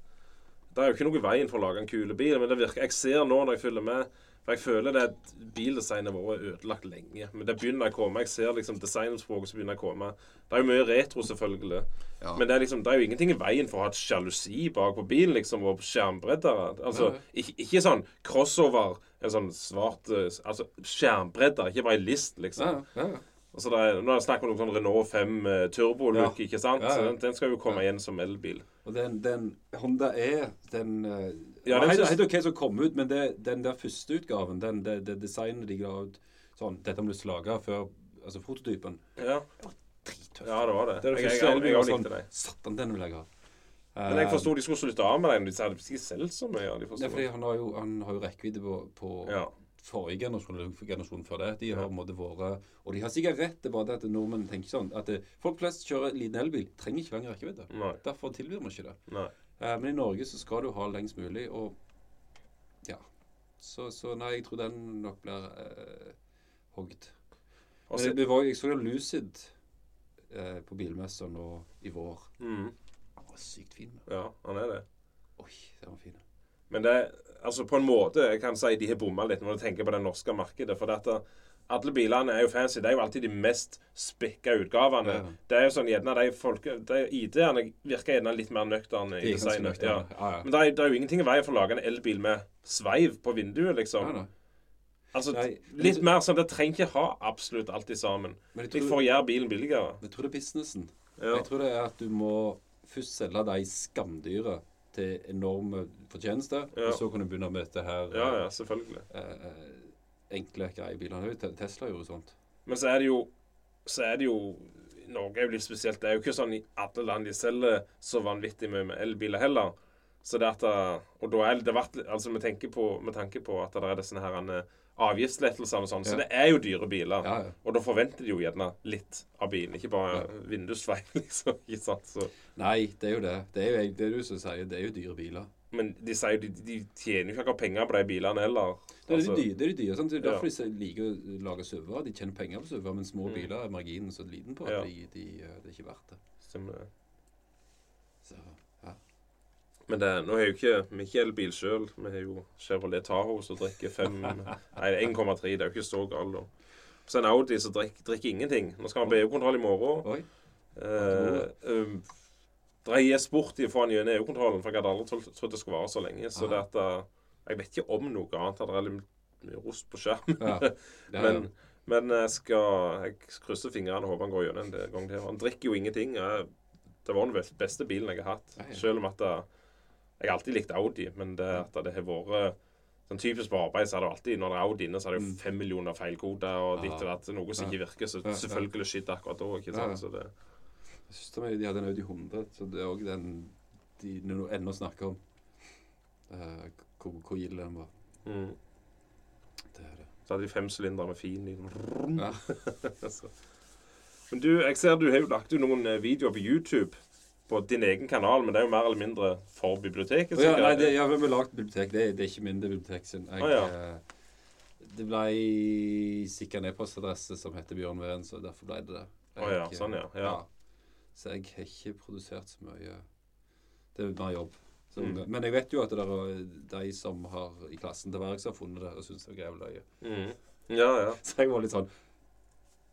Det er jo ikke noe i veien for å lage en kule bil, men det virker Jeg ser nå når jeg følger med For jeg føler det at bildesignet vårt er ødelagt lenge. Men det begynner å komme. Jeg ser liksom designspråket som begynner å komme. Det er jo mye retro, selvfølgelig. Ja. Men det er, liksom, det er jo ingenting i veien for å ha et sjalusi bak på bilen, liksom, og skjermbredder. Altså, ikke, ikke sånn crossover, en sånn svart eh, Altså skjermbredder, ikke bare ei list, liksom. Ja, ja. Altså, det er, nå er det snakk om noen sånn Renault 5 uh, turbo-look, Ja. ikke sant? Ja, ja. Den, den skal jo komme igjen som elbil. Og den, den Honda E, den uh, Ja, ja, den synes- helt OK som kom ut, men det, den der første utgaven, den, det, det designet de ga ut sånn Dette må du lyst til å lage før Altså prototypen. Ja, Drittøft. ja det var det. Det det jeg, jeg, jeg, elbilen likte sånn det. Satan, den vil jeg ha. Men jeg forsto de skulle slutte av med den. De hadde ikke solgt så mye. de Det er fordi han har jo, han har jo rekkevidde på, på Ja. Forrige generasjon eller generasjonen før det. De har på en måte vært Og de har sikkert rett, det er bare det at nordmenn tenker sånn at det, folk flest kjører liten elbil, trenger ikke lang rekkevidde. Derfor tilbyr vi ikke det. Nei. Eh, men i Norge så skal du ha lengst mulig, og ja. Så, så nei, jeg tror den nok blir eh, hogd. Altså, jeg, jeg så jo Lucid eh, på bilmessa nå i vår. Mm. Han var sykt fin. Ja, han er det. Oi, den var fin. Men det altså på en måte Jeg kan si de har bomma litt når du tenker på det norske markedet. For dette, alle bilene er jo fancy. Det er jo alltid de mest spekka utgavene. Ja. Det er jo sånn gjerne de folk de ID-ene virker gjerne litt mer nøkterne i designet. Ja. Men det er, det er jo ingenting i veien for å lage en elbil med sveiv på vinduet, liksom. Altså, Nei, litt mer sånn Det trenger ikke ha absolutt alltid sammen. Men jeg tror, får gjøre bilen billigere. jeg tror det er businessen. Jeg tror det er at du må først selge de skamdyre til enorme fortjenester, Ja. og så kan du begynne med dette her ja, ja, selvfølgelig. eh, eh, enkle, greie bilene. Te- Tesla gjorde sånt. Men så er det jo Så er det jo Norge er jo litt spesielt. Det er jo ikke sånn i alle land de selger så vanvittig mye med elbiler heller. Så det at Og da er det vært Altså, med, på, med tanke på at det er disse her avgiftslettelsene og sånn, så det er jo dyre biler. Og da forventer de jo gjerne litt av bilen, ikke bare Ja. vindusfeil, <laughs> liksom. Ikke sant? Så, Nei, det er jo det. Det er jo det du som sier, det er jo dyre biler. men de sier jo de, de tjener jo ikke penger på de bilene heller. Det er Altså, de dyre. Det er sant? Det er derfor de liker å lage SUV-er. De tjener penger på SUV-er, men små biler er marginen så liten på at Mm. Ja. de, de, eh, det er ikke verdt det. stemmer det. Så. Men det, nå er jo ikke vi ikke elbil sjøl. Vi har jo Chevrolet Tahoe som drikker 1,3. <laughs> Det er jo ikke så galt, da. Så en Audi som drikker, drikker ingenting. Nå skal han på EU-kontroll i morgen. Eh, um, IS Sport i foran gjennom EU-kontrollen, for jeg hadde aldri trodd det skulle vare så lenge. Så det at eh, Jeg vet ikke om noe annet. er litt mye rost på skjermen. Ja. <laughs> Men, men jeg skal Jeg krysser fingrene og håper han går gjennom en gang til. Han drikker jo ingenting. Jeg, det var den beste bilen jeg har hatt. Selv om at det, Jeg har alltid likt Audi, men det at det har vært Sånn typisk på arbeid så er det alltid Når det er Audi inne, så er det jo Mm. fem millioner feilkoder og ditt og datt. Noe som ikke virker. Så selvfølgelig skjedde akkurat da. ikke sant? Så det, Jeg syns de hadde en Audi 100, så det er òg den de nå ennå snakker om. Eh, hvor, hvor gild den var. mm. Det er det. Så hadde de fem sylindere med fin lyd. Ja. <laughs> Men du, jeg ser du har jo lagt ut noen eh, videoer på YouTube på din egen kanal, men det er jo mer eller mindre for biblioteket. Oh, ja, nei, det, ja, vi har lagd bibliotek. Det, det er ikke min bibliotek sin. Jeg, oh, ja. eh, det ble sikkert en e-postadresse som heter Bjørn Ven, så derfor ble det det. Å ja, sånn ja, ja. Så jeg har ikke produsert så mye. Det er mer jobb. Mm. Men jeg vet jo at det er de som har i klassen til verks, har funnet det og syns det er jævlig løye. Mm. Ja, ja. <laughs> Så jeg var litt sånn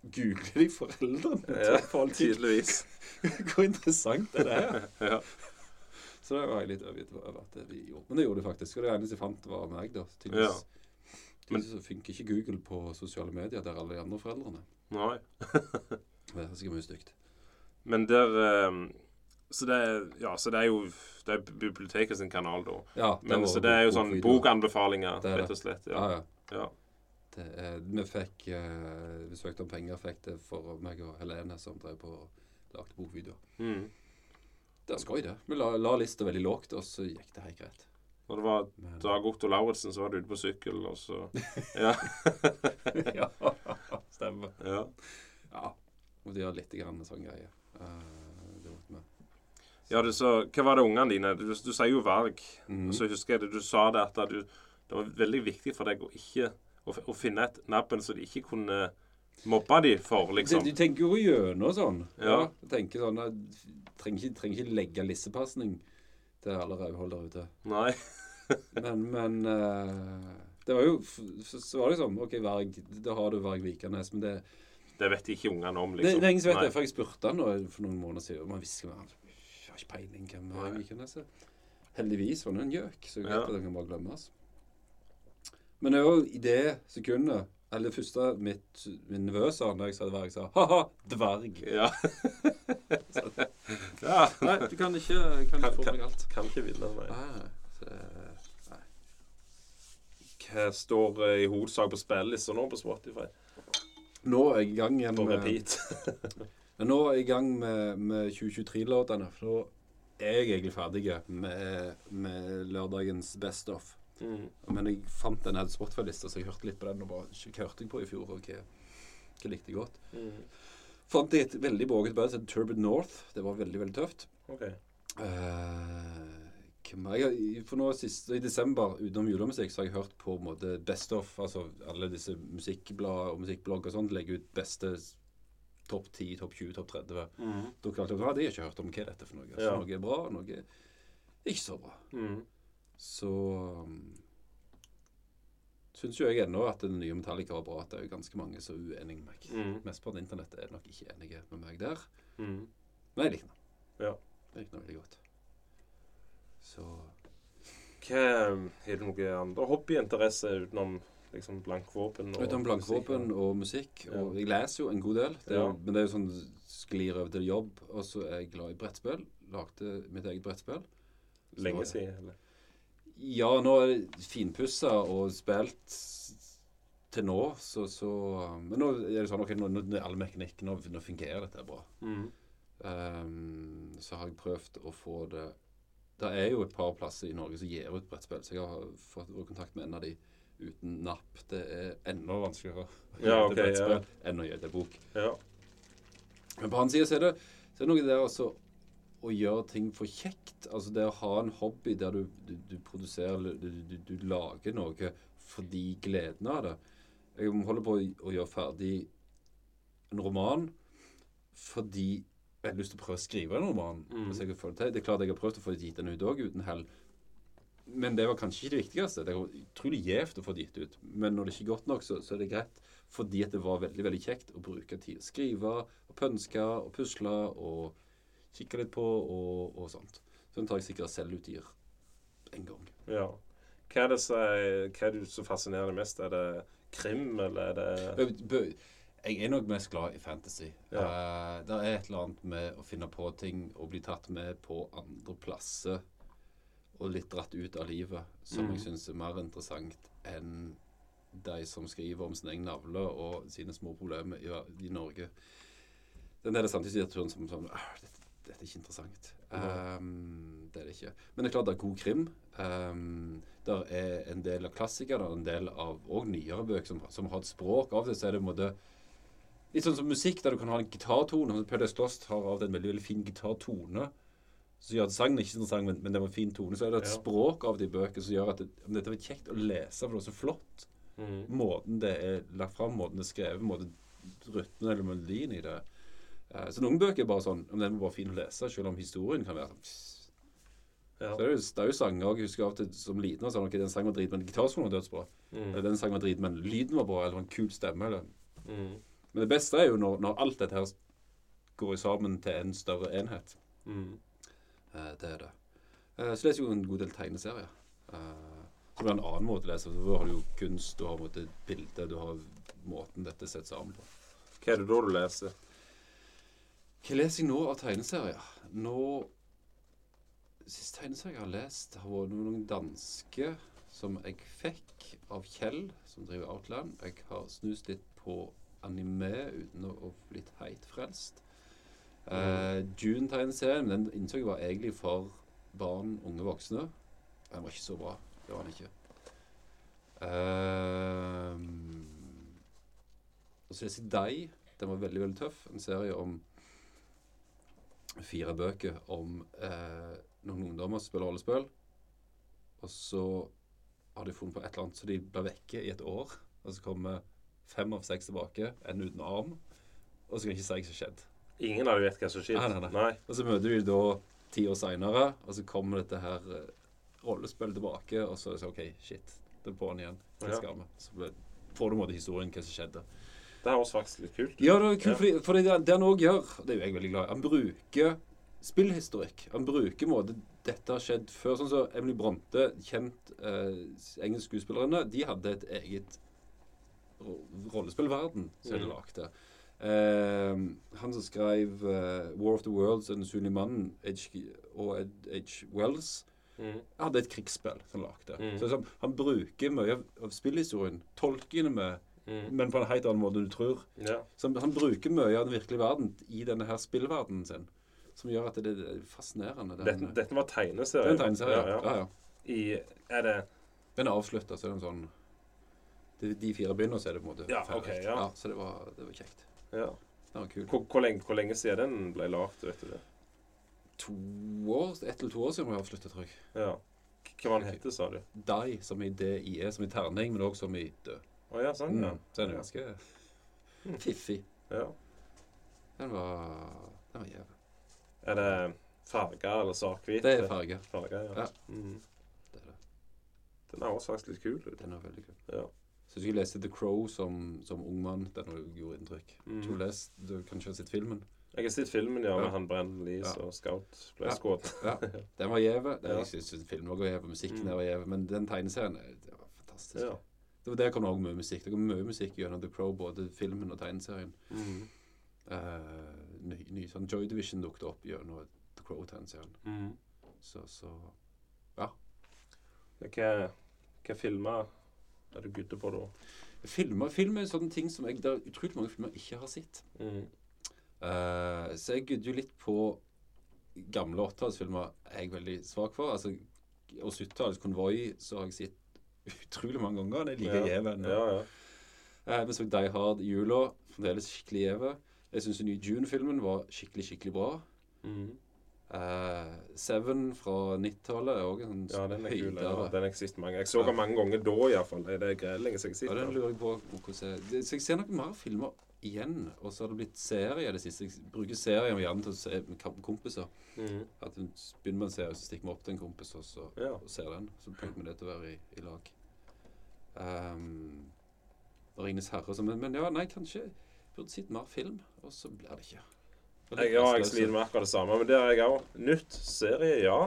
Googler de foreldrene ja til folk? tydeligvis. <laughs> Hvor interessant er det her? <laughs> Ja. Så det var jeg litt overgitt over at de gjorde. Men det gjorde de faktisk. Og det eneste jeg fant, var meg, da. Tydeligvis, ja. tydeligvis så funker ikke Google på sosiale medier der alle de andre foreldrene. Nei. <laughs> Det er sikkert mye stygt. Men der um Så det er Ja, så det er jo Det er biblioteket sin kanal, da. Ja, Men så det er jo sånn bokanbefalinger, er rett og slett. Ja, Ja. ja. Det er, vi fikk eh, Vi søkte om penger, fikk det for meg og Helene, som drev på og lagde bokvideoer. Mm. Det skøy, det. Vi la, la lista veldig lågt, og så gikk det helt greit. Når det var Men, Dag Otto Lauritzen, så var du ute på sykkel, og så <laughs> Ja. <laughs> ja, stemmer. ja. Ja. Måtte gjøre litt grann sånn greie. Eh, det måtte vi. Ja, du, så, Hva var det ungene dine Du, du sier jo Varg. Mm. Og så husker jeg det, du sa det at du, det var veldig viktig for deg å ikke å, å finne et nabben så de ikke kunne mobbe de for, liksom. Du, tenker jo gjennom sånn. Ja. ja. tenker sånn Trenger ikke, trenger ikke legge lissepasning til alle rødhold der ute. Nei. <laughs> Men, men eh, Det var jo Så var det sånn OK, Varg, da har du Varg Vikernes, men det, Det vet ikke ungene om, liksom. det er ingen som vet Nei. det. For jeg spurte han for noen måneder siden, og man visste ikke han har ikke peiling hvem Varg Vikernes er. Heldigvis var han en gjøk, så jeg vet Ja. at han kan bare glemmes. Men det er jo i det sekundet Eller det første mitt, min nevø sa da jeg sa dverg, sa ha-ha, dverg. Ja. <laughs> ja. Nei, du kan ikke, kan ikke få meg alt. Kan ikke vinne, nei. Nei, så det, Hva står eh, i hovedsak på spillelista nå på Spotify? Nå er jeg i gang igjen med. <laughs> Men nå er jeg i gang med, med 2023-låtene. For nå er jeg egentlig ferdig med, med lørdagens Best of. Mm. Men jeg fant den Spotify-lista, så jeg hørte litt på den. Og bare, hva hørte jeg på i fjor, og hva, hva likte jeg godt. Mm. Fant jeg et veldig våget band som het Turbid North. Det var veldig, veldig tøft. OK. Uh, jeg? For nå sist, I desember, utenom julemusikk, så har jeg hørt på en måte Best of. Altså alle disse musikkblad og musikkblogg og sånt legger ut beste topp 10, topp 20, topp 30. Mm. Da kalte jeg, har jeg ikke hørt om. Hva er dette for noe? Så Ja. Noe er bra, noe er ikke så bra. Mm. Så um, syns jo jeg ennå at den nye Metallica var bra. At det er jo ganske mange som er uenige med meg. Mm. Mesteparten av internett er nok ikke enige med meg der. Mm. Men jeg liker den. Ja. Jeg liker den veldig godt. Så Hva Er det noe andre hobbyinteresser utenom liksom blankvåpen? Utenom blankvåpen og musikk. Ja. Og jeg leser jo en god del. Det er, Ja. Men det er jo sånn sklir over til jobb. Og så er jeg glad i brettspill. Lagde mitt eget brettspill. Lenge siden? Eller? Ja, nå er det finpussa og spilt til nå, så, så Men nå er det sånn OK, nå, nå er mekanikker Nå, nå fungerer dette bra. Mm. Um, så har jeg prøvd å få det Det er jo et par plasser i Norge som gir ut brettspill, så jeg har fått kontakt med en av de uten napp. Det er enda vanskeligere Ja, okay, ut ok, enn å gjøre det bok. Ja. Men på hans side så er det, så er det noe der altså å gjøre ting for kjekt. Altså det å ha en hobby der du, du, du produserer du, du, du lager noe fordi gleden av det. Jeg holder på å, gjøre ferdig en roman fordi jeg har lyst til å prøve å skrive en roman. Mm. Hvis jeg kan få det til. Det er klart jeg har prøvd å få gitt den ut òg, uten hell. Men det var kanskje ikke det viktigste. Det er utrolig gjevt å få det gitt ut. Men når det ikke er godt nok, så, så er det greit. Fordi at det var veldig veldig kjekt å bruke tid. Skrive og pønske og pusle og kikke litt på og, og sånt. Så den tar jeg sikkert selvutgir en gang. ja. Hva er det som er- det som fascinerer deg mest? Er det krim, eller er det Bø- bø- Jeg er nok mest glad i fantasy. Eh, det er et eller annet med å finne på ting og bli tatt med på andre plasser og litt dratt ut av livet, som Mm. jeg syns er mer interessant enn de som skriver om sin egen navle og sine små problemer i, i Norge. Den der samtidslitteraturen som sånn «Ah, dette, dette er ikke interessant. Um, det er det ikke. Men det er klart det er god krim. Um, det er en del av klassikere og en del av òg nyere bøker som, som har et språk. Av og til så er det en måte Litt sånn som musikk, der du kan ha en gitartone. Sånn Paradise Lost har av og til en veldig veldig fin gitartone. Som gjør at sangen er ikke så interessant, men, men det var en fin tone. Så er det et Ja. språk av de bøkene som gjør at det, dette var kjekt å lese, for det var så flott. mm. Måten det er lagt fram, måten det er skrevet, måten rytmen eller melodien i det. Eh, så noen bøker er bare sånn om den må bare fin å lese, selv om historien kan være sånn. Ja. Så det er jo, det er jo sanger jeg husker av og til som liten og sånn, ok, den sangen var drit, men gitarsolen var dødsbra. Mm. Eller den sangen var drit, men lyden var bra, eller en kul stemme. Eller. Mm. Men det beste er jo når, når alt dette her går sammen til en større enhet. Mm. Uh, det er det. Uh, så leser jeg jo en god del tegneserier. Uh, så blir det en annen måte å lese. Så da har du jo kunst, du har måte bilde, du har måten dette er sett sammen på. Hva er det da du leser? Hva leser jeg nå av tegneserier? Nå Siste tegneserie jeg har lest, har vært noen danske som jeg fikk av Kjell, som driver Outland. Jeg har snust litt på anime uten å, bli blitt heit frelst. Eh, June-tegneserien, den innså jeg var egentlig for barn, unge voksne. Den var ikke så bra. Det var den ikke. Uh, og så leser jeg Deg. Den var veldig, veldig tøff. En serie om fire bøker om eh, noen ungdommer som spiller rollespill. Og så har de funnet på et eller annet, så de blir vekke i et år. Og så kommer fem av seks tilbake, en uten arm. Og så kan jeg ikke si hva som skjedde. Ingen av dem vet hva som skjedde. Og så møter vi da ti år seinere, og så kommer dette her eh, rollespillet tilbake, og så er det sånn OK, shit. det på på'n igjen. Skal vi. Så får du på en måte historien hva som skjedde. Det er også faktisk litt kult. Ja, det er kult, Ja. fordi det, det han òg gjør, det er jo jeg veldig glad i Han bruker spillhistorikk. Han bruker måte dette har skjedd før. Sånn som Emily Bronte, kjent eh, engelsk skuespillerinne, de hadde et eget rollespillverden som de Mm. lagde. Eh, han som skrev eh, War of the Worlds og Den usynlige mannen, H. Ed H. Wells, Mm. hadde et krigsspill som han lagde. Mm. Så liksom, han bruker mye av, av spillhistorien, tolkene med, Mm. men på en helt annen måte enn du tror. Ja. Så han, bruker mye av den virkelige verden i denne her spillverdenen sin. Som gjør at det, det er fascinerende. Den, Dette, dette var det tegneserie. er en tegneserie. Ja, Ja, ja. ja. I det Den er avslutta, så er det en sånn de, de fire begynner, så er det på en måte Ja, ferdig. Okay, ja. Så det var, det var kjekt. Ja. Den var kult. Hvor, hvor, lenge, hvor lenge siden den ble lagd, vet du det? To år, Ett eller to år siden jeg avslutta, tror jeg. Ja. Hva var den hette, sa du? Die, som i DIE, som i terning, men òg som i død. Å ja, sånn, ja. Mm. Så den er ganske fiffig. ja. Den var Den var jævlig. Er det farger eller svart-hvit? Det er farger. Farger, ja. Ja. Mm. Det er det. Den høres faktisk litt kul ut. Den er veldig kul. Ja. Så jeg leste The Crow som, som ung mann. Den gjort inntrykk. Mm. Du, lest, du kanskje ha sett filmen? Jeg har sett filmen, ja, Ja. med han Brennan Lees Ja. og Scout ble Ja. skutt. Ja. Den var gjev. <laughs> Jeg syns filmen var gjeve, musikken Mm. var gjev, Men den tegneserien eh, det var fantastisk. Ja. Det var Der kom det òg mye musikk. Det kom mye musikk gjennom The Crow, både filmen og tegneserien. Mm. Uh, ny, ny sånn Joy Division dukket opp gjennom The Crow-tegneserien. Mm. Så, så Hva, hva filmer er du gudde på da? Filmer, film er sånne ting som jeg Det er utrolig mange filmer jeg ikke har sett. Mm. Uh, så jeg gudder jo litt på gamle 80-tallsfilmer er jeg veldig svak for. Altså, og 70-tallets Konvoi så har jeg sett utrolig mange ganger. Det er like ja. gjeve ennå. Ja, ja. Eh, Vi så Die Hard i jula. Fremdeles skikkelig gjeve. Jeg syns den nye June-filmen var skikkelig, skikkelig bra. Mm. Eh, Seven fra 90-tallet er òg en ja, den er kul. Ja. Den har jeg mange. Jeg så den mange ganger da, iallfall. Det er greit lenge siden jeg Ja, har den sett den. lurer jeg på hvordan jeg Så jeg ser noen mer filmer igjen. Og så har det blitt serier det siste. Jeg bruker serier gjerne til å se med kompiser. Mm. At begynner med en serie, så stikker vi opp til en kompis, og så Ja. og ser den. Så bruker vi det til å være i, i lag. Um, Ringenes herre sånn. Men, men ja, nei, kanskje burde sett mer film. Og så blir det ikke. Det Jeg, ja, jeg sliter med akkurat det samme, men det er jeg òg. Nytt serie, ja.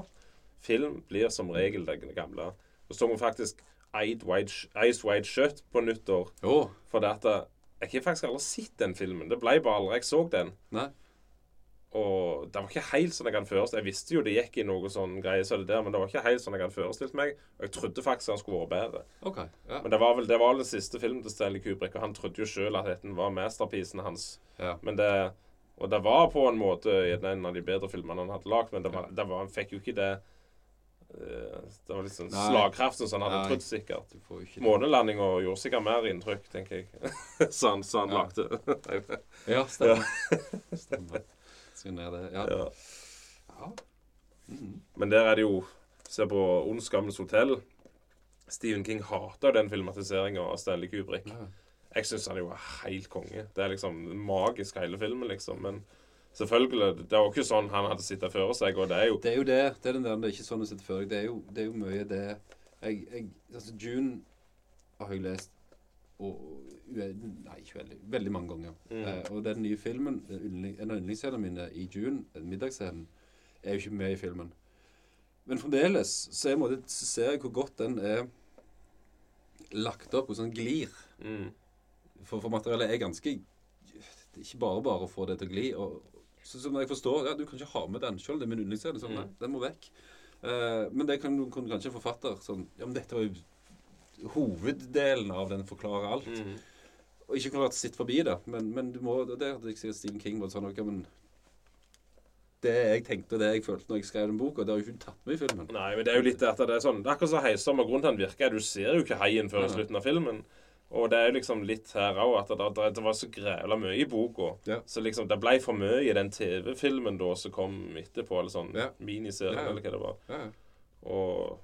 Film blir som regel det gamle. Og så må faktisk Ice White Sh- Shut på nyttår. Oh. For dette Jeg har faktisk aldri sett den filmen. Det ble bare aldri jeg så den. nei. Og det var ikke helt sånn jeg hadde forestilt Jeg visste jo det gikk i noe sånn greie så det der, men det var ikke helt sånn jeg hadde forestilt meg. Og jeg trodde faktisk han skulle vært bedre. Okay, Ja. Men det var vel det var den siste filmen til Stanley Kubrick, og han trodde jo sjøl at dette var masterpiecen hans. ja. Men det Og det var på en måte en av de bedre filmene han hadde lagd, men det var, det var, han fikk jo ikke det eh, Det var liksom Nei. slagkraften som han hadde Nei. trodd, sikkert. Månelandinga gjorde sikkert mer inntrykk, tenker jeg. <laughs> så han, så han Ja. lagde. Ja, stemmer. stemmer. Ned det. Ja. ja. ja. Mm. Men der er det jo Se på Ondskammens hotell. Stephen King hater den filmatiseringa av Stanley Kubrick. ja. Jeg syns han jo er helt konge. Det er liksom magisk, hele filmen, liksom. Men selvfølgelig, det var ikke sånn han hadde sittet før seg, og det er jo Det er jo det. Det er den der, det er ikke sånn å sitte før deg. Det er jo mye det jeg, jeg, altså June har jeg lest og, Nei, ikke veldig. Veldig mange ganger. Mm. Eh, og den nye filmen, en av yndlingsscenene mine i June, den middagsscenen, er jo ikke med i filmen. Men fremdeles så, jeg måtte, så ser jeg hvor godt den er lagt opp, og sånn glir. mm, For, for materiellet er ganske Det er ikke bare bare å få det til å gli. Og, så, så når jeg forstår ja, Du kan ikke ha med den sjøl. Det er min yndlingsscene. Sånn, Mm. nei, den må vekk. Eh, men det kan, kan kanskje en forfatter sånn Ja, men dette var jo hoveddelen av den forklarer alt. mm. Og ikke klart å sitte forbi det. Men, men du må Det hadde jeg sikkert Stephen King var sånn ok, men Det jeg tenkte og det jeg følte når jeg skrev den boka, det har jo ikke tatt med i filmen. Nei, men det er jo litt at det er sånn Det er akkurat som heisom, og grunnen til den virker, er du ser jo ikke haien før i slutten av filmen. Og det er jo liksom litt her òg at det, det, var så grævla mye i boka. Ja. Så liksom det ble for mye i den TV-filmen da som kom etterpå, eller sånn Ja. miniserie, Ja, eller hva det var. Og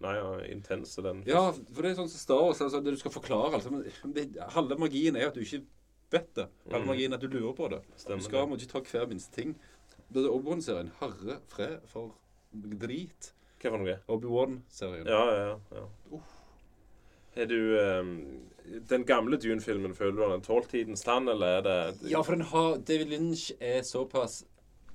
Nei, ja, intense den. Ja, for det er sånn som Star Wars, altså, det du skal forklare altså, men det, Halve magien er at du ikke vet det. Halve Mm. magien er at du lurer på det. Stemmer du skal må ikke ta hver minste ting. Det er Obi-Wan-serien. Herre fred for drit. Hva for noe? Obi-Wan-serien. Ja, ja, ja. Er du um, Den gamle Dune-filmen, føler du den tålt tidens tann, eller er det Ja, for den har David Lynch er såpass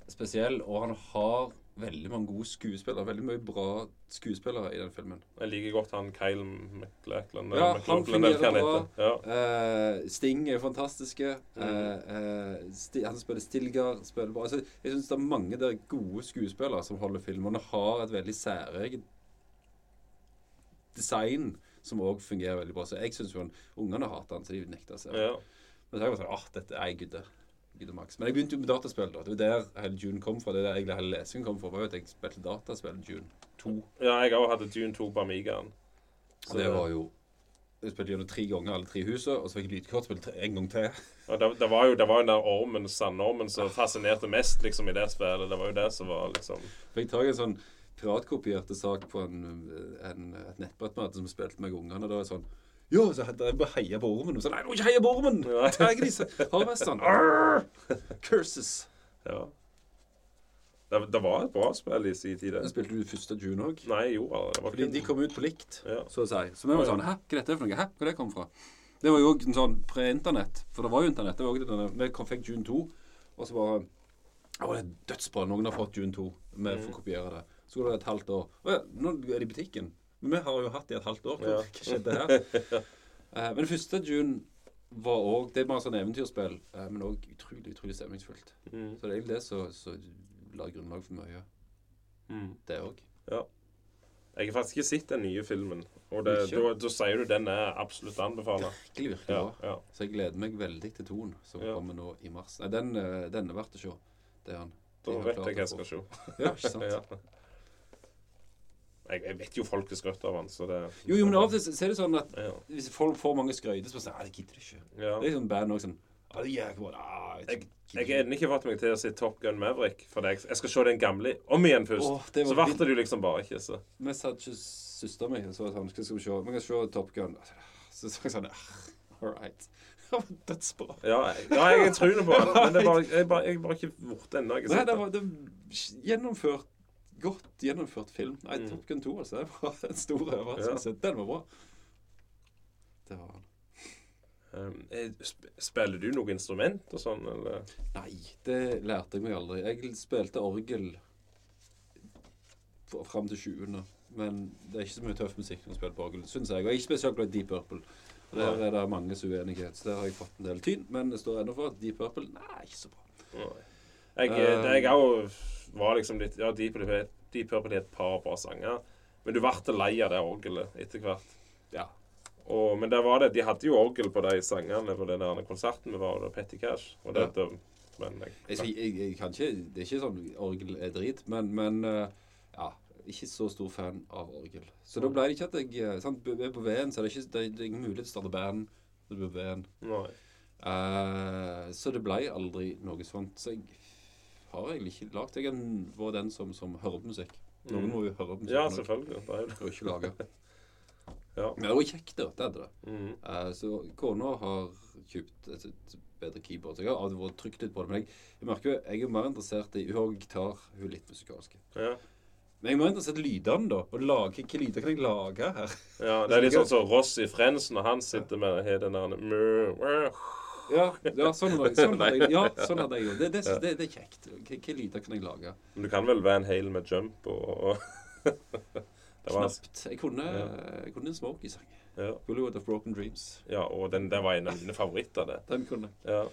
spesiell, og han har veldig mange gode skuespillere. Veldig mye bra skuespillere i den filmen. Jeg liker godt han Kyle McLachlan. Ja, han fungerer bra. Ja. Uh, Sting er fantastiske. Mm. Uh, eh, Sti- han spiller Stilgar. Spiller bra. Altså, jeg syns det er mange der gode skuespillere som holder filmene. Har et veldig særegent design som òg fungerer veldig bra. Så jeg syns ungene hater han, så de nekter å se. ja. Men så har jeg bare sånn, Å, dette er jeg gudde. Max. Men jeg begynte jo med dataspill. da. Det var der hele June kom fra. Det er der egentlig hele lesingen kom fra. var jo at jeg spilte dataspill June 2. ja, jeg òg hadde Dune 2 på Amigaen. Og det var jo Jeg spilte gjennom tre ganger alle tre husene, og så fikk jeg lydkortspill en gang til. Og det, det, var jo, det var jo den ormen, sandormen som fascinerte mest liksom i det spillet. Det var jo det som var liksom Fikk tak i en sånn piratkopierte sak på en, en, et nettbrett vi hadde som spilte med ungene. Og da det sånn Jo, så hadde jeg heia på ormen. Og så nei, du må ikke heie på ormen! <laughs> Disse harvestene. Curses. Ja. Det, det var et bra spill i sin tid. Spilte du første June òg. Nei, jo. det. var Fordi de kom ut på likt, Ja. så å si. Så vi var sånn Hæ, hva er dette for noe? Hæ, hvor det kom fra? Det var jo òg sånn pre-internett. For det var jo internett. Det var også denne, Vi fikk June 2, og så bare Å, det er dødsbra. Noen har fått June 2. Vi Mm. får kopiere det. Så går det et halvt år. Å ja, nå er det i butikken. Men vi har jo hatt det i et halvt år. Ja. Hva skjedde her? uh, <laughs> men det første June var òg Det er bare sånn eventyrspill, uh, men òg utrolig, utrolig stemningsfullt. Mm. Så det er egentlig det som la grunnlag for mye. Mm. Det òg. Jeg har faktisk ikke sett den nye filmen. Og det, da, da sier du den er absolutt anbefalt. Virkelig, virkelig Ja, ja. Så jeg gleder meg veldig til Ton, som Ja. kommer nå i mars. Nei, den, eh, den er verdt å se. Det er han. Da De har vet jeg hva jeg skal se. Ja, ikke sant? <laughs> jeg, jeg vet jo folk er skrøt av han, så det Jo, jo, men av og til er det sånn at ja. hvis folk får mange skryter, så sier de det gidder ikke. ja. Det er sånn band også sånn Ja, det er bra. Ah, Jeg, jeg har ennå ikke fått meg til å si Top Gun Maverick. For jeg, Jeg skal se den gamle om igjen først. Oh, så ble det jo liksom bare ikke så. Vi satt ikke søsteren min så sa sånn Skal vi se Vi kan se Top Gun. Så sa jeg sånn ah, All right. <laughs> Dødsbra. Ja, ja, jeg tror det på han, men det er bare, jeg, er bare, jeg er bare ikke borte ennå. har gjennomført Godt gjennomført film. Nei, Mm. Top Gun 2, altså. <laughs> Det var en stor overraskelse. Den var bra. Det var han. Um, eh, spiller du noe instrument og sånn, eller? Nei, det lærte jeg meg aldri. Jeg spilte orgel fram til 20. Men det er ikke så mye tøff musikk når du spiller på orgel, syns jeg. Og jeg er ikke spesielt glad i Deep Purple. Og Der er det manges uenighet. Så der har jeg fått en del tyn. Men det står ennå for at Deep Purple Nei, ikke så bra. Nei. Jeg, Um, jeg òg var liksom litt Ja, Deep Purple Deep Purple er et par bra sanger. Men du ble lei av det orgelet etter hvert. Ja. Og, men der var det, de hadde jo orgel på de sangene på den der konserten vi var på, Petty Cash. Og det, Ja. men jeg, Jeg, jeg, jeg kan ikke Det er ikke sånn orgel er drit, men, men eh, ja. Ikke så stor fan av orgel. Så da ble det ikke at jeg eh, sant, er På V-en så er det ikke det, det er ingen mulighet til å starte band Det blir er på V-en. Eh, så det ble aldri noe sånt. Så jeg har egentlig ikke lagd Jeg var den som, som på musikk. Noen Mm. må jo høre på musikk. Ja, selvfølgelig. Det er jo det. Og ikke lage. <laughs> Ja. Men det var kjekt, da. Det hadde det. Mm. Uh, så kona har kjøpt et, et bedre keyboard. Så jeg har vært trykt litt på det. Men jeg, jeg merker jo, jeg er mer interessert i Hun har gitar, hun er litt musikalsk. Ja. Men jeg må interessert i lydene, da. Og lage, Hvilke lyder kan jeg lage her? ja. Det er litt sånn som Ross i Friends når han sitter med den der Ja, ja sånn hadde sånn jeg, ja, <laughs> sånn hadde jeg. Det, det, det, det er kjekt. Hvilke lyder kan jeg lage? Men du kan vel være en hale med jump og, og <laughs> Det var Knapt. Jeg kunne, jeg kunne en Smokey-sang. ja. Hollywood of Broken Dreams. ja, og den, den var en av mine favoritter, det. Den kunne jeg. Ja.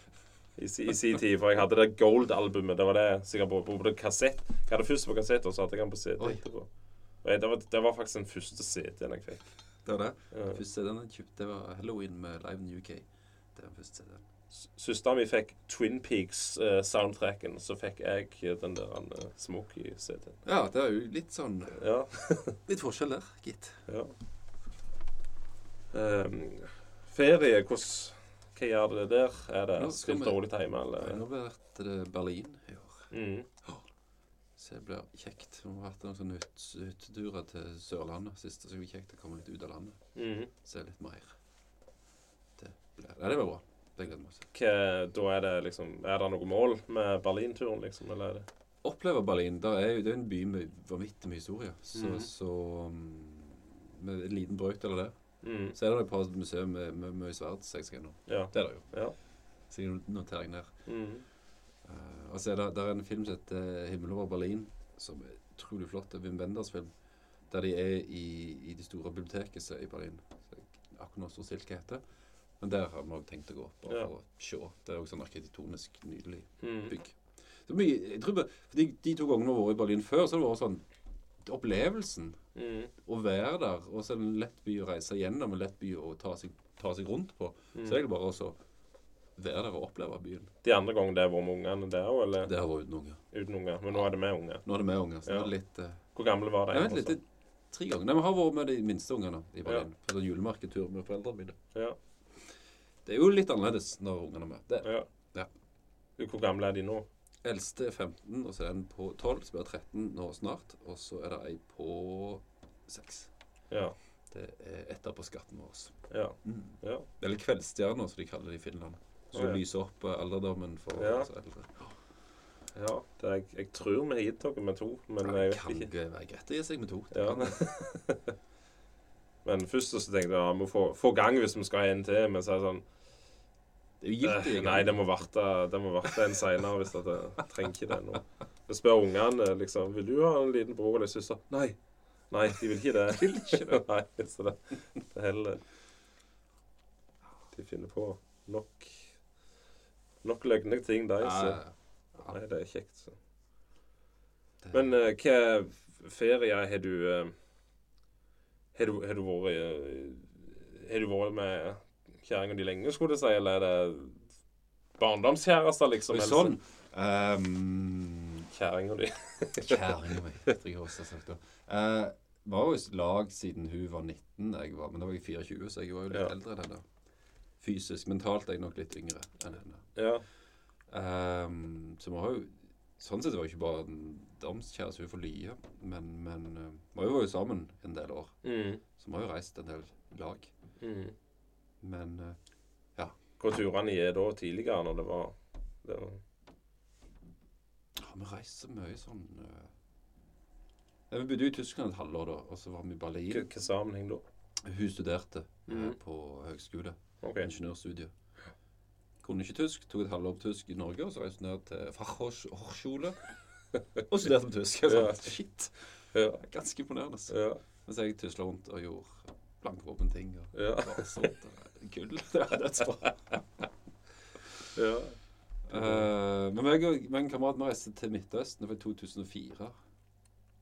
I, I sin tid. For jeg hadde det Gold-albumet. Det var det sikkert på, på, på kassett. Jeg hadde først på kassett, og så hadde jeg den på CD etterpå. Jeg, det, var, det var faktisk den første CD-en jeg fikk. Det var det. Ja. Første CD-en jeg kjøpte, det var Halloween med Live in UK. Den første CD-en. Søstera mi fikk Twin Peaks-soundtracken, så fikk jeg den der uh, Smoky-CD-en. Ja, det er jo litt sånn Ja. <laughs> Litt forskjell der, gitt. ja. Um, ferie, hvordan Hva gjør det der? Er det stilt rolig hjemme, eller? Nå blir det Berlin i år. Mm. Så det blir kjekt. Vi har vært noen sånne hyt- hytteturer til Sørlandet sist, så det blir kjekt å komme litt ut av landet. Mm. Se litt mer. Ja, det blir bra. Det gleder jeg meg til. Da er det liksom Er det noe mål med Berlinturen, liksom? Eller er det Oppleve Berlin. Det er jo, det en by med vanvittig mye historie. Så, Mhm. så mm, Med en liten brøkdel av det. Mm. Så er det et par museer med, med mye sverd jeg skal innom. Ja. Det er det jo. Ja. Så jeg noterer ned. Mm. Uh, og så er det, der er en film som heter 'Himmel over Berlin', som er utrolig flott. Det er Wim Wenders film. Der de er i, i det store biblioteket i Berlin. Så jeg, akkurat nå står stilt hva heter. Men der har vi også tenkt å gå, bare Ja. for å se. Det er også sånn arkitektonisk nydelig Mm. bygg. Det er mye, jeg tror de, de to gangene vi har vært i Berlin før, så har det vært sånn Opplevelsen. Mm. Å være der. Og så er det en lett by å reise gjennom, en lett by å ta seg, ta seg rundt på. Mm. Så det er bare å være der og oppleve byen. De andre gangene det har vært med ungene der òg, eller Det har vært uten unger. uten unger? Men nå er det med unger. Nå er det med unger. Så Ja. det er litt Uh... Hvor gamle var de? Jeg vet litt, det er tre ganger. Nei, Vi har vært med de minste ungene i Berlin. Ja. På sånn julemarkedtur med foreldrene mine. Ja. Det er jo litt annerledes når ungene er. Det. ja. Ja. Hvor gamle er de nå? Eldste er 15, og så er en på 12, som blir 13 nå snart. Og så er det ei på 6. Ja. Det er etter på skatten vår. Ja. Mm. ja. Eller kveldsstjerna, som de kaller det i Finland. Som ja. lyser opp eh, alderdommen for Ja. oss eldre. ja. Det er, jeg, jeg tror vi har gitt dere med to, men Ja, jeg vet kan ikke. ikke være greit å gi seg med to. Det Ja. <laughs> Men først så tenkte jeg ja, vi må få, få gang hvis vi skal ha en til. Men så er det sånn Det er jo eh, Nei, det må varte, det må varte en seinere hvis at jeg trenger ikke det nå. Jeg spør ungene liksom Vil du ha en liten bror eller søster? Nei. Nei, de vil ikke det. Vil ikke det. <laughs> Nei, så det, det er heller De finner på nok Nok løgne ting, de. Så. Nei, det er kjekt. Så. Men uh, hva ferie har du eh, Har du, har du vært eh, Har du vært med kjerringa di lenge, skulle du si, eller er det barndomskjærester, liksom? Oi, eller sånn. Um, Kjerringa di. <laughs> kjerringa mi. jeg også har sagt det. Uh, var jo i lag siden hun var 19, jeg var, men da var jeg 24, så jeg var jo litt Ja. eldre enn henne. Fysisk. Mentalt er jeg nok litt yngre enn henne. Ja. Um, så vi har jo Sånn sett var det ikke bare damskjæreste hun for lye, men, men uh, vi var jo sammen en del år. Mm. Så vi har jo reist en del lag. Mm. Men uh, Hvor turene er da tidligere, når det var, det var ja, vi reiste mye sånn uh, ja, Vi bodde jo i Tyskland et halvår, da, og så var vi i Berlin. Hva sammenheng da? Hun studerte mm. På høgskole. Okay. ingeniørstudie. Kunne ikke tysk, tok et halvår på tysk i Norge, og så reiste hun ned til Fachhochschule og studerte på tysk. Jeg sa, Ja. Shit. Ja. Ganske imponerende. Ja. Mens jeg tusla rundt og gjorde blankvåpenting og Ja. sånt. <laughs> og Gull. Det var dødsbra. ja. Uh, men meg og en kamerat vi reiste til Midtøsten. Det var i 2004.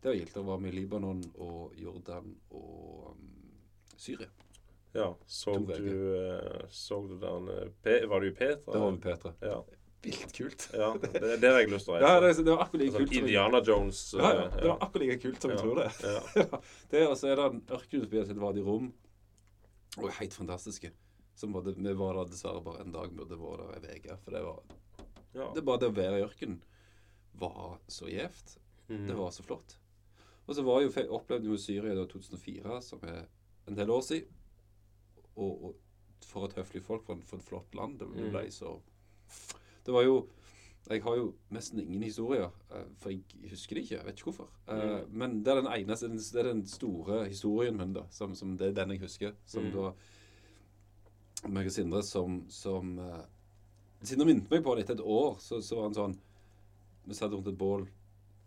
Det var gildt. å være med i Libanon og Jordan og um, Syria. ja. Så du, eh, så du den Pe Var du i Petra? Det var med Petra. Ja. Vilt kult. ja. Det, det har jeg lyst til å Ja, det, det var akkurat like Sånn kult. Indiana Jones. eh, Ja, ja, det var akkurat like kult som jeg tror det. Ja. <laughs> det og så er det en ørkenutbygd som var i rom. Og helt fantastiske. Som både, vi var der dessverre bare en dag, burde vært der ei uke. For det var Ja. det bare det å være i ørkenen var så gjevt. Mm. Det var så flott. Og så var jo, opplevde jo Syria i 2004, som er en del år siden. Og, og for et høflig folk, for, en- for et flott land. Det, ble Mm. ble så Det var jo Jeg har jo nesten ingen historier, eh, for jeg husker det ikke. Jeg vet ikke hvorfor. Eh, Mm. Men det er den eneste, det er den store historien min, da, som, som det er den jeg husker. Som Mm. da meg og Sindre som, som eh, Sindre minnet meg på det etter et år. Så, så var han sånn Vi satt rundt et bål,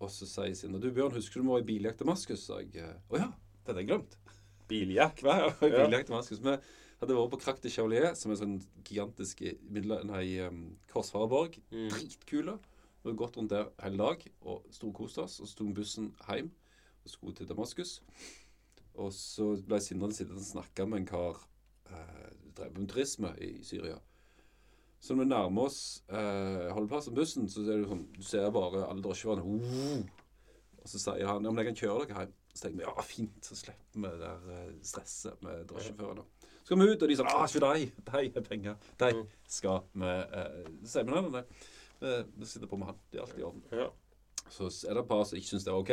og så sier Sindre Du, Bjørn, husker du vi var i biljakt til Damaskus? Og jeg. Å ja, det hadde jeg glemt. Biljakt. <laughs> Biljakt til Damaskus? Vi hadde vært på Crac de Chaulier, som er sånn gigantisk midler, nei, um, korsfarerborg. Mm. Dritkule. Vi har gått rundt der hele dag og storkost oss. Og så tok bussen hjem og skulle til Damaskus. Og så ble Sindre sittende og snakke med en kar eh, drev med turisme i Syria. Så når vi nærmer oss eh, holdeplassen bussen, så ser du, sånn Du ser bare alle drosjeførerne uh, Og så sier han ja, men jeg kan kjøre dere hjem. Så tenker vi ja, fint, så slipper vi det der eh, stresset med drosjeførerne. Skal vi ut, og de sånn ah, ikke de, de har penger. De Mm. skal vi eh, Så sier vi sitter på med han. Det er alltid i orden. Ja. Så er det et par som ikke syns det er OK.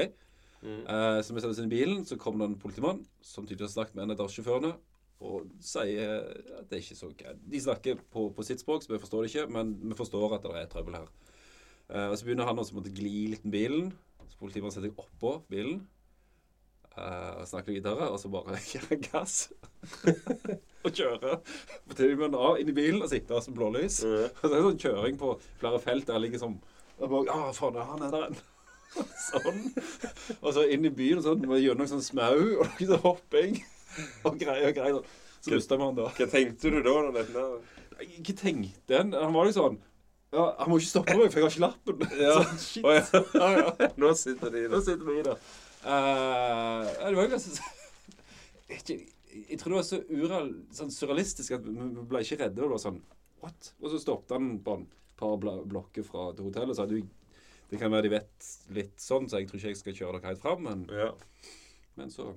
Mm. Eh, så vi setter oss inn i bilen, så kommer det en politimann som tydeligvis har snakket med en av drosjesjåførene, og sier at det er ikke så greit. De snakker på, på sitt språk, så vi forstår det ikke, men vi forstår at det er trøbbel her. Eh, og så begynner han å gli litt med bilen. Så politimannen setter seg oppå bilen. Eh, og snakke videre, og så bare <laughs> gir gass. <laughs> og kjøre på timen av inn i bilen og sitte som blålys. Mm. <laughs> Og så er det sånn kjøring på flere felt der ligger som og bare, Å, faen, han er der en. sånn. Og så inn i byen og sånn, gjennom sånn smau og noe sånn hopping og greier og greier. Så mista vi han da. Hva tenkte du da? ikke tenkte en. Han var jo sånn ja, Han må ikke stoppe meg, for jeg har ikke lappen. Ja. Sånn, shit. Oh, ja. Ja. Nå sitter de Nå sitter vi i det. Ja, det var jo ganske <laughs> Jeg tror det var så ureal, sånn surrealistisk at vi ble ikke redde. Det var sånn What? Og så stoppet han på en par blokker fra til hotellet og sa du, det kan være de vet litt sånn, så jeg tror ikke jeg skal kjøre dere helt fram. Men, Ja. men så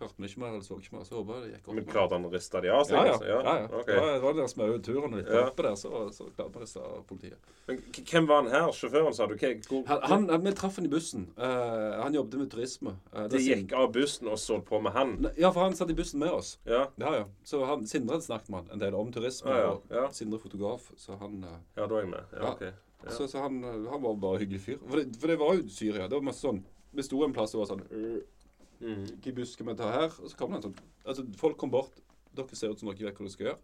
hørte vi ikke mer eller så ikke mer. Så håper jeg det gikk opp. Men klarte han å riste de av seg? Ja, ja. altså? ja, ja. ja. Var, det var den smaue turen litt Ja. oppe der, så, så klarte vi å riste av politiet. Men hvem var han her? Sjåføren, sa du? Okay, hvor, Han, han, vi traff han i bussen. Uh, han jobbet med turisme. Uh, de det er gikk av bussen og så på med han? Ja, for han satt i bussen med oss. Ja, Ja, ja. Så han, Sindre snakket med han en del om turisme. Ja, ja, og. Sindre fotograf, så han, uh... ja da er jeg med. Ja, ok. Ja. så, så han, eh, han var bare en hyggelig fyr. For det, for det var jo Syria. Det var masse sånn Vi sto en plass og var sånn «Øh, Mm. Hvilken buss skal vi ta her? Og så kommer det en sånn Altså, folk kom bort. Dere ser ut som dere vet hva dere skal gjøre.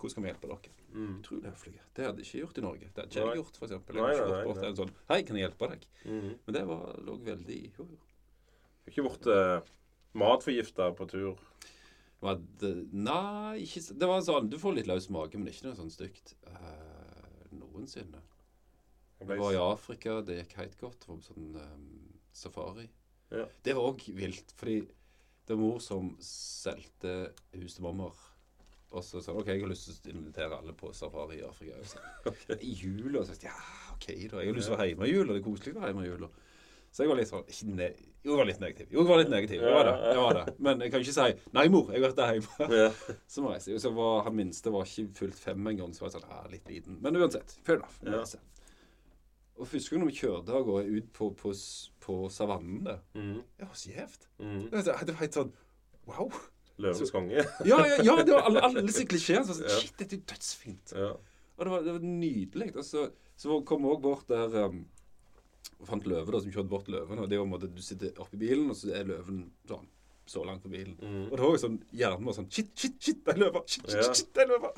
Hvordan skal vi hjelpe dere? Mm. Utrolig høflige. Det hadde jeg ikke gjort i Norge. Det hadde ikke jeg gjort, f.eks. Jeg hadde ikke gått bort til en sånn Hei, kan jeg hjelpe deg? Mm. Men det var, lå veldig Jo, jo. Har ikke blitt uh, matforgifta på tur? Var det, nei, ikke Det var sånn Du får litt løs mage, men ikke noe sånn stygt. eh, noensinne. Det var i Afrika, det gikk helt godt. Det var på sånn ehm, safari. Ja. Det var òg vilt, fordi det var mor som solgte hus til mormor. Og så sa hun, OK, jeg har lyst til å invitere alle på safari i Afrika. Så, <laughs> I jula. Så, ja, OK, da. Jeg har lyst til å være hjemme i jula. Det er koselig å være hjemme i jula. Så jeg var litt sånn Jo, jeg var litt negativ. Jo, jeg var litt negativ. Jeg var det. jeg var det. Men jeg kan ikke si 'Nei, mor, jeg har vært der hjemme'. Ja. <laughs> Så må jeg si. Så var han minste var ikke fullt fem engang. Så var jeg sånn, ja, litt liten. Men uansett. Fair enough. Uansett. Jeg. Og første gang vi kjørte av gårde ut på, på, på savannen der, Mm. det var så gjevt. Mm. Det var helt sånn Wow. Løvens konge. <laughs> Ja, ja, ja det var alle, alle <laughs> disse klisjeene. Sånn, Ja. Shit, dette er dødsfint. Ja. Og det var, det var nydelig. Og så, så kom vi òg bort der um, og fant løve, da, som kjørte bort løven. Og det var en måte du sitter oppi bilen, og så er løven sånn så langt på bilen. Mm. Og det var jo sånn hjernen var sånn Shit, shit, shit, det er løva! Shit, shit, Ja. shit, det er løva!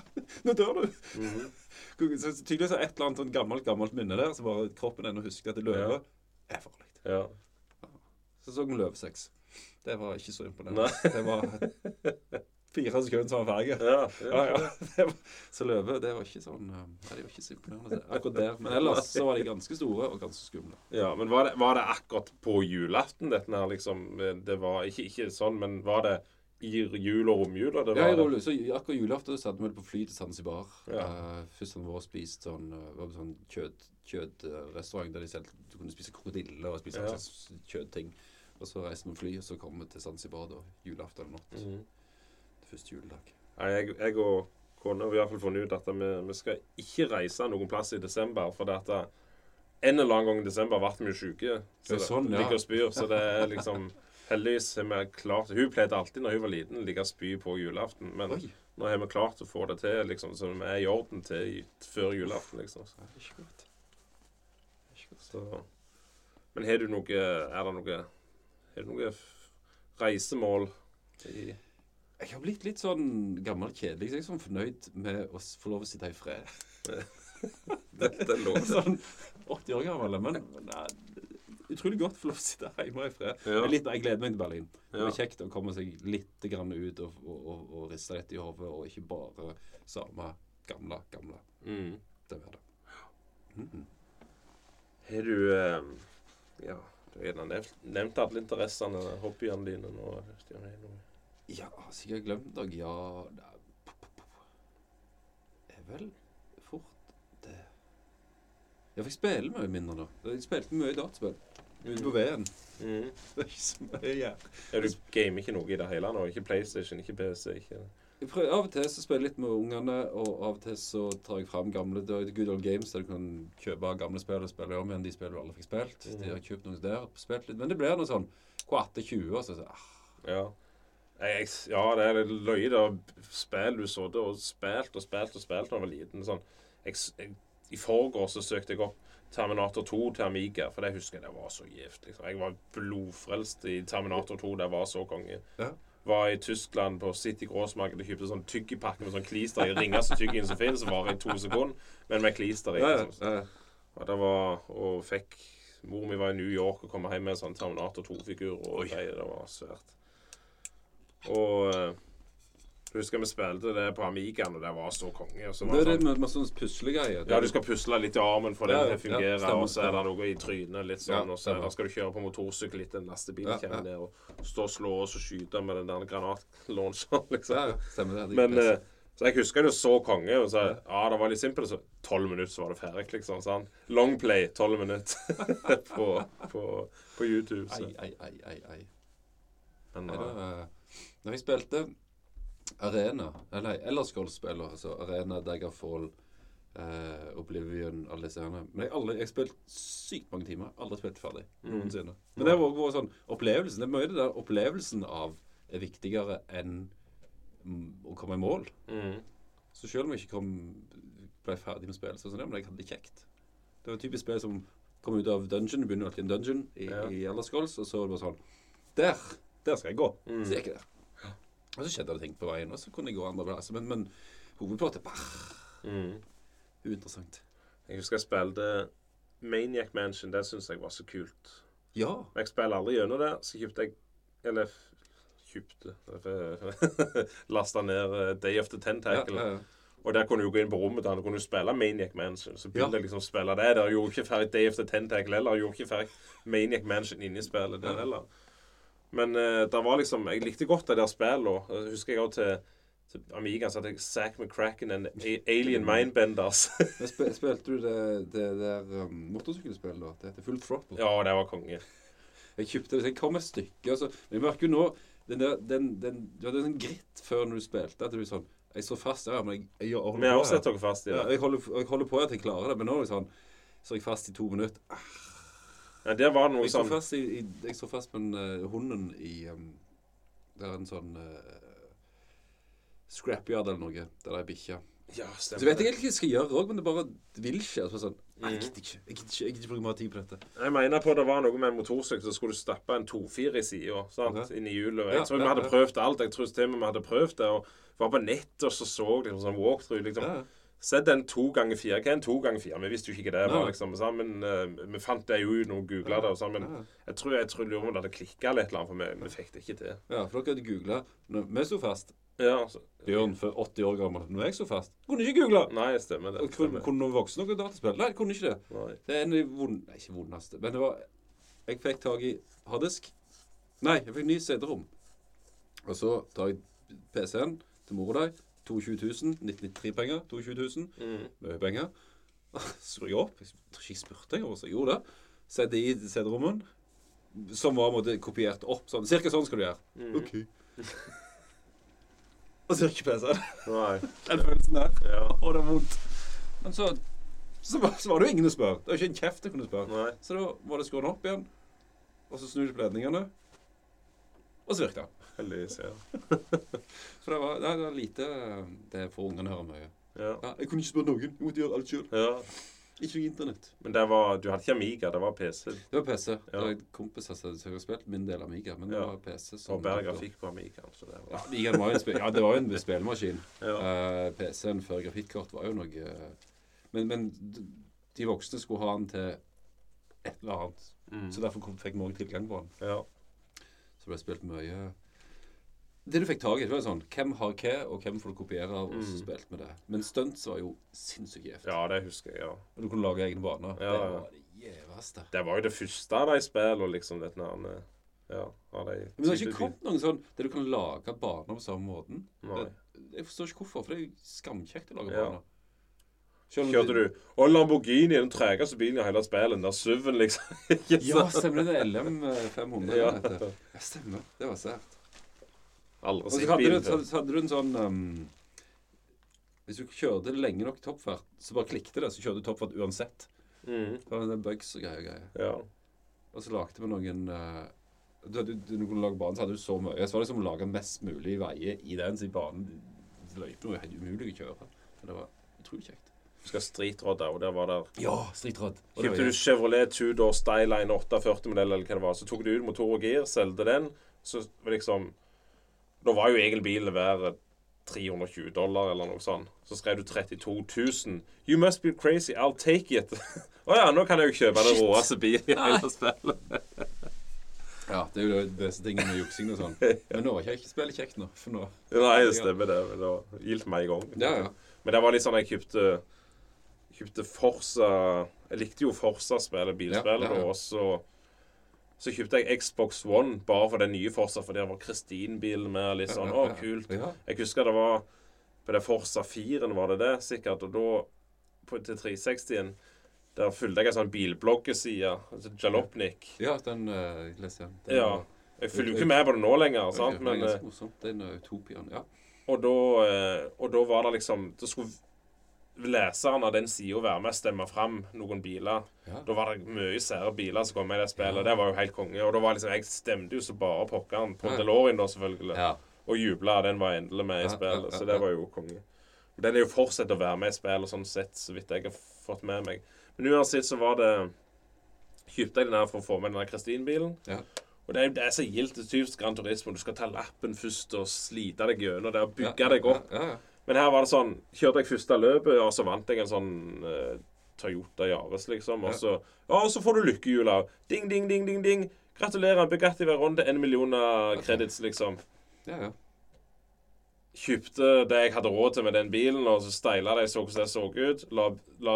Nå dør du! <laughs> Mm. Så tydeligvis er et eller annet sånn gammelt gammelt minne der, så bare kroppen ennå husker at det løve er farlig. Ja. Så så vi løvesex. Det var ikke så imponerende. Det var <laughs> fire sekunder som var ferdig. Ja, Ja, ja. <laughs> Det var, så løve, det var ikke sånn eh, Nei, det var ikke så imponerende akkurat der. Men ellers så var de ganske store og ganske skumle. Ja, men var det, var det akkurat på julaften dette her, liksom? Det var ikke, ikke sånn, men var det i jul og romjula? Det Ja, var i rolig. Så akkurat julaften så hadde vi på fly til Zanzibar. Ja. Uh, først hadde vi vært spist sånn, uh, var på sånn kjøtt, kjøttrestaurant der de selv, du kunne spise krokodille og spise Ja. kjødting. kjøtting. Og så reiste vi fly, og så kom vi til Zanzibar da, julaften eller natt. Mhm. Første juledag. Nei, jeg, jeg og kona har i hvert fall funnet ut at vi, vi skal ikke reise noen plass i desember. For det at en eller annen gang i desember ble vi syke. Så Ja, sånn, ja. ligger og spyr. Så det er liksom <laughs> Heldigvis har vi klart Hun pleide alltid når hun var liten, å ligge og spy på julaften. Men Oi, nå har vi klart å få det til, liksom, så vi er i orden til før julaften. liksom. det er ikke godt. Det er ikke godt. Så. Men har du noe Er det noe Har du noe reisemål i Jeg har blitt litt sånn gammel kjedelig, så jeg er sånn fornøyd med å få lov å sitte i fred. <laughs> Dette er lov. <laughs> sånn 80 år gammel, men, men utrolig godt å få lov å sitte hjemme i fred. Ja. Litt, jeg gleder meg til Berlin. Det var kjekt å komme seg litt grann ut og, og, og, og riste litt i hodet, og ikke bare samme gamle, gamle. Mm. Det er det. Mhm. Har du eh, Ja, du har nevnt, nevnt alle interessene, hobbyene dine nå. Stian, det Ja, sikkert glemt noe. Ja det er- vel fort det Ja, for jeg spiller mye mindre nå. Jeg spilte mye dataspill. Ute på veien. Mm. <laughs> Det er ikke så mye ja. Ja, du gamer ikke noe i det hele nå? Ikke PlayStation, ikke PC? ikke... Jeg prøver, av og til så spiller jeg litt med ungene, og av og til så tar jeg fram gamle Good Old Games, der du kan kjøpe gamle spill og spille om igjen de spillene du aldri fikk spilt. De har kjøpt noen der, spilt litt. Men det blir noe sånn K18-20, og så, så ah, Ja. Jeg, ja, det er løye, det Spill du så det og spilt og spilt og spilt da jeg var liten. Sånn. Jeg, jeg i forgårs søkte jeg opp Terminator 2 til Amiga, for det husker jeg det var så gift. Liksom. Jeg var blodfrelst i Terminator 2. Det var så konge. Ja. Var i Tyskland på City Grossmarket og kjøpte sånn tyggipakke med sånn klister i. Ringeste tyggien som finnes, varer i to sekunder, men med klister i. Liksom. ja. Og det var Og fikk Mor mi var i New York og kom hjem med en sånn Terminator 2-figur og greier. Det var svært. Og uh, husker vi spilte det på Amigaen, og det var så konge. Og så var Det er det sånn, med puslegreier. ja, du skal pusle litt i armen for det Ja, å ja, og så er det noe i trynet, litt sånn, Ja, og så skal du kjøre på motorsykkel litt, en lastebil Ja, kommer ja. ned, og stå og slå og så skyte med den der granatlauncheren, <laughs> liksom. Ja, ja, stemmer det. Men eh, så jeg husker det så konge. Og så, ja, det var litt simpelt. Så tolv minutter, så var det ferdig, liksom. Sånn. Long play, tolv minutter <laughs> på, på, på YouTube. Så. Ei, ei, ei, ei, ei. Men, Når jeg spilte Arena, eller Elderscroll-spill, altså Arena, Daggerfall, eh, Oblivion, alle disse her Men jeg har spilt sykt mange timer. Aldri spilt ferdig noensinne. Men det har vært sånn opplevelsen. Det er mye det der opplevelsen av er viktigere enn mm, å komme i mål. Mm. Så selv om jeg ikke kom, ble ferdig med spillet, så sånn, ja, men jeg hadde det kjekt. Det var et typisk spill som kom ut av dungeon. Du begynner alltid i en dungeon i, Ja. i Elder og så var det bare sånn Der! Der skal jeg gå. Mm. Så gikk jeg der. Og så skjedde det ting på veien, og så kunne jeg gå andre plasser. Men, men hovedplottet bah, Mm. Uinteressant. Jeg husker jeg spilte Maniac Mansion. Det syns jeg var så kult. Ja. Men jeg spiller aldri gjennom det. Så kjøpte jeg Eller kjøpte <laughs> Lasta ned eh, Day of the Tentacle. ja, ja. Og der kunne du gå inn på rommet til han, kunne du spille Maniac Mansion. Så begynte Ja. jeg liksom å spille det. Der gjorde ikke ferdig Day of the Tentacle heller. Gjorde ikke ferdig Maniac Mansion inni spillet der heller. Men uh, det var liksom Jeg likte godt det der spillet. Jeg husker jeg også til, til Amiga så hadde jeg Zack McCracken and Alien Mindbenders. <laughs> Spil, spilte du det, det der um, motorsykkelspillet, da? Det heter Full Throttle. ja, det var konge. Jeg kjøpte det, så jeg kom et stykke. Altså, jeg merker jo nå den der, den, den, Du hadde en gritt før når du spilte. At du sånn Jeg står fast ja, men jeg, jeg, jeg holder Vi har også her. sett dere fast i Ja, det. jeg, holder, jeg holder på at jeg klarer det, men nå er det sånn så er jeg fast i to minutter. Ah, Ja, der var det noe Jeg står sånn fast, i, i, jeg står fast med en, eh, hunden i um, Det er en sånn uh, scrapyard eller noe. Der det er bikkje. Ja, Så vet jeg egentlig hva jeg skal gjøre òg, men det bare vil ikke. Altså, sånn, Mm. jeg gidder ikke. Jeg gidder ikke, jeg gidder ikke bruke mer tid på dette. Jeg mener på det var noe med en motorsykkel, så skulle du stappe en 2-4 i sida. Okay. Inn i hjulet. Ja, tror ja, vi hadde ja. prøvd alt. Jeg tror til og med vi hadde prøvd det. Og var på nettet og så så liksom sånn walkthrough. Liksom. Sett en to ganger fire. Hva er en to ganger fire? Vi visste jo ikke det var. Liksom. Sammen, eh, vi fant det jo ut når vi googla det. Og sånn, men jeg tror jeg tror lurer om det hadde klikka litt, et eller annet, for vi, vi fikk det ikke til. Ja, for dere hadde googla. Vi sto fast. Ja, altså. Bjørn, for 80 år gammel. Når jeg sto fast, kunne ikke googla! Nei, stemmer det. Kunne, Stemmer. kunne noen voksne noe dataspill? Nei, kunne ikke det. Nei. Det er en av de vond... Nei, ikke vondeste. Men det var Jeg fikk tak i harddisk. Nei, jeg fikk ny CD-rom. Og så tar jeg PC-en til mora di. 22 000. 1993-penger. 22 000. Mm. Mye penger. <laughs> Så jeg opp. Jeg tror ikke jeg spurte engang, så jeg gjorde det. Setter i CD-rommen. Som var måte kopiert opp. Sånn. Cirka sånn skal du gjøre. Mm. OK. <laughs> Og så ikke PC-en. <laughs> Den følelsen der. Ja. Og det er vondt. Men så, så, var, så var det jo ingen å spørre. Det var ikke en kjeft jeg kunne spørre. Nei. Så da var det skrudd opp igjen, og så snur du på ledningene, og så virka den. Heldigvis, ja. <laughs> Så det var, det var lite Det får ungene høre mye. ja. Ja, jeg kunne ikke spørre noen. Jeg måtte gjøre alt sjøl. ja. Ikke noe internett. Men det var, du hadde ikke Amiga, det var PC. Det var PC. Det var kompiser som hadde spilt min del Amiga, men det Ja. var PC. Og bedre grafikk på Amiga. Så det Ja, var en, ja, det var jo en spillemaskin. ja. Uh, PC-en før grafikkort var jo noe eh, Men, men de voksne skulle ha den til et eller annet. Mm. Så derfor fikk vi òg tilgang på den. ja. Så det ble spilt mye Det du fikk tak i, var sånn Hvem har hva, og hvem får du kopiere av, og så Mm. spilt med det. Men stunts var jo sinnssykt gjevt. ja, det husker jeg. ja. Og du kunne lage egne baner. Ja, det var det gjeveste. Det var jo det første av de spillene, liksom. Dette nærme, ja, av de Men det har ikke kommet noen sånn der du kan lage baner på samme måten. Nei. Jeg forstår ikke hvorfor, for det er jo skamkjekt å lage Ja. baner. Kjørte du Og Lamborghini, den tregeste bilen i hele spillet. Den der SUV-en, liksom. <laughs> Ja, stemmer det. Det LM500. Ja. Ja. ja, stemmer. Det var sært. Aldri sett bilen før. så hadde du en sånn um, Hvis du kjørte lenge nok toppfart, så bare klikte det, så kjørte du toppfart uansett. Mm. Det var en bugs og greier. og greier. Ja. Og så lagde vi noen uh, du, du, du, du kunne lage banen, så hadde du så mye. Så var det som å lage mest mulig veier i den, så i banen Løypene var helt umulig å kjøre. Men det var utrolig kjekt. Du Skal Street der, og der var der Ja, streetrod. Kjøpte du Chevrolet Tudor Styline 840-modell, eller hva det var, så tok du ut motor og gir, solgte den, så liksom Da var jo egentlig bilen verdt 320 dollar, eller noe sånt. Så skrev du 32 000. You must be crazy, I'll take it. <laughs> Å ja, nå kan jeg jo kjøpe den råeste bilen i hele spillet. Ja, det er jo disse tingene med juksing og sånn. <laughs> Men nå er ikke spillet kjekt nå. For nå Nei, det stemmer det. men Det gildt meg i gang. Ja, ja. Men det var litt sånn jeg kjøpte Kjøpte Forsa Jeg likte jo Forsa-spillet, bilspillet, Ja, ja, ja. og så så kjøpte jeg Xbox One bare for den nye Forsa, for der var Kristin-bilen med. Litt sånn, å, kult. Jeg husker det var på det Forsa 4-en, var det det, sikkert. Og da, på, til 360-en, der fulgte jeg en sånn bilbloggeside. Altså Jalopnik. ja, den uh, leser jeg. Den Ja. Jeg følger jo ikke med på det nå lenger, sant? men eh. Den utopiaen. Ja. og da, eh, og da var det liksom det skulle leseren av den sida være med og stemme fram noen biler. Ja. Da var det mye sære biler som kom med i det spillet. og Det var jo helt konge. Og da var liksom, jeg stemte jo så bare pokkeren på. DeLorean, da, selvfølgelig. ja. Og jubla. Den var endelig med i spillet. Så det var jo konge. Den er jo fortsatt å være med i spillet, sånn sett, så vidt jeg har fått med meg. Men uansett så var det Kjøpte jeg den her for å få med den der Kristin-bilen. Ja. Og det er, det er så gildt typisk Grand Turismo. Du skal ta lappen først og slite deg gjennom det og bygge deg opp. Ja, ja. Men her var det sånn Kjørte jeg første løpet, og så vant jeg en sånn uh, Toyota Yaris, liksom. Og så Ja, og så får du lykkehjula. Ding, ding, ding, ding, ding. Gratulerer. Bugatti Veronde, en million credits, liksom. ja, ja. Kjøpte det jeg hadde råd til med den bilen, og så steila det. Jeg så hvordan det så ut. La, la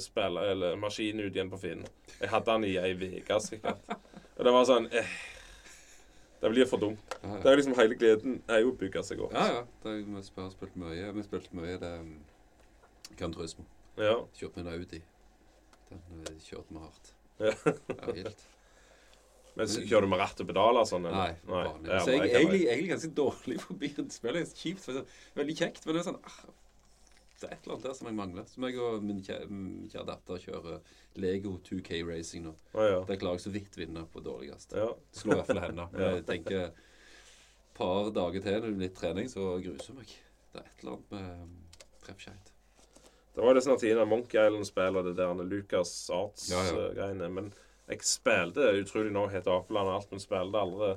spille, eller maskinen ut igjen på Finn. Jeg hadde den i ei uke, sikkert. Og det var sånn eh, Det blir for dumt. Ja, Det er liksom Hele gleden er jo å bygge seg opp. ja, ja. Det har vi har spilt mye. Vi spilte mye det um, Gran Turismo. Ja. Kjørte med en Audi. Den uh, kjørte vi hardt. Ja. Var helt <laughs> Men så kjører du med ratt og pedaler sånn? Nei, eller? vanlig. det er Så jeg er egentlig, egentlig ganske dårlig på er kjipt. Er veldig kjekt, men det er sånn ah, Det er et eller annet der som jeg mangler. Som jeg og min kjære, min kjære datter kjører Lego 2K Racing nå. Å, ja. Der klarer jeg så vidt vinne på dårligst. ja. Slår i hvert fall henne. <laughs> Men jeg tenker et par dager til med litt trening, så gruser jeg meg. Det er et eller annet med um, treffskeit. Det var det sånn at Tina Monkey Island-spill og det der Lucas Ja, ja. Arts-greiene. Men jeg spilte utrolig nok helt Apeland og alt, men spilte aldri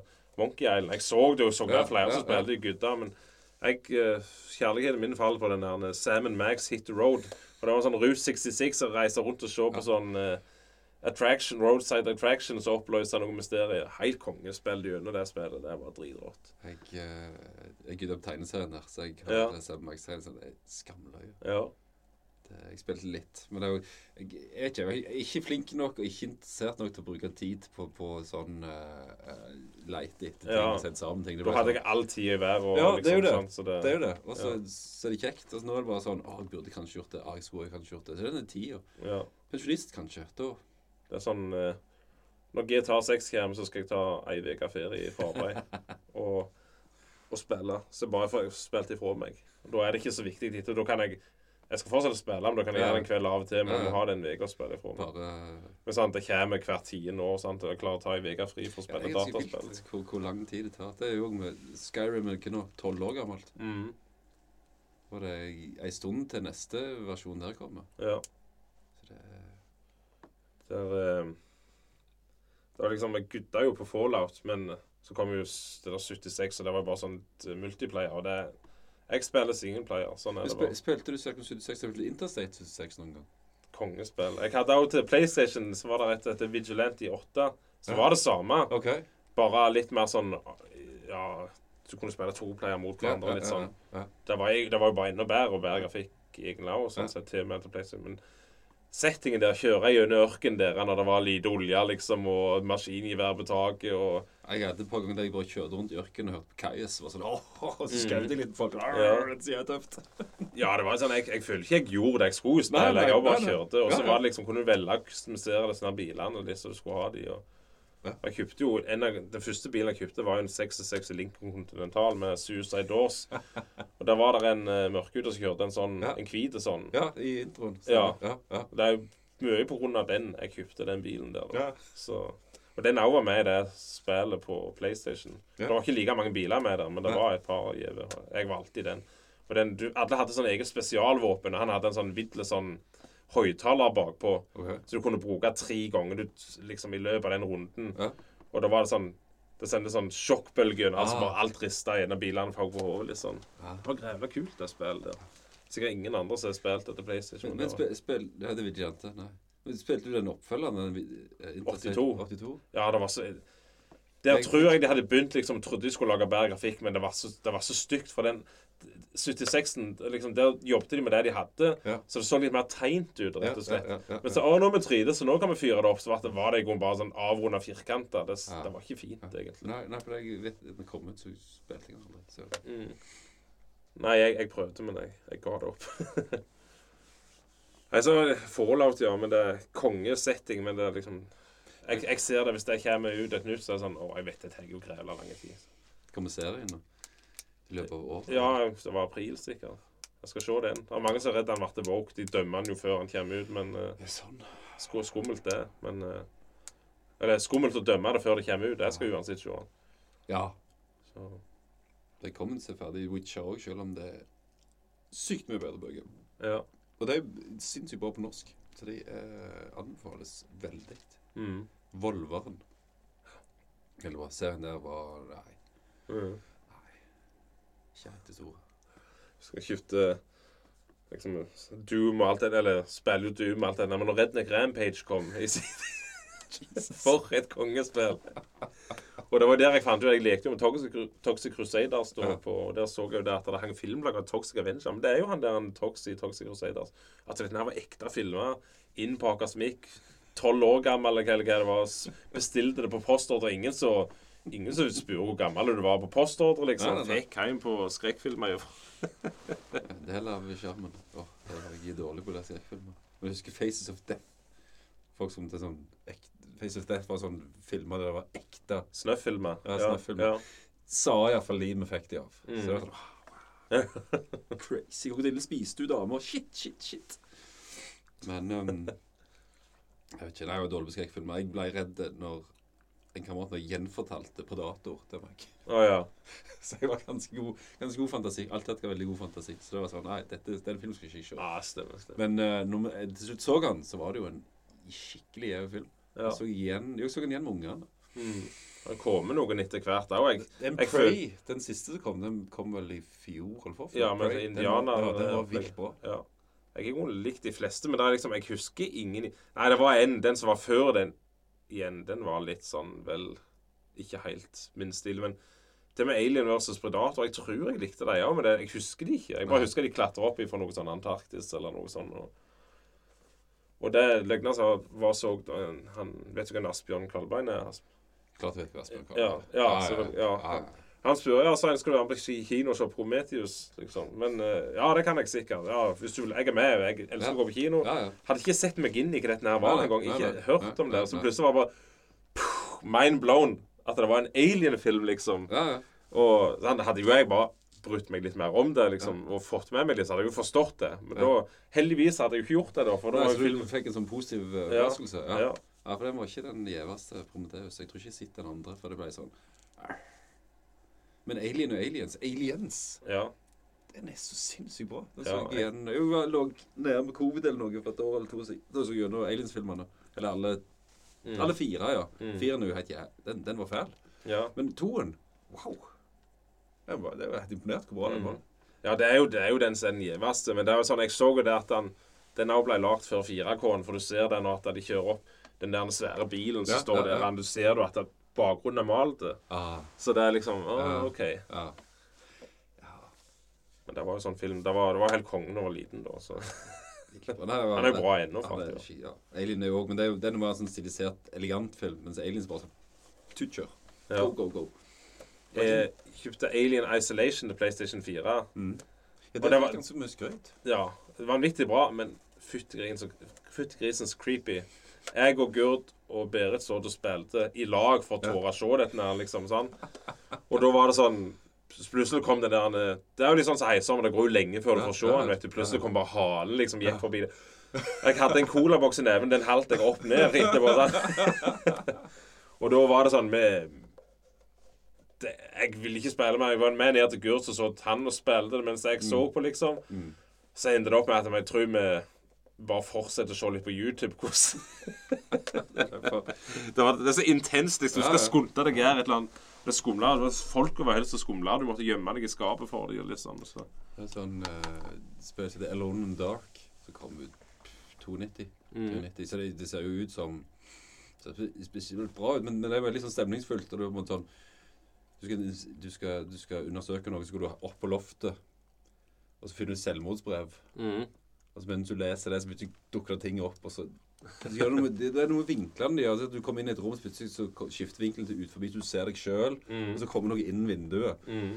Monkey Island. Jeg så det jo så Ja, flere som spilte i gudda, men jeg, eh, kjærligheten min faller på den der Sam Max Hit the Road. Og det var sånn Route 66 som reiser rundt og ser på Ja. sånn uh, attraction, roadside attractions og oppløser noe mysterium. Helt kongespill gjennom det spillet. Det var dritrått. Jeg, uh, jeg gidder opp tegneserien der, så jeg hørte Ja. ja. Max-serien. Det er skamløye. Ja. Det- Jeg spilte litt, men det er jo, jeg, jeg, ikke, jeg er ikke flink nok og ikke interessert nok til å bruke tid på, på sånn uh, leite etter ting Ja. og sette sammen ting. Da hadde jeg all tid i. Og, Ja, det er jo det. sånn, så det, Det er jo det. Og så Ja. så er det kjekt. Og så nå er det bare sånn Å, jeg burde kanskje gjort det. Å, jeg skulle kanskje gjort det. Så det er den tida. Ja. Pensjonist, kanskje. Da Det er sånn uh, Når GTA 6 kommer, så skal jeg ta ei uke ferie i forarbeid <laughs> og, og spille. Så bare får jeg spilt ifra meg. Da er det ikke så viktig da kan jeg Jeg skal fortsette å spille, men da kan jeg gjøre det en kveld av og til. Men jeg må ha det en uke å spille ifra bare Men sant, det kommer hvert tiende år. Sant? og Jeg klarer å ta ei uke fri for å spille ja, dataspill. hvor, hvor lang tid det tar. Det er jo med Skyrim er ikke nå tolv år gammelt. Mm. Og det er ei stund til neste versjon der kommer. Ja. Så det er Det er eh, var liksom Jeg gudda jo på Fallout, men så kom jo det der 76, og det var bare sånn multiplayer. Og det Jeg spiller singleplayer. Sånn er det bare. Spilte du Circum 76 til Interstate 76 noen gang? Kongespill. Jeg hadde også til PlayStation så var det et etter Vigilante 8. Så var det samme, Okay. bare litt mer sånn Ja, du kunne spille to player mot hverandre. litt sånn. Det var, det var jo bare enda bedre og bedre grafikk egentlig Ja. sånn sett til med til PlayStation. Men settingen der, kjøre gjennom ørkenen der når det var lite olje, liksom, og maskingevær på taket og Jeg hadde par ganger der jeg bare kjørte rundt i ørkenen og hørte på Kajas. Var sånn, åh, og så skjøt jeg litt på folk. Ja. <laughs> Det jeg tøft. Ja, det var sånn, jeg, jeg føler ikke jeg gjorde det jeg skulle Nei, nei, Jeg bare kjørte. Og så var det liksom, kunne du velge customisere disse bilene de som du skulle ha de. Og, og jeg kjøpte jo, en av, Den første bilen jeg kjøpte, var jo en 66 Lincoln Continental med Suicide Doors. <laughs> og der var det en uh, mørkhuda som kjørte en sånn, Ja. en hvit sånn. Ja, i introen. Ja. ja, ja. Det er jo mye på grunn av den jeg kjøpte den bilen der. Da. Så, og den òg var med i det spillet på PlayStation. Ja. Det var ikke like mange biler med der, men det var et par gjeve. Jeg valgte den. Og den, du, alle hadde sånn eget spesialvåpen. Han hadde en sånn vidle sånn høyttaler bakpå. okay. Så du kunne bruke tre ganger du, liksom, i løpet av den runden. Ja. Og da var det sånn Det sendte sånn sjokkbølgen. Altså Ah. bare alt rista av bilene fra på hodet. Liksom. Ja. Det var grevla kult, det spillet der. Sikkert ingen andre som har spilt dette PlayStation. Men, men var- spill, spill det hadde vi ikke Nei. Men Spilte du den oppfølgeren? Den, vi- eh, Interstate 82. 82? Ja, det var så Der Jeg- tror jeg de hadde begynt liksom Trodde de skulle lage bedre grafikk, men det var så, det var så stygt. For den 76-en liksom, Der jobbet de med det de hadde, Ja. så det så litt mer teint ut, rett og slett. Ja, ja, Men så å, nå med 3D, så nå kan vi fyre det opp. Så det, var det i bare sånn avrunda firkanter. Det, det var ikke fint, egentlig. Nei, nei, for jeg vet den kom ut, så spilte jeg aldri. Så. Mm. Nei, jeg, jeg prøvde, men jeg, jeg ga det opp. <laughs> Nei, så Fallout, ja. Men det er kongesetting. Men det er liksom jeg, jeg ser det hvis det kommer ut et nytt, så er det sånn Å, jeg vet det tar jo grevla lang tid. Kommer serien nå? I løpet av året? Ja, det var april, sikkert. Jeg skal se den. Det er mange som er redd han ble woke. De dømmer han jo før han kommer ut, men uh, Det sånn. sku- skummelt det. Men uh, Eller skummelt å dømme det før det kommer ut. Jeg skal uansett se den. Ja. Så. Det kommer til å se ferdig i Witcher òg, selv om det er sykt mye bedre bøker. Ja. Og det er sinnssykt bra på norsk, så de eh, anbefales veldig. Mm. Volveren. Eller hva serien der var Nei, Mm. kjempestor. Skal skifte liksom, Doom og alt det Eller spille ut Doom og alt det der. Men når Redneck Rampage kom i sin <laughs> For et kongespill! Og det var der jeg fant ut Jeg lekte jo med Toxic, Toxic Crusaders. Da, Ja. på, og Der så jeg jo det at det hang filmlag av Toxic Avenger. Men det er jo han der han Toxic, Toxic Crusaders. At dette her var ekte filmer inn på Akersmik. Tolv år gammel eller hva det var. Bestilte det på postordre. Ingen så Ingen som spurte hvor gammel du var på postordre, liksom. Nei, nei, nei. Fikk hjem på skrekkfilmer. Det heller av skjermen. Åh, det er jeg er dårlig på å lese skrekkfilmer. Men jeg husker Faces of Death. Folk som til sånn Faces of Death var sånn filmer der det var ekte. Snøfilmer. Ja, snøfilmer. Ja. Sa iallfall limet fikk de av. Mm. Så det var sånn <laughs> Crazy. Krokodille spiste du damer. Shit, shit, shit. Men um, Jeg vet ikke. det jeg en dårlig skrekkfilmer. Jeg ble redd når en kamerat meg gjenfortalte Predator til meg. Oh, ja. <laughs> Så jeg var ganske god, ganske god fantasi. Alltid hatt veldig god fantasi. Så det var sånn Nei, dette, den filmen skal jeg ikke se. Ja, stemmer. stemmer. Men uh, når vi til slutt så han, så var det jo en skikkelig gjev film. Ja. Jeg så igjen, jeg så den igjen med ungene. Mm. Det kommer noen etter hvert òg. Den Prey, den siste som kom, den kom vel i fjor eller forfjor? Ja, men Indianer Den ja, den var vilt bra. Ja. Jeg har likt de fleste, men er liksom, jeg husker ingen Nei, det var en. Den som var før den igjen, den var litt sånn vel Ikke helt min stil. Men det med Alien versus Predator Jeg tror jeg likte det, ja, men det, jeg husker de ikke. Jeg bare husker de klatra opp fra noe sånn Antarktis eller noe sånt. Og, og det Løgna sa var så han, Vet du hvem Asbjørn Kvalbein er? Klart vet hva Asbjørn Ja, ja, ja, selvfølgelig, ja, ja. ja. Han spør ja, så han skulle være med på kino og se Prometheus. Liksom. Men eh, ja, det kan jeg sikkert. Ja, hvis du vil. Jeg er med. Jeg elsker å gå på kino. Hadde ikke sett meg inn i hva dette her var engang. Ikke hørt om det. Så plutselig var det bare puh, mind blown at det var en alien-film, liksom. ja, ja. Og så hadde jo jeg bare brutt meg litt mer om det liksom, og fått med meg litt, så hadde jeg jo forstått det. Men da, heldigvis hadde jeg jo ikke gjort det, da. For da Nei, så jo du filmen fikk en sånn positiv Ja, overraskelse? Ja. ja. ja. for den var ikke den gjeveste Prometheus. Jeg tror ikke jeg sitter den andre, for det ble sånn Men Alien og Aliens Aliens! ja. Den er så sinnssykt bra. Den Ja, så jeg igjen Jeg lå nede med covid eller noe for et år eller to siden. Da så jeg gjennom Aliens-filmene. Eller alle, Mm. alle fire, ja. Mm. Firen er jo helt jæv... Den, den var fæl. ja. Men toen Wow! Jeg var, det var helt imponert hvor bra den var. Ja, det er jo, det er jo den gjeveste. Men det er jo sånn, jeg så jo det at den, den òg ble lagd før 4K-en, for du ser det nå at de kjører opp den der svære bilen som Ja, står ja, der. ja. og Du ser jo at bakgrunnen er malt. Ah, Så det er liksom Å, Ja. OK. ja. Men det var jo sånn film Det var, det var helt kongen da var liten, da. Så. Var- Han er jo bra ennå, Ja, det faktisk. ja. Alien er jo òg Men det er jo, den er mer sånn stilisert, elegant film. Mens Aliens bare sånn Tutkjør. Ja. Go, go, go. Jeg kjøpte Alien Isolation til PlayStation 4. Ja, det det var ganske mye skryt. Ja, det var vanvittig bra, men fytti creepy. Jeg og Gurd og Berit så og spilte i lag for å tåre å se dette liksom sånn. Og da var det sånn Plutselig kom det der eh, Det er jo litt sånn som heiser, men det går jo lenge før du får se den. vet du. Plutselig kom bare halen liksom gikk forbi det. Jeg hadde en colaboks i neven, den haltet jeg opp ned etterpå. Sånn. <laughs> Og da var det sånn med det, Jeg ville ikke spille mer. Jeg var med ned til Gurt og så at han og spilte det mens jeg så på, liksom. Mm. Så endte det opp med at jeg tror vi bare fortsetter å se litt på YouTube. Hvordan <laughs> det, var, det er så intenst. liksom. Du skal skunte deg her et eller annet. Det skumla. Det var helst så skumla. Du måtte gjemme deg i skapet for dem. Liksom. Så. Det er sånn uh, spill som Alone in Dark, som kom ut pff, 92. Mm. 92. Så det, det ser jo ut som det ser spesielt bra ut, men, men det er veldig sånn stemningsfullt. Og du, må sånn, du, skal, du, skal, du skal undersøke noe, så skal du opp på loftet, og så finner du selvmordsbrev. Mm. Og så mens du leser det, så dukker det ting opp. og så... Det, er noe med vinklene de gjør. Du kommer inn i et rom, så skifter vinkelen til ut forbi, så du ser deg sjøl, Mm. og så kommer noe inn vinduet. Mm.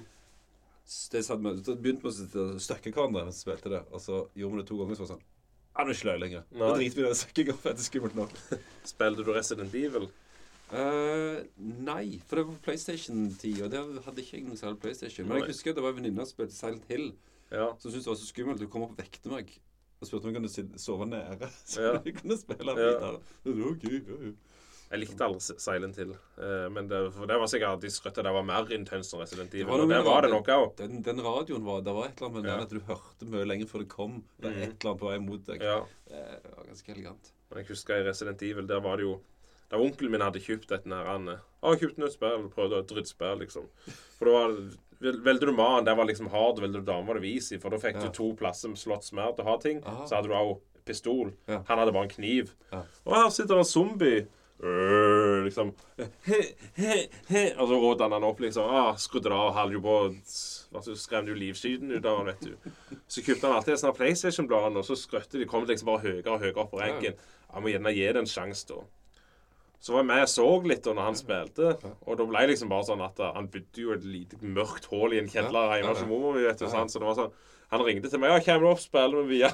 Det satt med, så begynte vi å støkke hverandre mens vi spilte det. Og så gjorde vi det to ganger, så var det sånn Ja, nå er det ikke løye lenger. Nå driter vi i det støkkinga, for det er skummelt nok. Spilte du Resident Evil? Eh, nei, for det var på PlayStation-tida. der hadde ikke jeg noe særlig PlayStation. Men jeg husker det var en venninne som spilte Silent Hill, Ja. som syntes det var så skummelt. Hun kom opp og vekte meg. Og spurte om jeg kunne sove nære, <laughs> så Ja. jeg kunne spille videre. Det var ja, ja. Jeg likte aldri Silent Hill. Uh, men det, det var sikkert de skrøt at det var mer intenst enn Resident Det Evil. var noe Og det var det det. nok òg. Den, den radioen var Det var et eller annet med Ja. at du hørte mye lenger før det kom. Det Mhm. et eller annet på vei mot deg. Ja. Det var ganske elegant. Men jeg husker i Resident Evil, der var det jo Da onkelen min hadde kjøpt et nærende Å, jeg kjøpte nytt spill. Prøvde et drittspill, liksom. For det var vel- Velger du mann, der var liksom hard. Velger du dame, var det easy. For da fikk Ja. du to plasser med slått smert å ha ting. Aha. Så hadde du òg pistol. Ja. Han hadde bare en kniv. Ja. Og her sitter en zombie. Øh, liksom he, he, he. Og så rådde han han opp, liksom. Ah, skrudde det av, holdt jo på Så skremte jo livskyten ut av han, vet du. Så kjøpte han alltid en sånn PlayStation-blad, og så skrøtte de. Kom liksom bare høyere og høyere opp på ranken. Jeg må gjerne gi det en sjanse, da. Så var jeg med og så litt da når han spilte, og da ble det liksom bare sånn at uh, han bodde jo et lite mørkt hull i en kjeller hjemme hos mor mi, vet du. Sant? Så det var sånn Han ringte til meg. 'Ja, kommer du opp, spiller vi via?'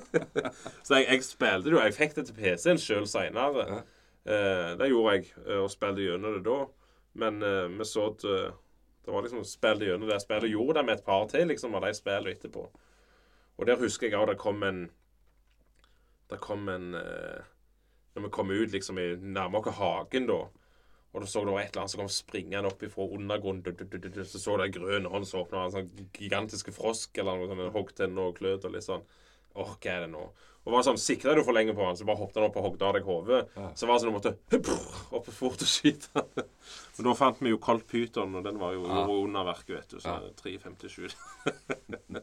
<laughs> så jeg, jeg spilte det jo. Jeg fikk det til PC-en sjøl seinere. Ja. Eh, det gjorde jeg, eh, og spilte gjennom det da. Men eh, vi så at eh, det var liksom spilte gjennom det spillet. Gjorde det med et par til, liksom, av de spillene etterpå. Og der husker jeg òg det kom en Det kom en eh, Når vi kom ut liksom i nærmere oss hagen, da. Og da så det var et eller annet som kom springende opp ifra undergrunnen. du, du, du, du, du, Så så det ei grønn hånd som åpna en sånn gigantiske frosk eller noe sånt. Hogg tenner og kløt og litt sånn. Åh, hva er det nå? Og var sånn, Sikra du for lenge på han, så bare hoppet han opp og hogde av deg hodet. Ja. Så var det sånn du måtte opp fort og skyte. <laughs> Men da fant vi jo Colt Pyton, og den var jo Ja. under verket, vet du. Så Ja. 357. Ja, <laughs>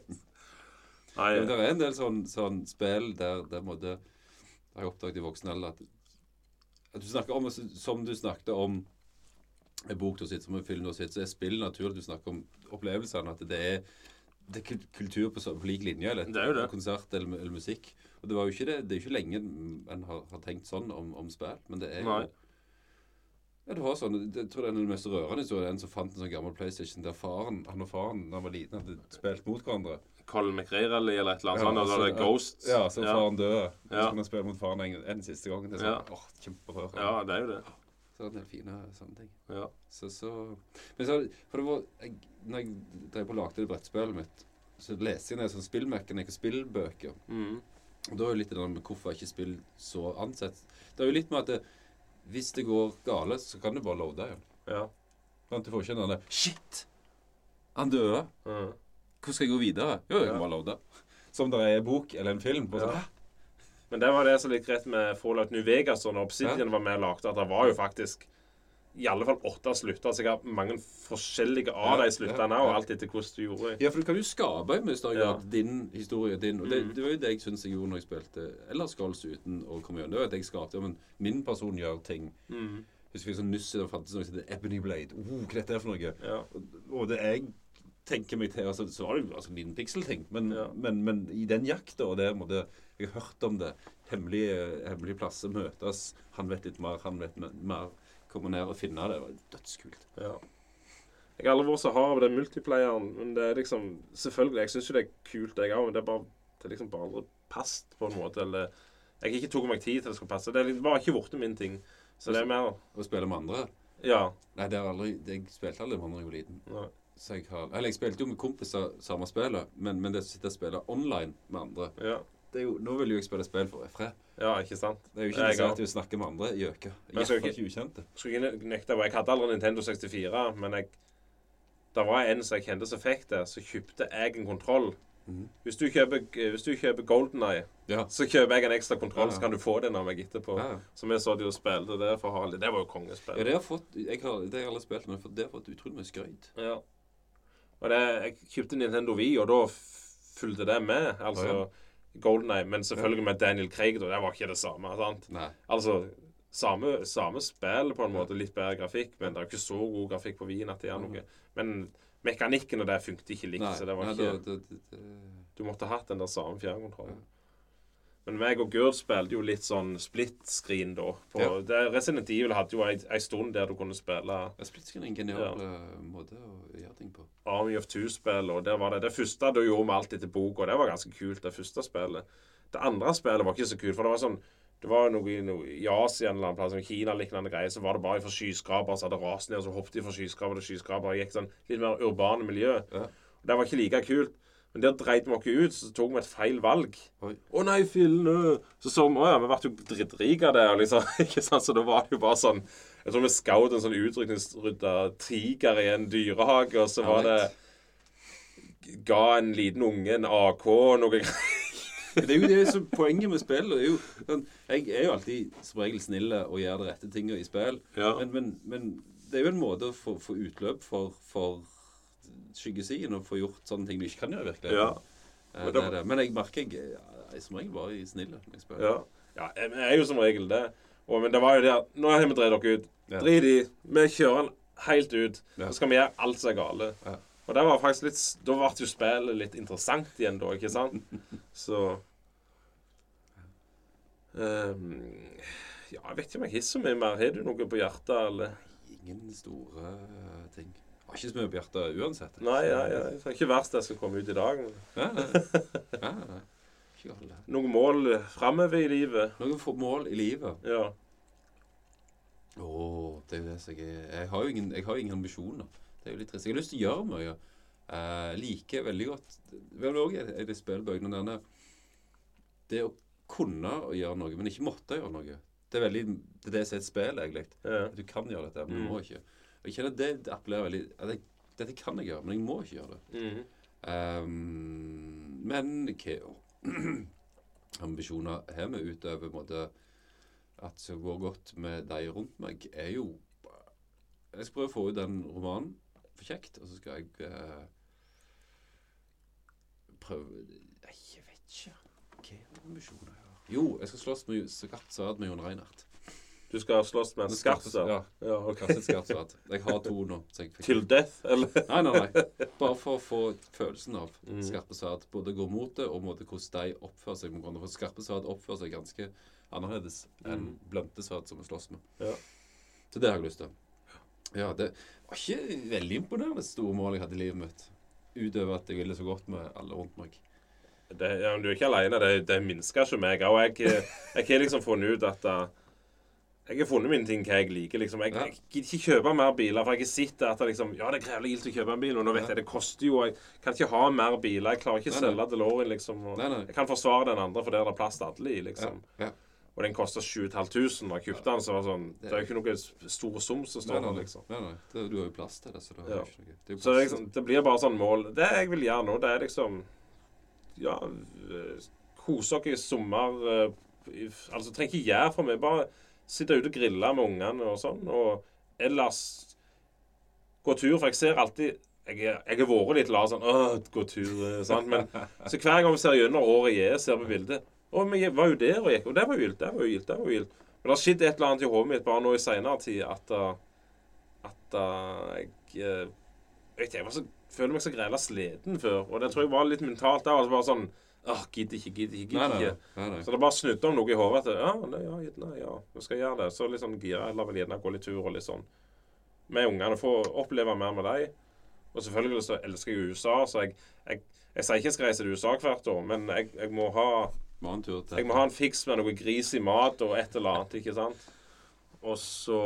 Nei, men det er en del sånn, sånn spill der det måtte har jeg oppdaget i voksen alder at, at du snakker om, som du snakket om en bok du har sett, som en film du har sett, så er spill naturlig. Du snakker om opplevelsene. At det er, det er kultur på, så- på lik linje. Eller, Det er jo det. Konsert eller, eller musikk. Og det var jo ikke det, det er jo ikke lenge en har, har tenkt sånn om, om spill. Men det er jo. Ja, du har sånn, Jeg tror det er den mest rørende historien. En som fant en sånn gammel PlayStation der faren han og faren da han var liten, hadde spilt mot hverandre. Colin McRae eller et eller annet Ja, sånt. Altså, altså, det Ghost. Ja, så ja. faren døde. Så Ja. kunne han spille mot faren en, en siste gang. Det er sånn, åh, kjemperørende. ja, det er jo det. Så det er en del fine sånne ting. Ja. Så, så Men så For det var jeg, Når jeg drev på og lagde det brettspillet mitt, så leste jeg ned sånn spillmekanikk og spillbøker. Mm. Og da er jo litt det der med hvorfor ikke spill så ansett. Det er jo litt med at det, hvis det går gale, så kan du bare loade igjen. ja. Sånn du får ikke den der Shit! Han døde. Mm. Hvordan skal jeg gå videre? Jo, jeg Ja. kan bare loade. Som det er en bok eller en film. På, Ja. sånn, «Hæ? Men det var det som gikk rett med Fallout New Vegas og når Obsidian var med og lagde, at det var jo faktisk i alle fall åtte slutter. har mange forskjellige av de sluttene òg, alt etter hvordan du gjorde. Ja, for du kan jo skape i mye større Ja. grad din historie. din. Og det, Mm. det var jo det jeg syns jeg gjorde når jeg spilte Ellers Skulls uten å komme gjennom. Det var at jeg skapte men min person gjør ting. Mm. Husker jeg sånn nyss det fantes noe som heter Ebony Blade. Oh, hva dette er for noe? Ja. Og, det jeg tenker meg til altså, Så var det jo altså, min liten pikselting, men, Ja. men, men i den jakta og det måtte Jeg har hørt om det. Hemmelige, hemmelige plasser møtes. Han vet litt mer, han vet mer. Komme ned og finne det. Det var dødskult. ja. Jeg har aldri vært så hard av den multiplayeren, men det er liksom Selvfølgelig, jeg syns jo det er kult, jeg òg, men det er bare det er liksom bare aldri passet på en måte. Eller Jeg ikke tok meg tid til det skulle passe. Det var ikke blitt min ting. Så det er mer Å spille med andre. Ja. Nei, det har aldri Jeg spilte aldri med andre da jeg var liten. Nei. Så jeg har Eller jeg spilte jo med kompiser samme spillet, men, men det å sitte og spille online med andre Ja, jo, Nå vil jo jeg spille spill for fred. ja ikke sant? Det er jo ikke Jeg interessert også. i å snakke med andre gjøker. Jeg Iallfall ikke- ukjente. Skulle ikke nekte Jeg hadde aldri Nintendo 64, men jeg Det var en som jeg kjente som fikk det, så kjøpte jeg en kontroll. Mm. Hvis du kjøper, hvis du kjøper Golden Eye, Ja. så kjøper jeg en ekstra kontroll, Ja, ja. så kan du få den av meg etterpå. Ja, ja. Så vi så de og spilte det for Harley. Det var jo Ja, kongespill. det har fått Jeg har, det har aldri spilt, men det har fått utrolig mye skryt. Ja. Og det, jeg kjøpte Nintendo Wii, og da fulgte det med. Altså Ja, Golden Eye. Men selvfølgelig med Daniel Craig, da. Det var ikke det samme. sant? Nei. Altså samme, samme spill, på en måte. Litt bedre grafikk, men det er ikke så god grafikk på Wien at det gjør noe. Men mekanikken og det funket ikke likt, så det var ikke Du måtte hatt den der samme fjernkontrollen. Men meg og Gurd spilte jo litt sånn split-screen da. På, Ja. det, Resident Evil hadde jo ei, ei stund der du kunne spille ja, Split screen er en genial ja. måte å gjøre ting på. Army of Two-spill, og der var det Det første da gjorde vi alt etter boka, det var ganske kult, det første spillet. Det andre spillet var ikke så kult, for det var sånn det var noe, noe i Asia eller annen plass, en Kina-lignende greier, så var det bare fra skyskraper som hadde rast ned, og så hoppet de fra skyskraper til skyskraper. Det gikk sånn litt mer urbane miljø. Ja. Det var ikke like kult. Men der dreit vi oss ut, så tok vi et feil valg. Å nei, fillene! Så så vi Å ja, vi ble jo drittrike av det. Liksom, <laughs> ikke sant? Så da var det jo bare sånn Jeg tror vi skjøt en sånn utrykningsrydda tiger i en dyrehage, og så var det Ga en liten unge en AK og noe <laughs> greier. Det er jo det som poenget med spill. Det er jo, sånn, jeg er jo alltid som regel snill og gjør de rette tingene i spill. Ja. Men, men, men det er jo en måte å få, få utløp for, for skyggesiden og få gjort sånne ting du ikke kan gjøre i virkeligheten. Ja. Eh, Men det er det. Men jeg merker jeg, jeg som regel bare snill når jeg spiller. Ja. ja, jeg er jo som regel det. Og, men det var jo det at Nå har vi dreid dere ut. Drit i. Vi kjører den helt ut. Så skal vi gjøre alt som er gale. Ja. Og det var faktisk litt Da ble jo spillet litt interessant igjen, da, ikke sant? <laughs> Så um, Ja, jeg vet ikke om jeg hisser mye mer. Har du noe på hjertet, eller? Ingen store eh, ting. Har ikke så mye på hjertet uansett. Nei, nei, nei. Det er ikke verst det skal komme ut i dag. Men Nei, nei. nei, nei. Noen mål framover i livet. Noen mål i livet. Ja. Å, det er jo det som jeg Jeg har jo ingen, jeg har ingen ambisjoner. Det er jo litt trist. Jeg har lyst til å gjøre mye. Eh, liker veldig godt Vel òg er det spillbøkene denne Det å kunne å gjøre noe, men ikke måtte gjøre noe. Det er veldig Det er det som er et spill, egentlig. ja. Du kan gjøre dette, men du Mm. må ikke. Og jeg kjenner det, det appellerer veldig jeg, Dette kan jeg gjøre, men jeg må ikke gjøre det. Mhm. Um, men hva <clears throat> ambisjoner har vi utover måte at det skal gå godt med de rundt meg, er jo Jeg skal prøve å få ut den romanen for kjekt, og så skal jeg uh, prøve jeg vet ikke. Hva ambisjoner jeg har? Jo, jeg skal slåss med skarpt sverd med Jon Reinhardt. Du skal slåss med en skarp sverd? Ja. Ja, okay. Jeg har to nå. Til death, eller? Nei, nei, nei. Bare for å få følelsen av Mm. skarpe sverd. Både gå mot det, og måte hvordan de oppfører seg. For skarpe sverd oppfører seg ganske annerledes enn Mm. blønte sverd som vi slåss med. Ja. Så det har jeg lyst til. Ja, det var ikke veldig imponerende store mål jeg hadde i livet mitt. Utover at jeg ville så godt med alle rundt meg. Det, ja, men du er ikke alene. Det, det minsker ikke meg. Og jeg, jeg har liksom funnet ut at uh, Jeg har funnet mine ting hva jeg liker. liksom. Jeg, Ja. jeg gidder ikke kjøpe mer biler, for jeg har sett at det liksom, ja, det er grevlig gildt å kjøpe en bil, og nå vet Ja. jeg det koster jo Jeg kan ikke ha mer biler. Jeg klarer ikke å selge DeLorean, liksom. Og Nei, nei. Jeg kan forsvare den andre, for der er det plass til alle i, liksom. ja. Og den koster 7500 da jeg kjøpte den, så var det sånn Det er jo ikke noe stor sum som står der, liksom. nei, nei. Det, du har jo plass til det, så det Ja. ikke noe. Det, er Så det, liksom, det blir bare sånn mål. Det jeg vil gjøre nå, det er liksom Ja, eh, kose oss i sommer eh, Altså, trenger ikke gjøre for meg. Bare sitte ute og grille med ungene og sånn. Og ellers gå tur, for jeg ser alltid Jeg, jeg har vært litt lar sånn Åh, gå tur, Sånn. Men så hver gang vi ser gjennom året jeg er, ser på bildet Å, vi var jo der og gikk, og det var jo gildt, det var jo gildt, det var jo gildt. Men det har skjedd et eller annet i hodet mitt bare nå i seinere tid at uh, At uh, jeg jeg jeg var så, føler meg så grela sliten før. Og det tror jeg var litt mentalt der. Altså bare sånn Åh, gidder ikke, gidder ikke, gidder nei, ikke. nei, nei. Så det bare snudde om noe i hodet. At ja, nei, ja, nei, ja, nå skal jeg gjøre det. Så litt sånn gira. Eller vil gjerne gå litt tur og litt sånn med ungene. Få oppleve mer med dem. Og selvfølgelig så elsker jeg USA, så jeg, jeg, jeg sier ikke jeg skal reise til USA hvert år, men jeg, jeg må ha Må ha en tur til. jeg må ha en fiks med noe gris i mat og et eller annet, ikke sant? Og så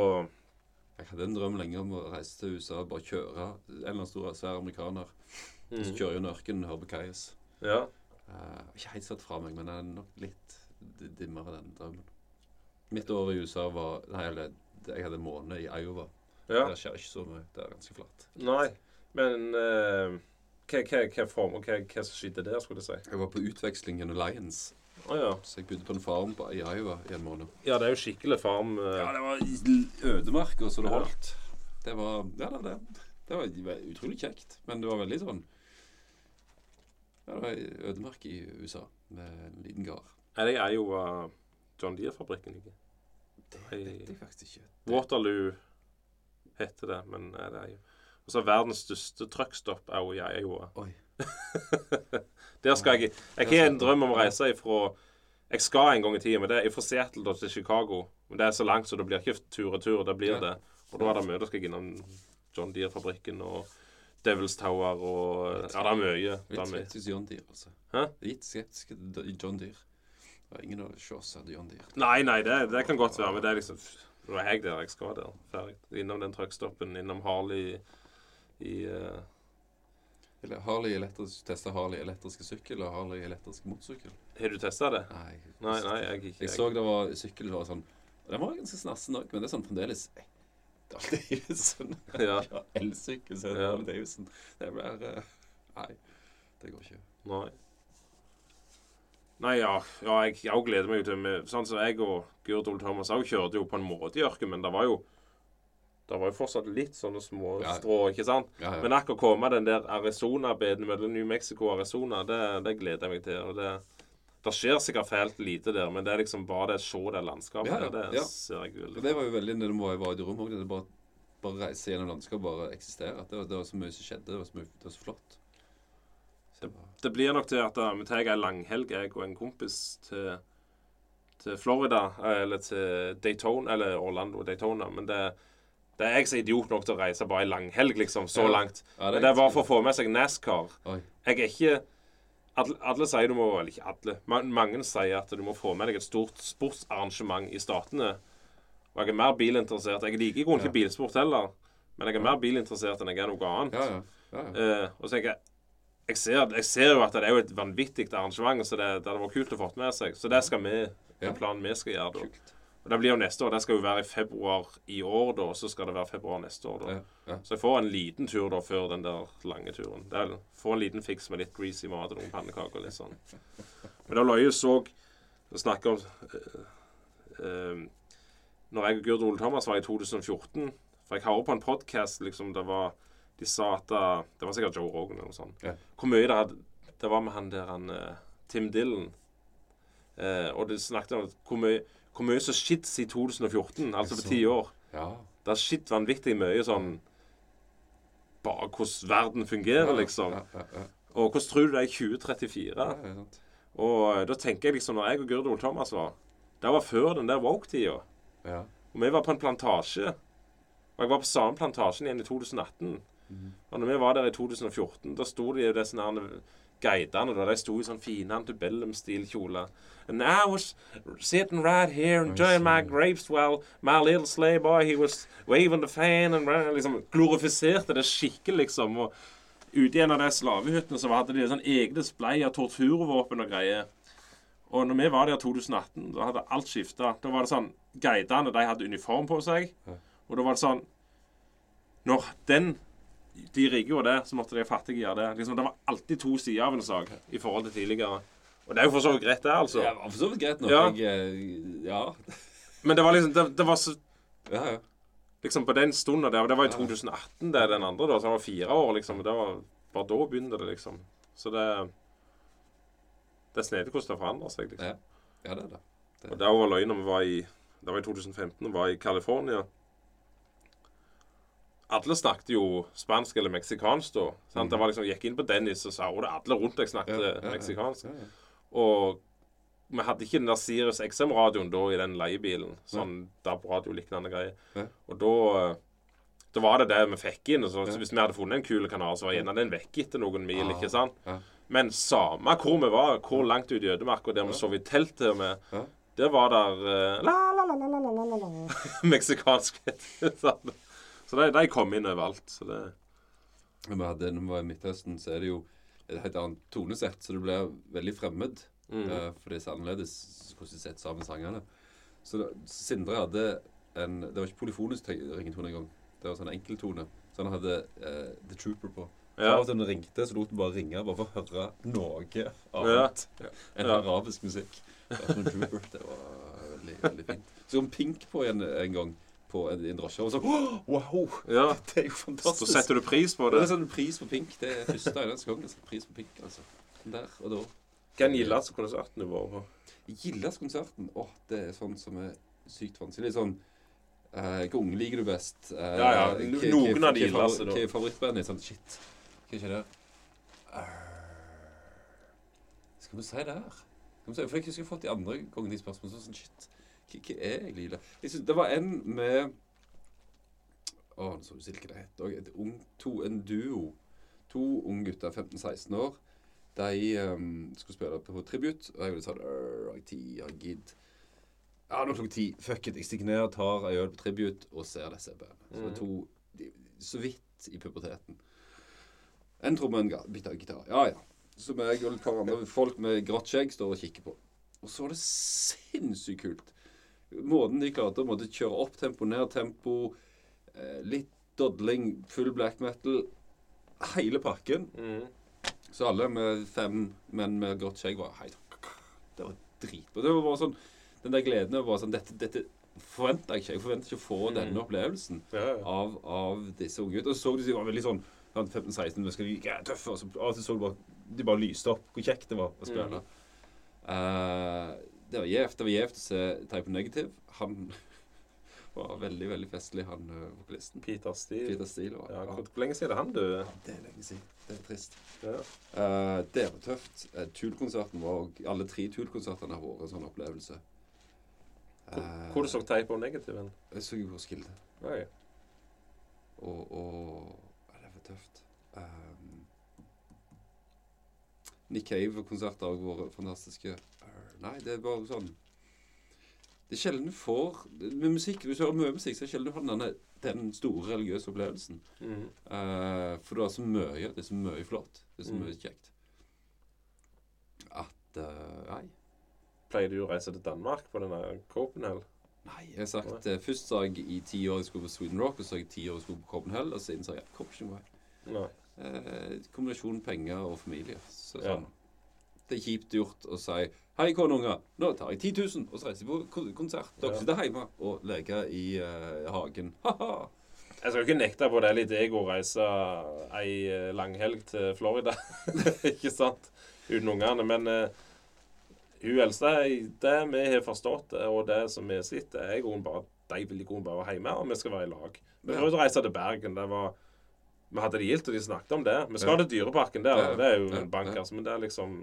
Jeg hadde en drøm lenge om å reise til USA og bare kjøre en eller annen stor svær amerikaner. mm, Så kjører gjennom ørkenen og hører på Kais. Ja. Uh, ikke helt satt fra meg, men det er nok litt dimmere, den drømmen. Mitt år i USA var Nei, eller jeg hadde en måned i Iowa. ja. Det skjer ikke så mye. Det er ganske flatt. Nei. Men uh, hva, hva, hva form hva, hva skjedde der, skulle jeg si? Jeg var på utveksling gjennom Lions. Å ja. Så jeg bodde på en farm på, i Iowa i en måned. Ja, det er jo skikkelig farm. Uh... Ja, det var ødemarker så det Ja. holdt. Det var Ja, det, det, det var utrolig kjekt. Men det var veldig sånn Ja, det var i ødemark i USA med en liten gard. Er det er jo uh, John Deere-fabrikken ligger? Det vet jeg faktisk ikke. Waterloo heter det, men er det jo Og så er verdens største truckstop er jo i Iowa. Oi. <laughs> Der skal jeg Jeg har en drøm om å reise ifra Jeg skal en gang i tida, men det er fra Seattle til Chicago. Men det er så langt, så det blir ikke tur-retur. Det blir det. Og da er det mye. Da skal jeg innom John Deere-fabrikken og Devils Tower og Ja, det er mye. Litt skeptisk til John Deere, altså. Hæ? Litt skeptisk til John Deere. Det var ingen av oss hadde John Deere. Nei, nei, det, det kan godt være, men det er liksom Nå er jeg der jeg skal der. Ferdig. Innom den truckstoppen, innom Harley i uh... Eller Harley elektrisk, testa Harley elektriske sykkel og Harley elektrisk motorsykkel. Har du testa det? Nei, Nei, nei, jeg ikke. Jeg så det var sykkel som var sånn Den var ganske snassen òg, men det er sånn fremdeles eh, Davison. <laughs> Ja. ja, Elsykkel, så er det Ja. Harley Davison. Det blir uh, Nei, det går ikke. Nei. Nei, ja. ja jeg, jeg gleder meg jo til med, Sånn som jeg og Gurd Ole Thomas òg kjørte jo på en måte i ørken, men det var jo det var jo fortsatt litt sånne små Ja. strå, ikke sant? Ja, ja. Men akkurat komme den der Arizona-beden mellom New Mexico og Arizona, det, det gleder jeg meg til. og det det skjer sikkert fælt lite der, men det er liksom bare det å se det landskapet Ja, ja, der, det ja. ser jeg Og det var jo veldig når jeg var i det rommet òg. Det bare, bare reise gjennom landskapet, bare eksistere. At det, var, det var så mye som skjedde. Det var så, mye, det var så flott. Så det blir nok til at vi tar ei langhelg, jeg og en kompis, til, til Florida. eh, Eller til Daytona, eller Orlando Daytona. Men det, det er jeg som er idiot nok til å reise bare ei langhelg, liksom. Så langt. Men det er bare for å få med seg NASCAR. Jeg er ikke alle, alle sier du må Eller ikke alle. Mange sier at du må få med deg et stort sportsarrangement i statene. Og jeg er mer bilinteressert. Jeg liker i grunnen ikke bilsport heller. Men jeg er mer bilinteressert enn jeg er noe annet. Ja, ja. ja, ja. Eh, og så tenker jeg jeg ser, jeg ser jo at det er jo et vanvittig arrangement, så det, det hadde vært kult å få med seg. Så det skal vi, Ja. den planen vi skal gjøre da. Og Det blir jo neste år. Det skal jo være i februar i år, da. Og så skal det være februar neste år, da. Ja, ja. Så jeg får en liten tur da før den der lange turen. Det er, får en liten fiks med litt greasy mat og noen pannekaker og litt sånn. Men da Løye så snakke om øh, øh, Når jeg og Gurd Ole Thomas var i 2014 For jeg hører på en podkast liksom, det var De sa at da, Det var sikkert Joe Rogan eller noe sånt. Ja. Hvor mye det hadde Det var med han der han eh, Tim Dillon. Eh, og de snakket om hvor mye, hvor mye som skjedde siden 2014, altså på ti år. ja. Det har skjedd vanvittig mye sånn Bare hvordan verden fungerer, liksom. Og hvordan tror du det er i 2034? ja, ja. Og eh, da tenker jeg liksom, når jeg og Gurd Ole Thomas var Det var før den der woke-tida. ja. Og vi var på en plantasje. Og jeg var på samme plantasjen igjen i 2018. Mhm. Og når vi var der i 2014, da sto de jo disse her guidene da, de sto i sånn fine antebellum-stil-kjoler. And I was sitting right here enjoying my grapes while my little slave boy he was waving the fan and liksom glorifiserte det skikkelig, liksom. Og ute i en av de slavehyttene så hadde de sånn egne display av torturvåpen og greier. Og når vi var der i 2018, da hadde alt skifta. Da var det sånn Guidene de hadde uniform på seg. Og da var det sånn Når den De rike gjorde det, så måtte de fattige gjøre det. Liksom, det var alltid to sider av en sak i forhold til tidligere. Og det er jo for så vidt greit, det, altså. Ja, for så vidt greit nok. Ja. Jeg, eh, ja. <laughs> Men det var liksom Det, det var så ja, ja. Liksom på den stunden der, og det var i 2018, det den andre, da, så det var fire år, liksom. Det var bare da begynte det, liksom. Så det Det er snedig hvordan det forandrer seg, liksom. Ja. ja, det er det. Og det var løgn når vi var i Det var i 2015 og var i California. Alle snakket jo spansk eller meksikansk da. Sant? Det var liksom, jeg Gikk inn på Dennis og sa at det alle rundt deg snakket Ja, ja, meksikansk. Ja. Og vi hadde ikke den der Sirius XM-radioen da i den leiebilen. Sånn DAB-radio-lignende greier. Og da da var det det vi fikk inn. Så, så Hvis vi hadde funnet en kul kanal, så var gjerne den vekk etter noen mil. Ah, ikke sant? Men samme hvor vi var, hvor langt ute i ødemarka, der vi sov i telt til og med, der var der uh, la, la, la, la, la, la, la, la, meksikansk. Sånn. Så de, de kom inn overalt. Så det vi hadde, når vi var i Midtøsten, så er det jo et helt annet tonesett, så det blir veldig fremmed. mm. Uh, for det er så annerledes hvordan de setter sammen sangene. Så da, Sindre hadde en Det var ikke polyfonisk ringetone engang. Det var sånn enkeltone. Så han hadde uh, The Trooper på. Ja. Så når han ringte, så lot han bare ringe bare for å høre noe Ja. annet enn Ja. arabisk musikk. Det var Trooper. Det var veldig, veldig fint. Så kom Pink på en, en gang på en, en drosje, og så Wow! ja. Det er jo fantastisk. Så setter du pris på det det. er sånn pris på Pink. Det er første eneste gang jeg setter pris på Pink. altså. Der og da. Hva er den gildeste konserten du var på? Gildas-konserten, åh, det er sånn som er sykt vanskelig. Sånn Hvilke uh, unge liker du best? Uh, Ja, ja, noen av de gildeste, da. Hva er favorittbandet ditt? Sånn, shit. Hva er det? Eh, Skal vi si det her? Skal vi si, for jeg husker jeg har fått de andre gangene de spørsmål sånn, sånn shit. Hva, er egentlig Lila? Jeg synes, det var en med Å, nå så du ikke det het. To, en duo. To unge gutter, 15-16 år. De um, skulle spille på tribute, og jeg ville sånn «Arr, jeg? Jeg gidd? Ja, nå er klokka ti. Fuck it. Jeg stikker ned, tar ei øl på tribute og ser disse bandene. Så er to de, så vidt i puberteten. En tromme og bytta gitar. Ja, ja. Så meg og et par andre folk med grått skjegg står og kikker på. Og så var det sinnssykt kult. Måten de klarte å måtte kjøre opp tempo, ned tempo, eh, litt dodling, full black metal. Hele pakken. Mm. Så alle med fem menn med godt skjegg var Hei, det var dritbra. Det var bare sånn Den der gleden over sånn Dette, dette forventa jeg ikke. Jeg forventa ikke å få denne opplevelsen Ja, ja. av, av disse unge guttene. Og så de var veldig sånn sånn 15-16 vi skal like tøffe. Og så av og til så du bare De bare lyste opp hvor kjekt det var å spille. Eh, det var gjevt. Det var gjevt å se Type Negative. Han <laughs> var veldig, veldig festlig, han eh, vokalisten. Peter Steele. Peter Steele var Ja, ja, hvor hvor lenge siden er det han død? Det er lenge siden. Det er trist. Ja. Uh, det var tøft. Uh, Tool-konserten var òg Alle tre Tool-konsertene har vært en sånn opplevelse. Uh, Hvor du så Type og Negative? Jeg så jo på Skilde. Oi. Og, og ja, Det var tøft. Um, Nick Cave-konserter har vært fantastiske. Nei, det er bare sånn Det er sjelden du får Med musikk, Hvis du hører mye musikk, så er det sjelden du har denne, den store religiøse opplevelsen. Mm. Uh, for det er så mye. Det er så mye flott. Det er så Mm. mye kjekt. At uh, Nei. Pleier du å reise til Danmark på denne Copenhagen? Nei, jeg har sagt nei. Først sa jeg i ti år jeg skulle på Sweden Rock, og så sa jeg i ti år jeg skulle på Copenhagen, og siden innså jeg kom ikke noen vei. Eh, kombinasjon penger og familie. Så Ja. sånn. Det er kjipt gjort å si Hei, koneunger, nå tar jeg 10 000, og så reiser vi på konsert. Dere Ja. sitter hjemme og leker i eh, hagen. <laughs> Ha-ha. Jeg skal ikke nekte på det er litt ego å reise ei eh, langhelg til Florida. <laughs> ikke sant? Uten ungene. Men eh, hun eldste Det vi har forstått, eh, og det som vi sitter, er i grunnen bare de vil i grunnen bare være hjemme, og vi skal være i lag. Vi prøvde å reise til Bergen. Det var Vi hadde det gildt, og de snakket om det. Vi skal til Dyreparken der. Ja. Det er jo en bank, altså. Men det er liksom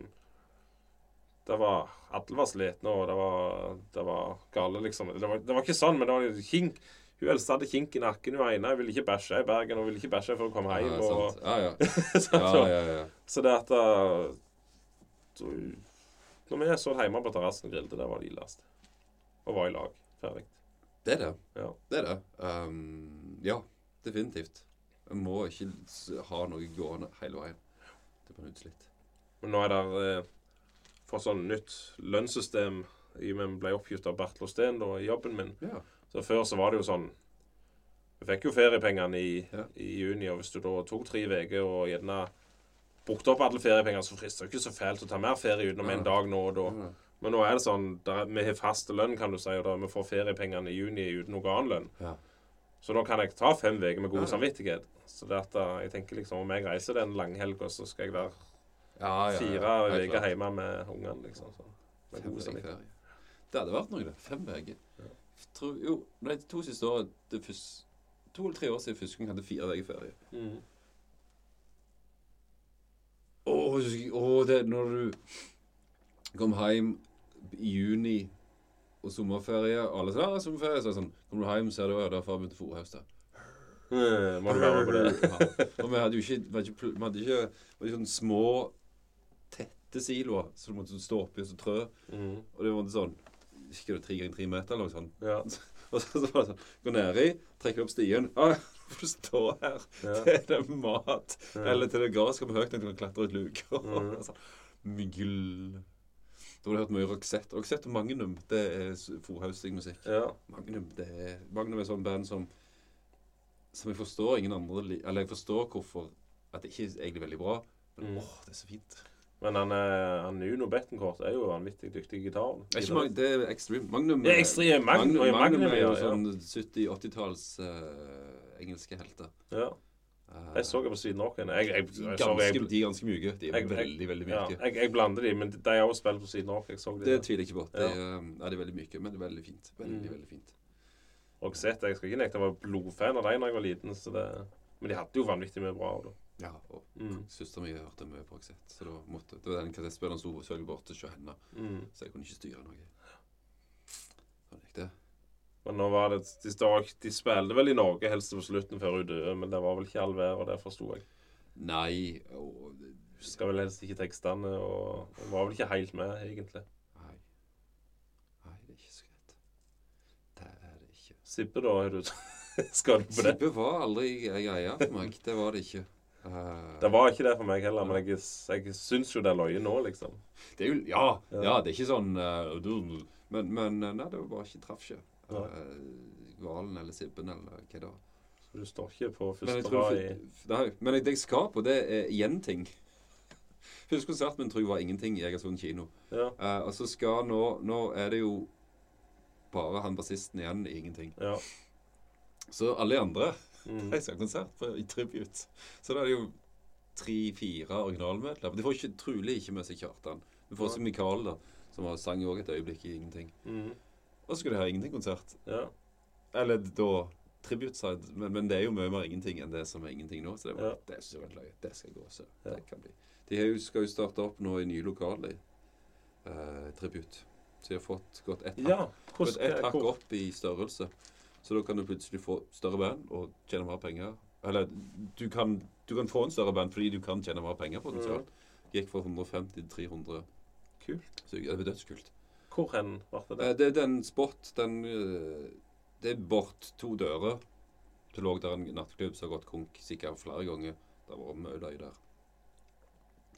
Det var Alle var slitne, og det var, det var gale, liksom. Det var, det var ikke sånn, men det var kink. Hun eldste hadde kink i nakken. Hun ene ville ikke bæsje i Bergen, og ville ikke bæsje før hun kom hjem. Og, ja, ja. <laughs> ja, ja, ja. Så det at uh, så- Når vi så hjemme på terrassen og grillte, det var det ildeste. Og var i lag. Ferdig. Det er det. Ja. Det er det. Um, ja, definitivt. Jeg må ikke ha noe gående hele veien. Det blir utslitt. Men nå er det eh, fått sånn nytt lønnssystem i og med vi ble oppgitt av Bertil Osten da, i jobben min. Ja. Så før så var det jo sånn Vi fikk jo feriepengene i, Ja. i juni, og hvis du da tok tre uker og gjerne brukte opp alle feriepengene, så frister det ikke så fælt å ta mer ferie utenom Ja. en dag nå og da. Ja. Men nå er det sånn der, Vi har fast lønn, kan du si, og da vi får feriepengene i juni uten noe annen lønn. Så nå kan jeg ta fem uker med god samvittighet. Så det at uh, jeg tenker liksom om jeg reiser den langhelga, så skal jeg være fire uker hjemme med ungene, liksom. Så. Med god samvittighet. Det hadde vært noe, det. Fem uker. Ja. Jo, de to siste årene To eller tre år siden første hadde fire uker ferie. Mm. Å, oh, oh, det når du kom hjem i juni og sommerferie og alle ja, sommerferie, så er det sånn Kommer du hjem, ser du at da har begynt å fôre høst. Må du være med på det? Ja. Og vi hadde jo ikke, vi hadde ikke, vi hadde ikke vi hadde sånne små, tette siloer som du måtte stå oppi og så trø. Mm. Og det var sånn Ikke det tre ganger tre meter eller noe sånt. Ja. <laughs> Og så, så var det sånn Gå nedi, trekke opp stien. <laughs> Nå får stå her Ja. til det er mat. Ja. Eller til det gresset skal vi høyt nok til å klatre ut luker. Mm. <laughs> Mygl. Da har du hørt mye Roxette. Roxette og Magnum, det er fòrhausting musikk. ja. Magnum det er, Magnum er sånn band som som jeg forstår ingen andre Eller jeg forstår hvorfor at det ikke er egentlig veldig bra. Men Mm. åh, det er så fint. Men han, er- han Nuno Bettencourt er jo vanvittig dyktig i gitaren. Det er, ikke Mag det er Extreme. Magnum, er. Magnum- Magnum, Magnum, er jo sånn 70-80-talls uh, engelske helter. Ja. Eh, Jeg så på siden av. Jeg, jeg, de, ganske, de er ganske myke. De er veldig, veldig ja, myke. jeg, jeg blander de, men de har også spilt på siden av. oss. Det tviler jeg ikke på. De, Ja. er, ja, det er veldig myke, men det er veldig fint. Veldig, Mm. veldig fint. Og sett, jeg skal ikke nekte, jeg var blodfan av dem da jeg var liten. Så det, men de hadde jo vanvittig mye bra. Da. Ja, og Mm. Søstera mi hørte mye på Aksett, så da måtte Det var den kassettspilleren sto selvfølgelig borte hos henne, Mm. så jeg kunne ikke styre noe. Sånn gikk det. Men nå var det De, de spilte vel i Norge helst på slutten før hun døde, men det var vel ikke all vær, og det forsto jeg. Nei og, Husker vel helst ikke tekstene, og, og var vel ikke helt med, egentlig. Nei. Nei, det er ikke så greit. Det er det ikke. Sippe, da? Er du <laughs> Skal du på det? Sippe var aldri greia for meg. Det var det ikke. Eh, Det var ikke det for meg heller, men jeg, jeg syns jo det er løye nå, liksom. det er jo Ja, Ja. det er ikke sånn uh, Men, men nei, det var bare ikke traff ikke. Eh, Hvalen eller Sibben eller hva da. Så du står ikke på første rad det, i nei, men det jeg skal på, det er igjen ting. <laughs> Første konsert min tror jeg var ingenting i Egersund kino. Ja. Uh, og så skal nå Nå er det jo bare han bassisten igjen i ingenting. ja. Så alle de andre Mm. <laughs> de skal ha konsert på, i tribute. Så da er det jo tre-fire originalmedlemmer. De får ikke, trolig ikke med seg Kjartan. Vi får også Mikael, da, som har sang òg et øyeblikk i ingenting. Mm. Og så skulle de ha ingenting-konsert. ja. Eller da tribute-side. Men, men det er jo mye mer ingenting enn det som er ingenting nå. Så det, var, Ja. det synes jeg var løye. Det skal gå så. Ja. Det kan bli. De jo, skal jo starte opp nå i nye lokaler. Eh, tribute. Så de har fått gått ett hakk, ett hakk hvor- opp i størrelse. Så da kan du plutselig få større band og tjene mer penger. Eller du kan, du kan få en større band fordi du kan tjene mer penger potensielt. Mm. Gikk fra 150 til 300. Kult. Så det blir dødskult. Hvor hen ble det? Eh, Det er den spot, den eh, Det er bort to dører. Det lå der en nattklubb som har gått konk sikkert flere ganger. Det var mye løye der.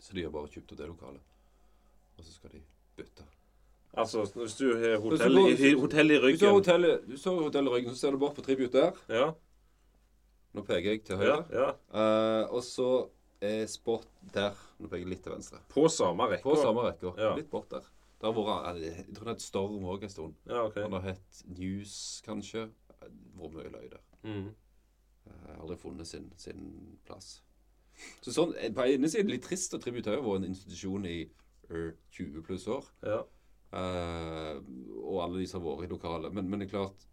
Så de har bare kjøpt det lokalet. Og så skal de bytte. Altså, hvis du har hotell, i, hotell i ryggen Hvis du har i hotell, i ryggen, så ser du bort på tribute der. Ja. Nå peker jeg til høyre. ja. Eh, og så er spot der. Nå peker jeg litt til venstre. På samme rekke. På samme rekka. Ja. Litt bort der. Det har vært, jeg tror det het Storm òg en stund. Ja, OK. Han har hett News, kanskje. Har mye løy der. Mm. Jeg har aldri funnet sin, sin plass. Så sånn, eh, På ene siden litt trist at Tribute har vært en institusjon i eh, 20 pluss år. Ja. Uh, og alle de som har vært i lokalet. Men, men det er klart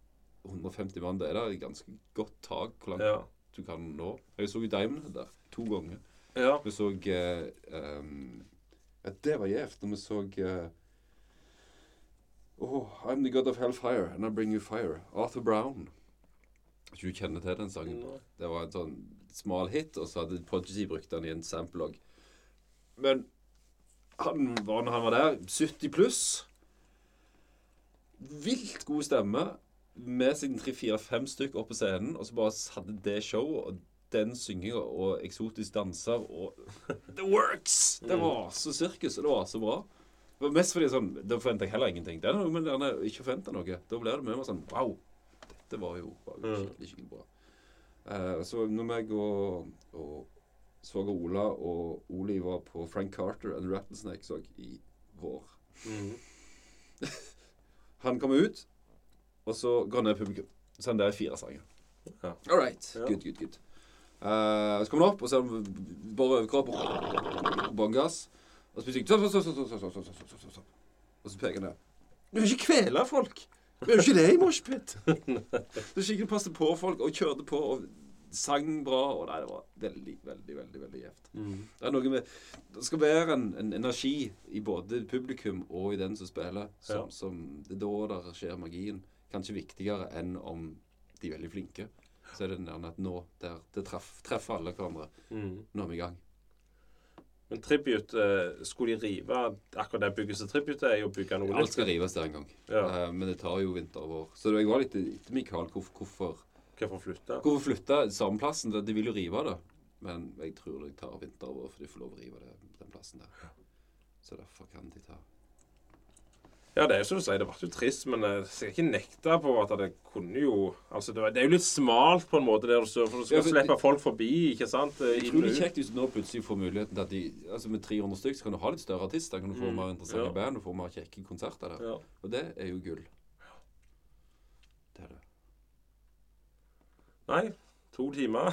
150 mann, det er et ganske godt tak hvor langt Ja. du kan nå. Jeg så jo Diamond der to ganger. ja. Vi så uh, um, Det var gjevt når vi så eh, Oh, I'm the god of hellfire, and I bring you fire. Arthur Brown. Jeg tror du kjenner til den sangen. Det var en sånn smal hit, og så hadde Prodigy brukt den i en sample òg. Men han var, når han var der, 70 pluss. Vilt god stemme. Med sine tre-fire-fem stykker opp på scenen, og så bare hadde det showet og den synginga og eksotisk danser og <laughs> The works! Det var så sirkus, og det var så bra. Mest fordi sånn Da forventer jeg heller ingenting. Det er noe med den der ikke forvente noe. Da blir det mer sånn Wow! Dette var jo, var jo Mm. skikkelig, skikkelig bra. Uh, så når meg og, og svoger Ola og Oli var på Frank Carter and Rattlesnake så i vår Mm. Han kommer ut, og så går han ned publikum. Så er han der fire sanger. Ja. All right. Ja. Good, good, good. Uh, så kommer han opp, og så er han bare overkropp og bånn gass. Og så plutselig stopp, stopp, stopp, stopp, stopp, stopp, stopp, stopp, stopp. Og så peker han der. Du vil ikke kvele folk! Du gjør ikke det i moshpit! Du skikkelig passet på folk og kjørte på og sang bra. Og nei, det var veldig, veldig, veldig veldig gjevt. Mm. Det er noe med Det skal være en, en energi i både publikum og i den som spiller, som, Ja. som Det er da der skjer magien. Kanskje viktigere enn om de er veldig flinke. Så er det den der at nå der, det treff, treffer alle hverandre. Mm. Nå er vi i gang. Men Tribute, eh, skulle de rive akkurat det bygget som Tribute er, og bygge noe Alt skal rives der en gang. Ja. Eh, men det tar jo vinter og vår. Så jeg var litt etter Mikael. Hvorfor, Hvorfor flytte? hvorfor flytte samme plassen? De vil jo rive det. Men jeg tror de tar vinter og vår, for de får lov å rive det, den plassen der. Så derfor kan de ta Ja, det er jo som du sier, det ble jo trist, men jeg skal ikke nekte på at det kunne jo Altså, det, var, det er jo litt smalt på en måte der du for du skal Ja, slippe folk forbi, ikke sant? Jeg tror det er kjekt hvis du nå plutselig får muligheten til at de Altså Med 300 stykker så kan du ha litt større artister. Kan du få Mm, mer interessante ja. band, du får mer kjekke konserter der. Ja. Og det er jo gull. Det er det. Nei, to timer.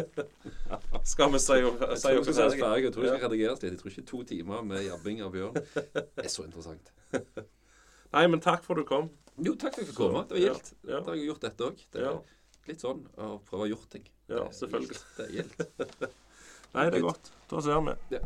<laughs> skal vi si, Jeg si tror vi skal. Jeg redigeres litt. Jeg tror ikke to timer med jabbing av Bjørn er så interessant. <laughs> Nei, men takk for at du kom. Jo, takk for at jeg fikk komme. Det var gildt. Ja, ja. Da har jeg gjort dette òg. Det er Ja. litt sånn å prøve å gjøre ting. Ja, selvfølgelig. Det er gildt. <laughs> Nei, det er godt. Da ser vi. Ja.